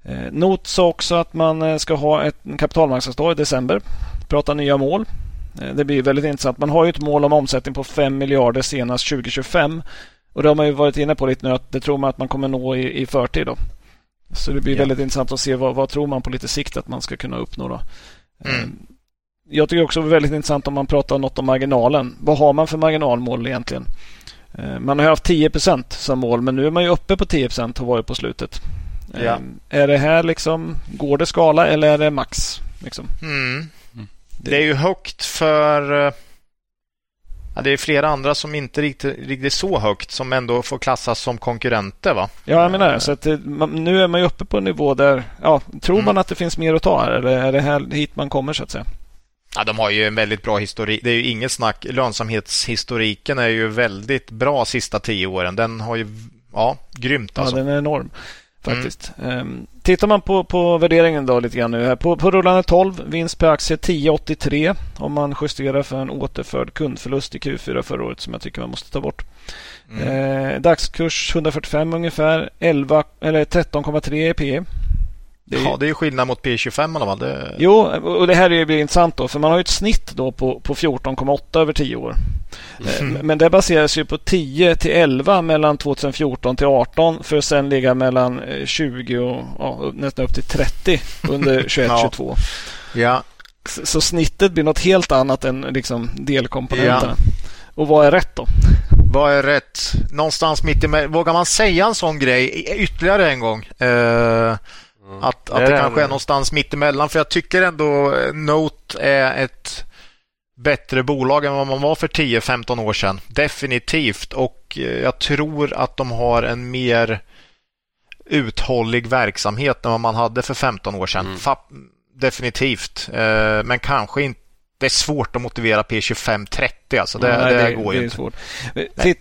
Eh, Not sa också att man ska ha ett kapitalmarknadsdag i december. Prata nya mål. Eh, det blir väldigt intressant. Man har ju ett mål om omsättning på 5 miljarder senast 2025. Och det har man ju varit inne på lite nu att det tror man att man kommer nå i, i förtid. Då. Så det blir ja. väldigt intressant att se vad, vad tror man på lite sikt att man ska kunna uppnå. Då. Mm. Eh, jag tycker också det är väldigt intressant om man pratar något om marginalen. Vad har man för marginalmål egentligen? Eh, man har haft 10% som mål men nu är man ju uppe på 10% har varit på slutet. Ja. Är det här liksom, går det skala eller är det max? Liksom? Mm. Det är ju högt för... Eh, ja, det är flera andra som inte riktigt, riktigt så högt som ändå får klassas som konkurrenter va? Ja, jag menar så att det, Nu är man ju uppe på en nivå där... Ja, tror mm. man att det finns mer att ta här eller är det här hit man kommer så att säga? Ja, de har ju en väldigt bra historik. Det är ju inget snack. Lönsamhetshistoriken är ju väldigt bra sista tio åren. Den har ju... Ja, grymt alltså. Ja, den är enorm. Faktiskt. Mm. Tittar man på, på värderingen då lite grann nu. På, på rullande 12, vinst per aktie 10,83 om man justerar för en återförd kundförlust i Q4 förra året som jag tycker man måste ta bort. Mm. Eh, dagskurs 145 ungefär, 11, eller 13,3 i P det är, ja, det är skillnad mot P25 i alla fall. Det... Jo, och det här är ju intressant då, för man har ju ett snitt då på, på 14,8 över 10 år. Mm. Men det baseras ju på 10 till 11 mellan 2014 till 18 för att sen ligga mellan 20 eh, och ja, nästan upp till 30 under 21-22. ja. Så, så, snittet blir något helt annat än liksom delkomponenterna. Ja. Och vad är rätt då? Vad är rätt? Någonstans mitt emellan. Vågar man säga en sån grej ytterligare en gång? Uh... Mm. Att, att det, det kanske är någonstans mittemellan. För jag tycker ändå Note är ett bättre bolag än vad man var för 10-15 år sedan. Definitivt. Och eh, jag tror att de har en mer uthållig verksamhet än vad man hade för 15 år sedan. Mm. Definitivt. Eh, men kanske inte det är svårt att motivera P2530. Alltså det, Nej, det, det går ju inte. Svårt.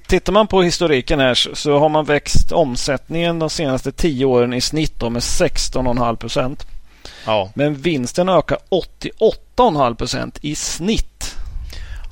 Tittar man på historiken här så har man växt omsättningen de senaste tio åren i snitt med 16,5 procent. Ja. Men vinsten ökar 88,5 procent i snitt.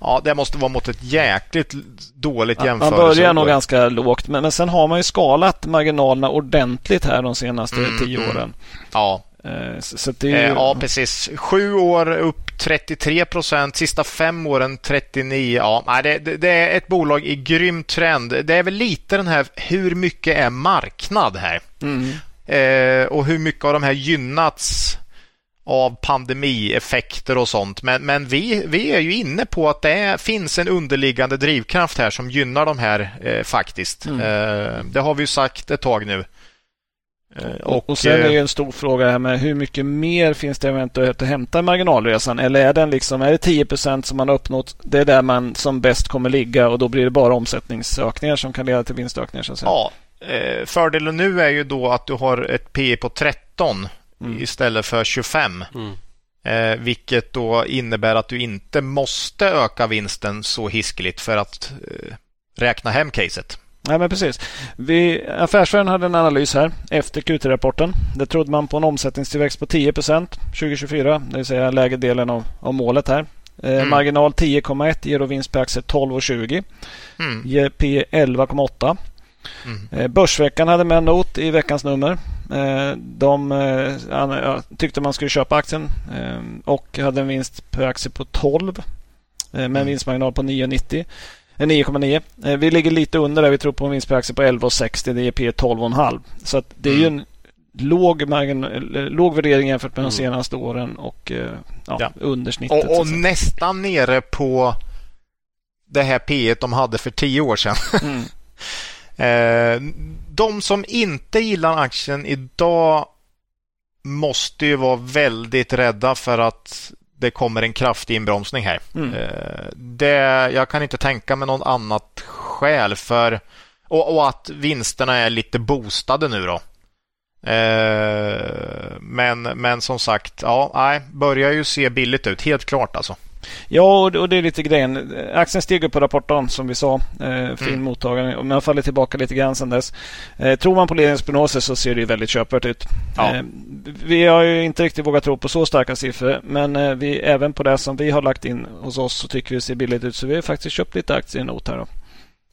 Ja, det måste vara mot ett jäkligt dåligt jämförelse. Man börjar nog ganska lågt, men, men sen har man ju skalat marginalerna ordentligt här de senaste mm, tio mm. åren. Ja. Eh, så det ju... Eh, ja, precis. Sju år upp 33 procent, sista fem åren 39. Ja, det, det, är ett bolag i grym trend. Det är väl lite den här, hur mycket är marknad här? Mm. Eh, och hur mycket har de här gynnats av pandemieffekter och sånt. Men, men vi, vi är ju inne på att det finns en underliggande drivkraft här som gynnar de här eh, faktiskt. Mm. Eh, det har vi sagt ett tag nu. Eh, och, och sen är ju en stor fråga här med hur mycket mer finns det eventuellt att hämta i marginalresan? Eller är, den liksom, är det 10% som man har uppnått? Det är där man som bäst kommer ligga och då blir det bara omsättningsökningar som kan leda till vinstökningar. Så att säga. Ja, eh, fördelen nu är ju då att du har ett P på 13 mm. istället för 25. Mm. Eh, vilket då innebär att du inte måste öka vinsten så hiskeligt för att eh, räkna hem caset. Nej, men precis. Vi, Affärsvärlden hade en analys här efter Q3-rapporten. Där trodde man på en omsättningstillväxt på 10% 2024, det vill säga lägre delen av, av målet här. Eh, mm. Marginal 10,1 ger då vinst per aktie 12,20. Mm. Ger P 11,8. Mm. Eh, Börsveckan hade med en not i veckans nummer. Eh, de eh, tyckte man skulle köpa aktien och hade en vinst per aktie på 12 med en mm. vinstmarginal på 9,90. 9,9. Vi ligger lite under där. Vi tror på en vinst per aktie på 11,60. Det ger P 12,5. Så det är ju mm. en låg, margin, låg värdering jämfört med de mm. senaste åren och ja, ja. under snittet. Och, och nästan nere på det här P de hade för tio år sedan. Mm. Eh, de som inte gillar aktien idag måste ju vara väldigt rädda för att det kommer en kraftig inbromsning här. Mm. Eh, det, jag kan inte tänka mig något annat skäl för och, och att vinsterna är lite boostade nu då. Eh, men, men som sagt, ja, nej, börjar ju se billigt ut, helt klart alltså. Ja, och det är lite grejen. Aktien steg upp på rapporten som vi sa. Eh, fin mm. mottagande. Men har fallit tillbaka lite grann sedan dess. Eh, tror man på ledningens prognoser så ser det väldigt köpvärt ut. Ja. Eh, vi har ju inte riktigt vågat tro på så starka siffror. Men eh, vi, även på det som vi har lagt in hos oss så tycker vi det ser billigt ut. Så vi har faktiskt köpt lite aktier i Not här. Då.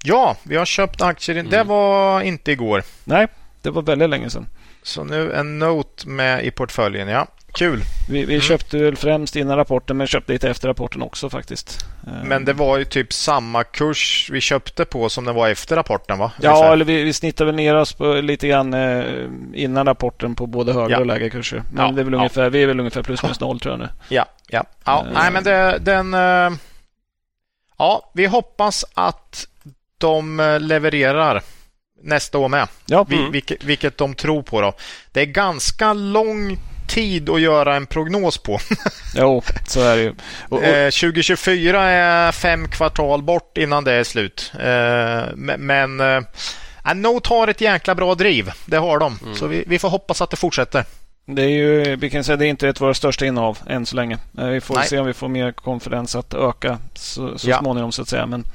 Ja, vi har köpt aktier. Mm. Det var inte igår. Nej, det var väldigt länge sedan. Så nu en Note med i portföljen, ja. Kul. Vi, vi mm. köpte väl främst innan rapporten men köpte lite efter rapporten också faktiskt. Eh, men det var ju typ samma kurs vi köpte på som det var efter rapporten va? Ja, eller vi, vi snittar väl ner oss på lite grann eh, innan rapporten på både högre ja. och lägre kurser. Men ja, det är väl ja. ungefär, vi är väl ungefär plus minus noll tror jag nu. Ja, ja. ja. Uh, nej men det, den... Ja, vi hoppas att de levererar nästa år med. Ja. Mm. Vilket, vilket de tror på. då. Det är ganska lång tid att göra en prognos på. jo, så är det ju. Och, och... Eh, 2024 är fem kvartal bort innan det är slut. Eh, men eh, Note har ett jäkla bra driv. Det har de. Mm. Så vi, vi får hoppas att det fortsätter. Det är ju, vi kan säga det är inte ett av våra största innehav än så länge. Eh, vi får Nej. se om vi får mer konfidens att öka så, så ja. småningom så att säga. Men,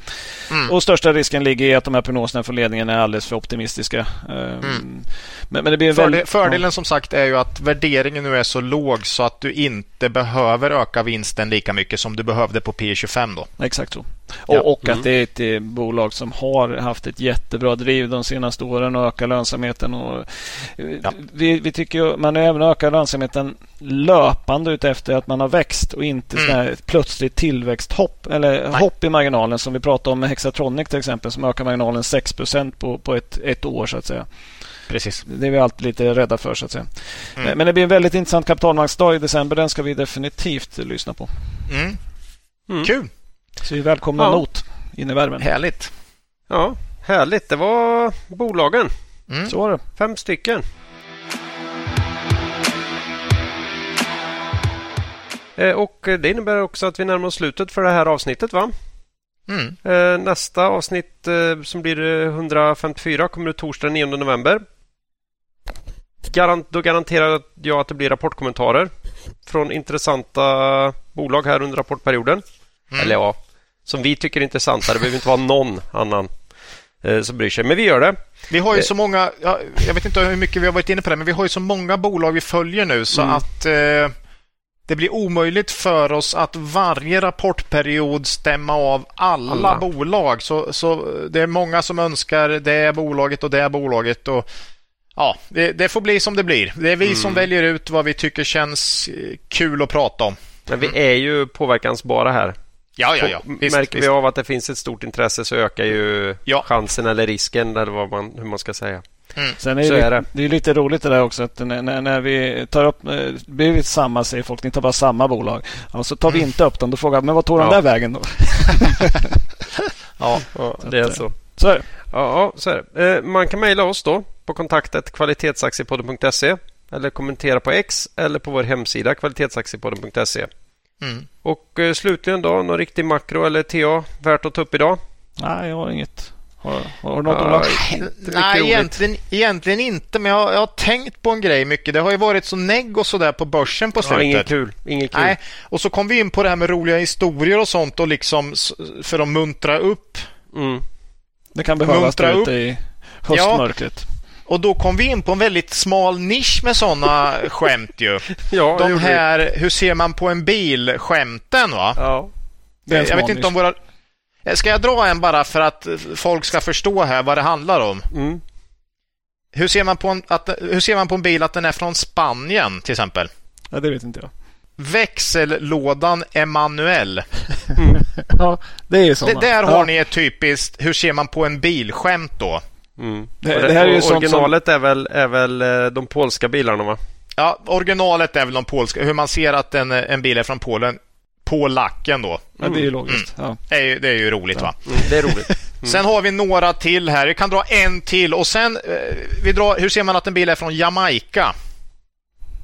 mm. Och största risken ligger i att de här prognoserna från ledningen är alldeles för optimistiska. Eh, mm. Men, men, det blir Fördel, väldigt, fördelen ja. som sagt är ju att värderingen nu är så låg så att du inte behöver öka vinsten lika mycket som du behövde på P25 då. Exakt så. Och, ja. och att mm. det är ett eh, bolag som har haft ett jättebra driv de senaste åren och ökar lönsamheten. Och, ja. vi, vi tycker man även ökar lönsamheten löpande utefter att man har växt och inte mm. plötsligt tillväxthopp eller Nej. hopp i marginalen som vi pratade om med Hexatronic till exempel som ökar marginalen 6 på, på ett, ett år så att säga. Precis. Det är vi alltid lite rädda för. så att säga. Mm. Men det blir en väldigt intressant kapitalmarknadsdag i december. Den ska vi definitivt lyssna på. Mm. Mm. Kul! Så vi välkomnar ja. Not in i värmen. Härligt! Ja, härligt. Det var bolagen. Mm. Så var det. Fem stycken. Eh, och det innebär också att vi närmar oss slutet för det här avsnittet va? Mm. Eh, nästa avsnitt eh, som blir 154 kommer ut torsdag den 9 november. Garant, då garanterar jag att det blir rapportkommentarer från intressanta bolag här under rapportperioden. Mm. Eller ja, som vi tycker är intressanta. Det behöver inte vara någon annan som bryr sig, men vi gör det. Vi har ju så många, jag vet inte hur mycket vi har varit inne på det, men vi har ju så många bolag vi följer nu så mm. att det blir omöjligt för oss att varje rapportperiod stämma av alla, alla. bolag. Så, så det är många som önskar det bolaget och det bolaget. Och, ja, det, det får bli som det blir. Det är vi mm. som väljer ut vad vi tycker känns eh, kul att prata om. Men vi är ju påverkansbara här. Ja, ja, ja. Visst, Märker visst. vi av att det finns ett stort intresse så ökar ju ja. chansen eller risken eller vad man, hur man ska säga. Mm. Sen är så det, är det. det är lite roligt det där också att när, när vi tar upp, det blir samma säger folk, ni tar bara samma bolag. Ja, så tar vi mm. inte upp dem, då frågar men vad tog ja. den där vägen då? ja, det är så. Så är det. Ja, så är det. Eh, man kan mejla oss då på kontaktet kvalitetsaktiepodden.se eller kommentera på X eller på vår hemsida kvalitetsaktiepodden.se. Mm. Och eh, slutligen då, någon riktig makro eller TA värt att ta upp idag? Nej, jag har inget. Har, har du något ja, Nej, egentligen, egentligen, inte. Men jag, jag, har tänkt på en grej mycket. Det har ju varit så negg och sådär på börsen på slutet. Ja, inget kul. Inget kul. Nej. Och så kom vi in på det här med roliga historier och sånt och liksom för att muntra upp. Mm. Det kan behövas muntra ute i höstmörkret. Ja. Och då kom vi in på en väldigt smal nisch med sådana skämt ju. ja, De här, hur ser man på en bil-skämten va? Ja. Jag vet inte om våra ska jag dra en bara för att folk ska förstå här vad det handlar om? Mm. Hur, ser man på en, att, hur ser man på en bil att den är från Spanien till exempel? Ja, det vet inte jag. Växellådan är manuell. Mm. ja, det är ju sådana. där har ja. ni ett typiskt hur ser man på en bil-skämt då. Mm. Det, det, här är ju originalet som... är, väl, är väl eh, de polska bilarna va? Ja, originalet är väl de polska. Hur man ser att en, en bil är från Polen på lacken då. Ja, det är ju logiskt. Mm. Ja. Det, är ju, det är ju roligt ja. va? Mm, det är roligt. Mm. Sen har vi några till här. Vi kan dra en till och sen eh, vi drar, hur ser man att en bil är från Jamaica?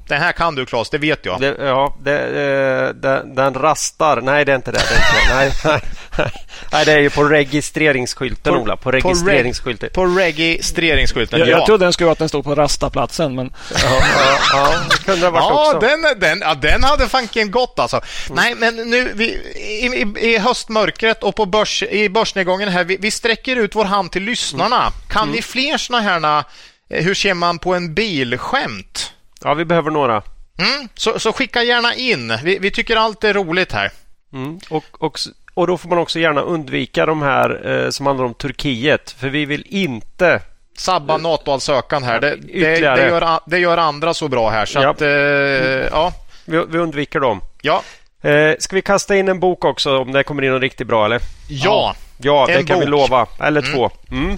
Den här kan du Claes, det vet jag. Det, ja, det, eh, den, den rastar. Nej, det är inte det. det, är inte det. Nej, nej, nej, det är ju på registreringsskylten, på, Ola. På registreringsskylten. På, registreringsskylten, ja. Jag trodde den skulle vara att den stod på rastaplatsen, men... Ja, ja, ja det kunde det ha varit ja, också. Den, den, ja, den hade fanken gått alltså. Mm. Nej, men nu vi, i, i, i höstmörkret och på börs, i börsnedgången här, vi, vi sträcker ut vår hand till lyssnarna. Mm. Kan mm. ni fler såna här, eh, hur ser man på en bil-skämt? Ja, vi behöver några. Mm, så, så, skicka gärna in. Vi, vi tycker allt är roligt här. Mm, och, och, och då får man också gärna undvika de här eh, som handlar om Turkiet. För vi vill inte sabba NATO-ansökan här. Det, det, det, gör, det gör andra så bra här. Så ja. Att, eh, ja. Vi, vi undviker dem. Ja. Eh, ska vi kasta in en bok också om det kommer in något riktigt bra eller? Ja, ja det kan bok. vi lova. Eller mm. två. Mm.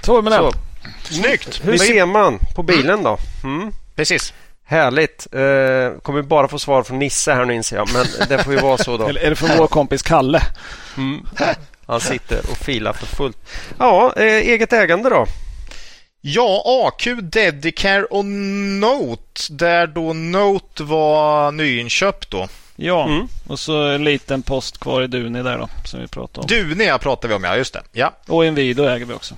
Så med den. Snyggt! Hur ser man på bilen då? Mm. Precis. Härligt. Eh, kommer bara få svar från Nisse här nu inser jag. Men det får ju vara så då. Eller är det från vår kompis Kalle? Mm. Han sitter och filar för fullt. Ja, eh, eget ägande då? Ja, AQ, Dedicare och Note. Där då Note var nyinköpt då. Ja, mm. och så en liten post kvar i Duni där då, som vi pratade om. Duni pratar vi om, ja. Just det. Ja. Och Inwido äger vi också.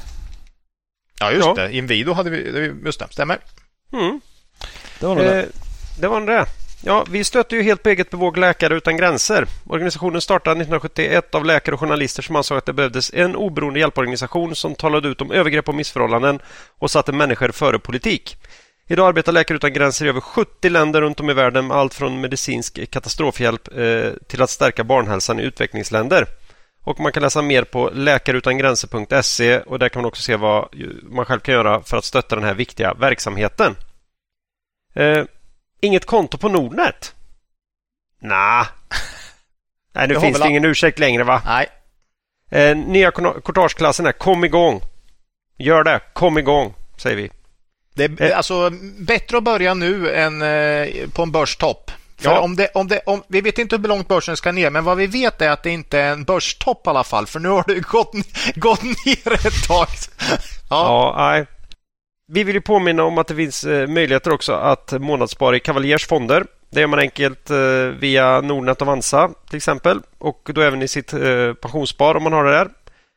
Ja, just ja. det. Inwido hade vi, just det, stämmer. Mm. Det var nog eh, det. Det var det. Ja, vi stötte ju helt på eget bevåg Läkare utan gränser. Organisationen startade 1971 av läkare och journalister som ansåg att det behövdes en oberoende hjälporganisation som talade ut om övergrepp och missförhållanden och satte människor före politik. Idag arbetar Läkare utan gränser i över 70 länder runt om i världen med allt från medicinsk katastrofhjälp eh, till att stärka barnhälsan i utvecklingsländer. Och Man kan läsa mer på läkarutangränser.se och där kan man också se vad man själv kan göra för att stötta den här viktiga verksamheten. Eh, inget konto på Nordnet? Nah. Nej, nu finns det ingen ursäkt längre va? Nej. Eh, nya courtageklassen är kom igång. Gör det, kom igång, säger vi. Det är eh. alltså bättre att börja nu än eh, på en börstopp. För ja. om det, om det, om, vi vet inte hur långt börsen ska ner, men vad vi vet är att det inte är en börstopp i alla fall, för nu har det gått, gått ner ett tag. ja, ja nej. Vi vill ju påminna om att det finns eh, möjligheter också att månadsspara i Cavaliers fonder. Det gör man enkelt eh, via Nordnet och Avanza till exempel och då även i sitt eh, pensionsspar om man har det där.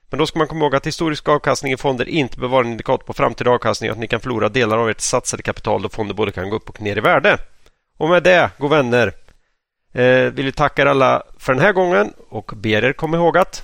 Men då ska man komma ihåg att historisk avkastning i fonder inte bör vara en indikator på framtida avkastning och att ni kan förlora delar av ert satsade kapital då fonder både kan gå upp och ner i värde. Och med det, god vänner, vill vi tacka er alla för den här gången och ber er komma ihåg att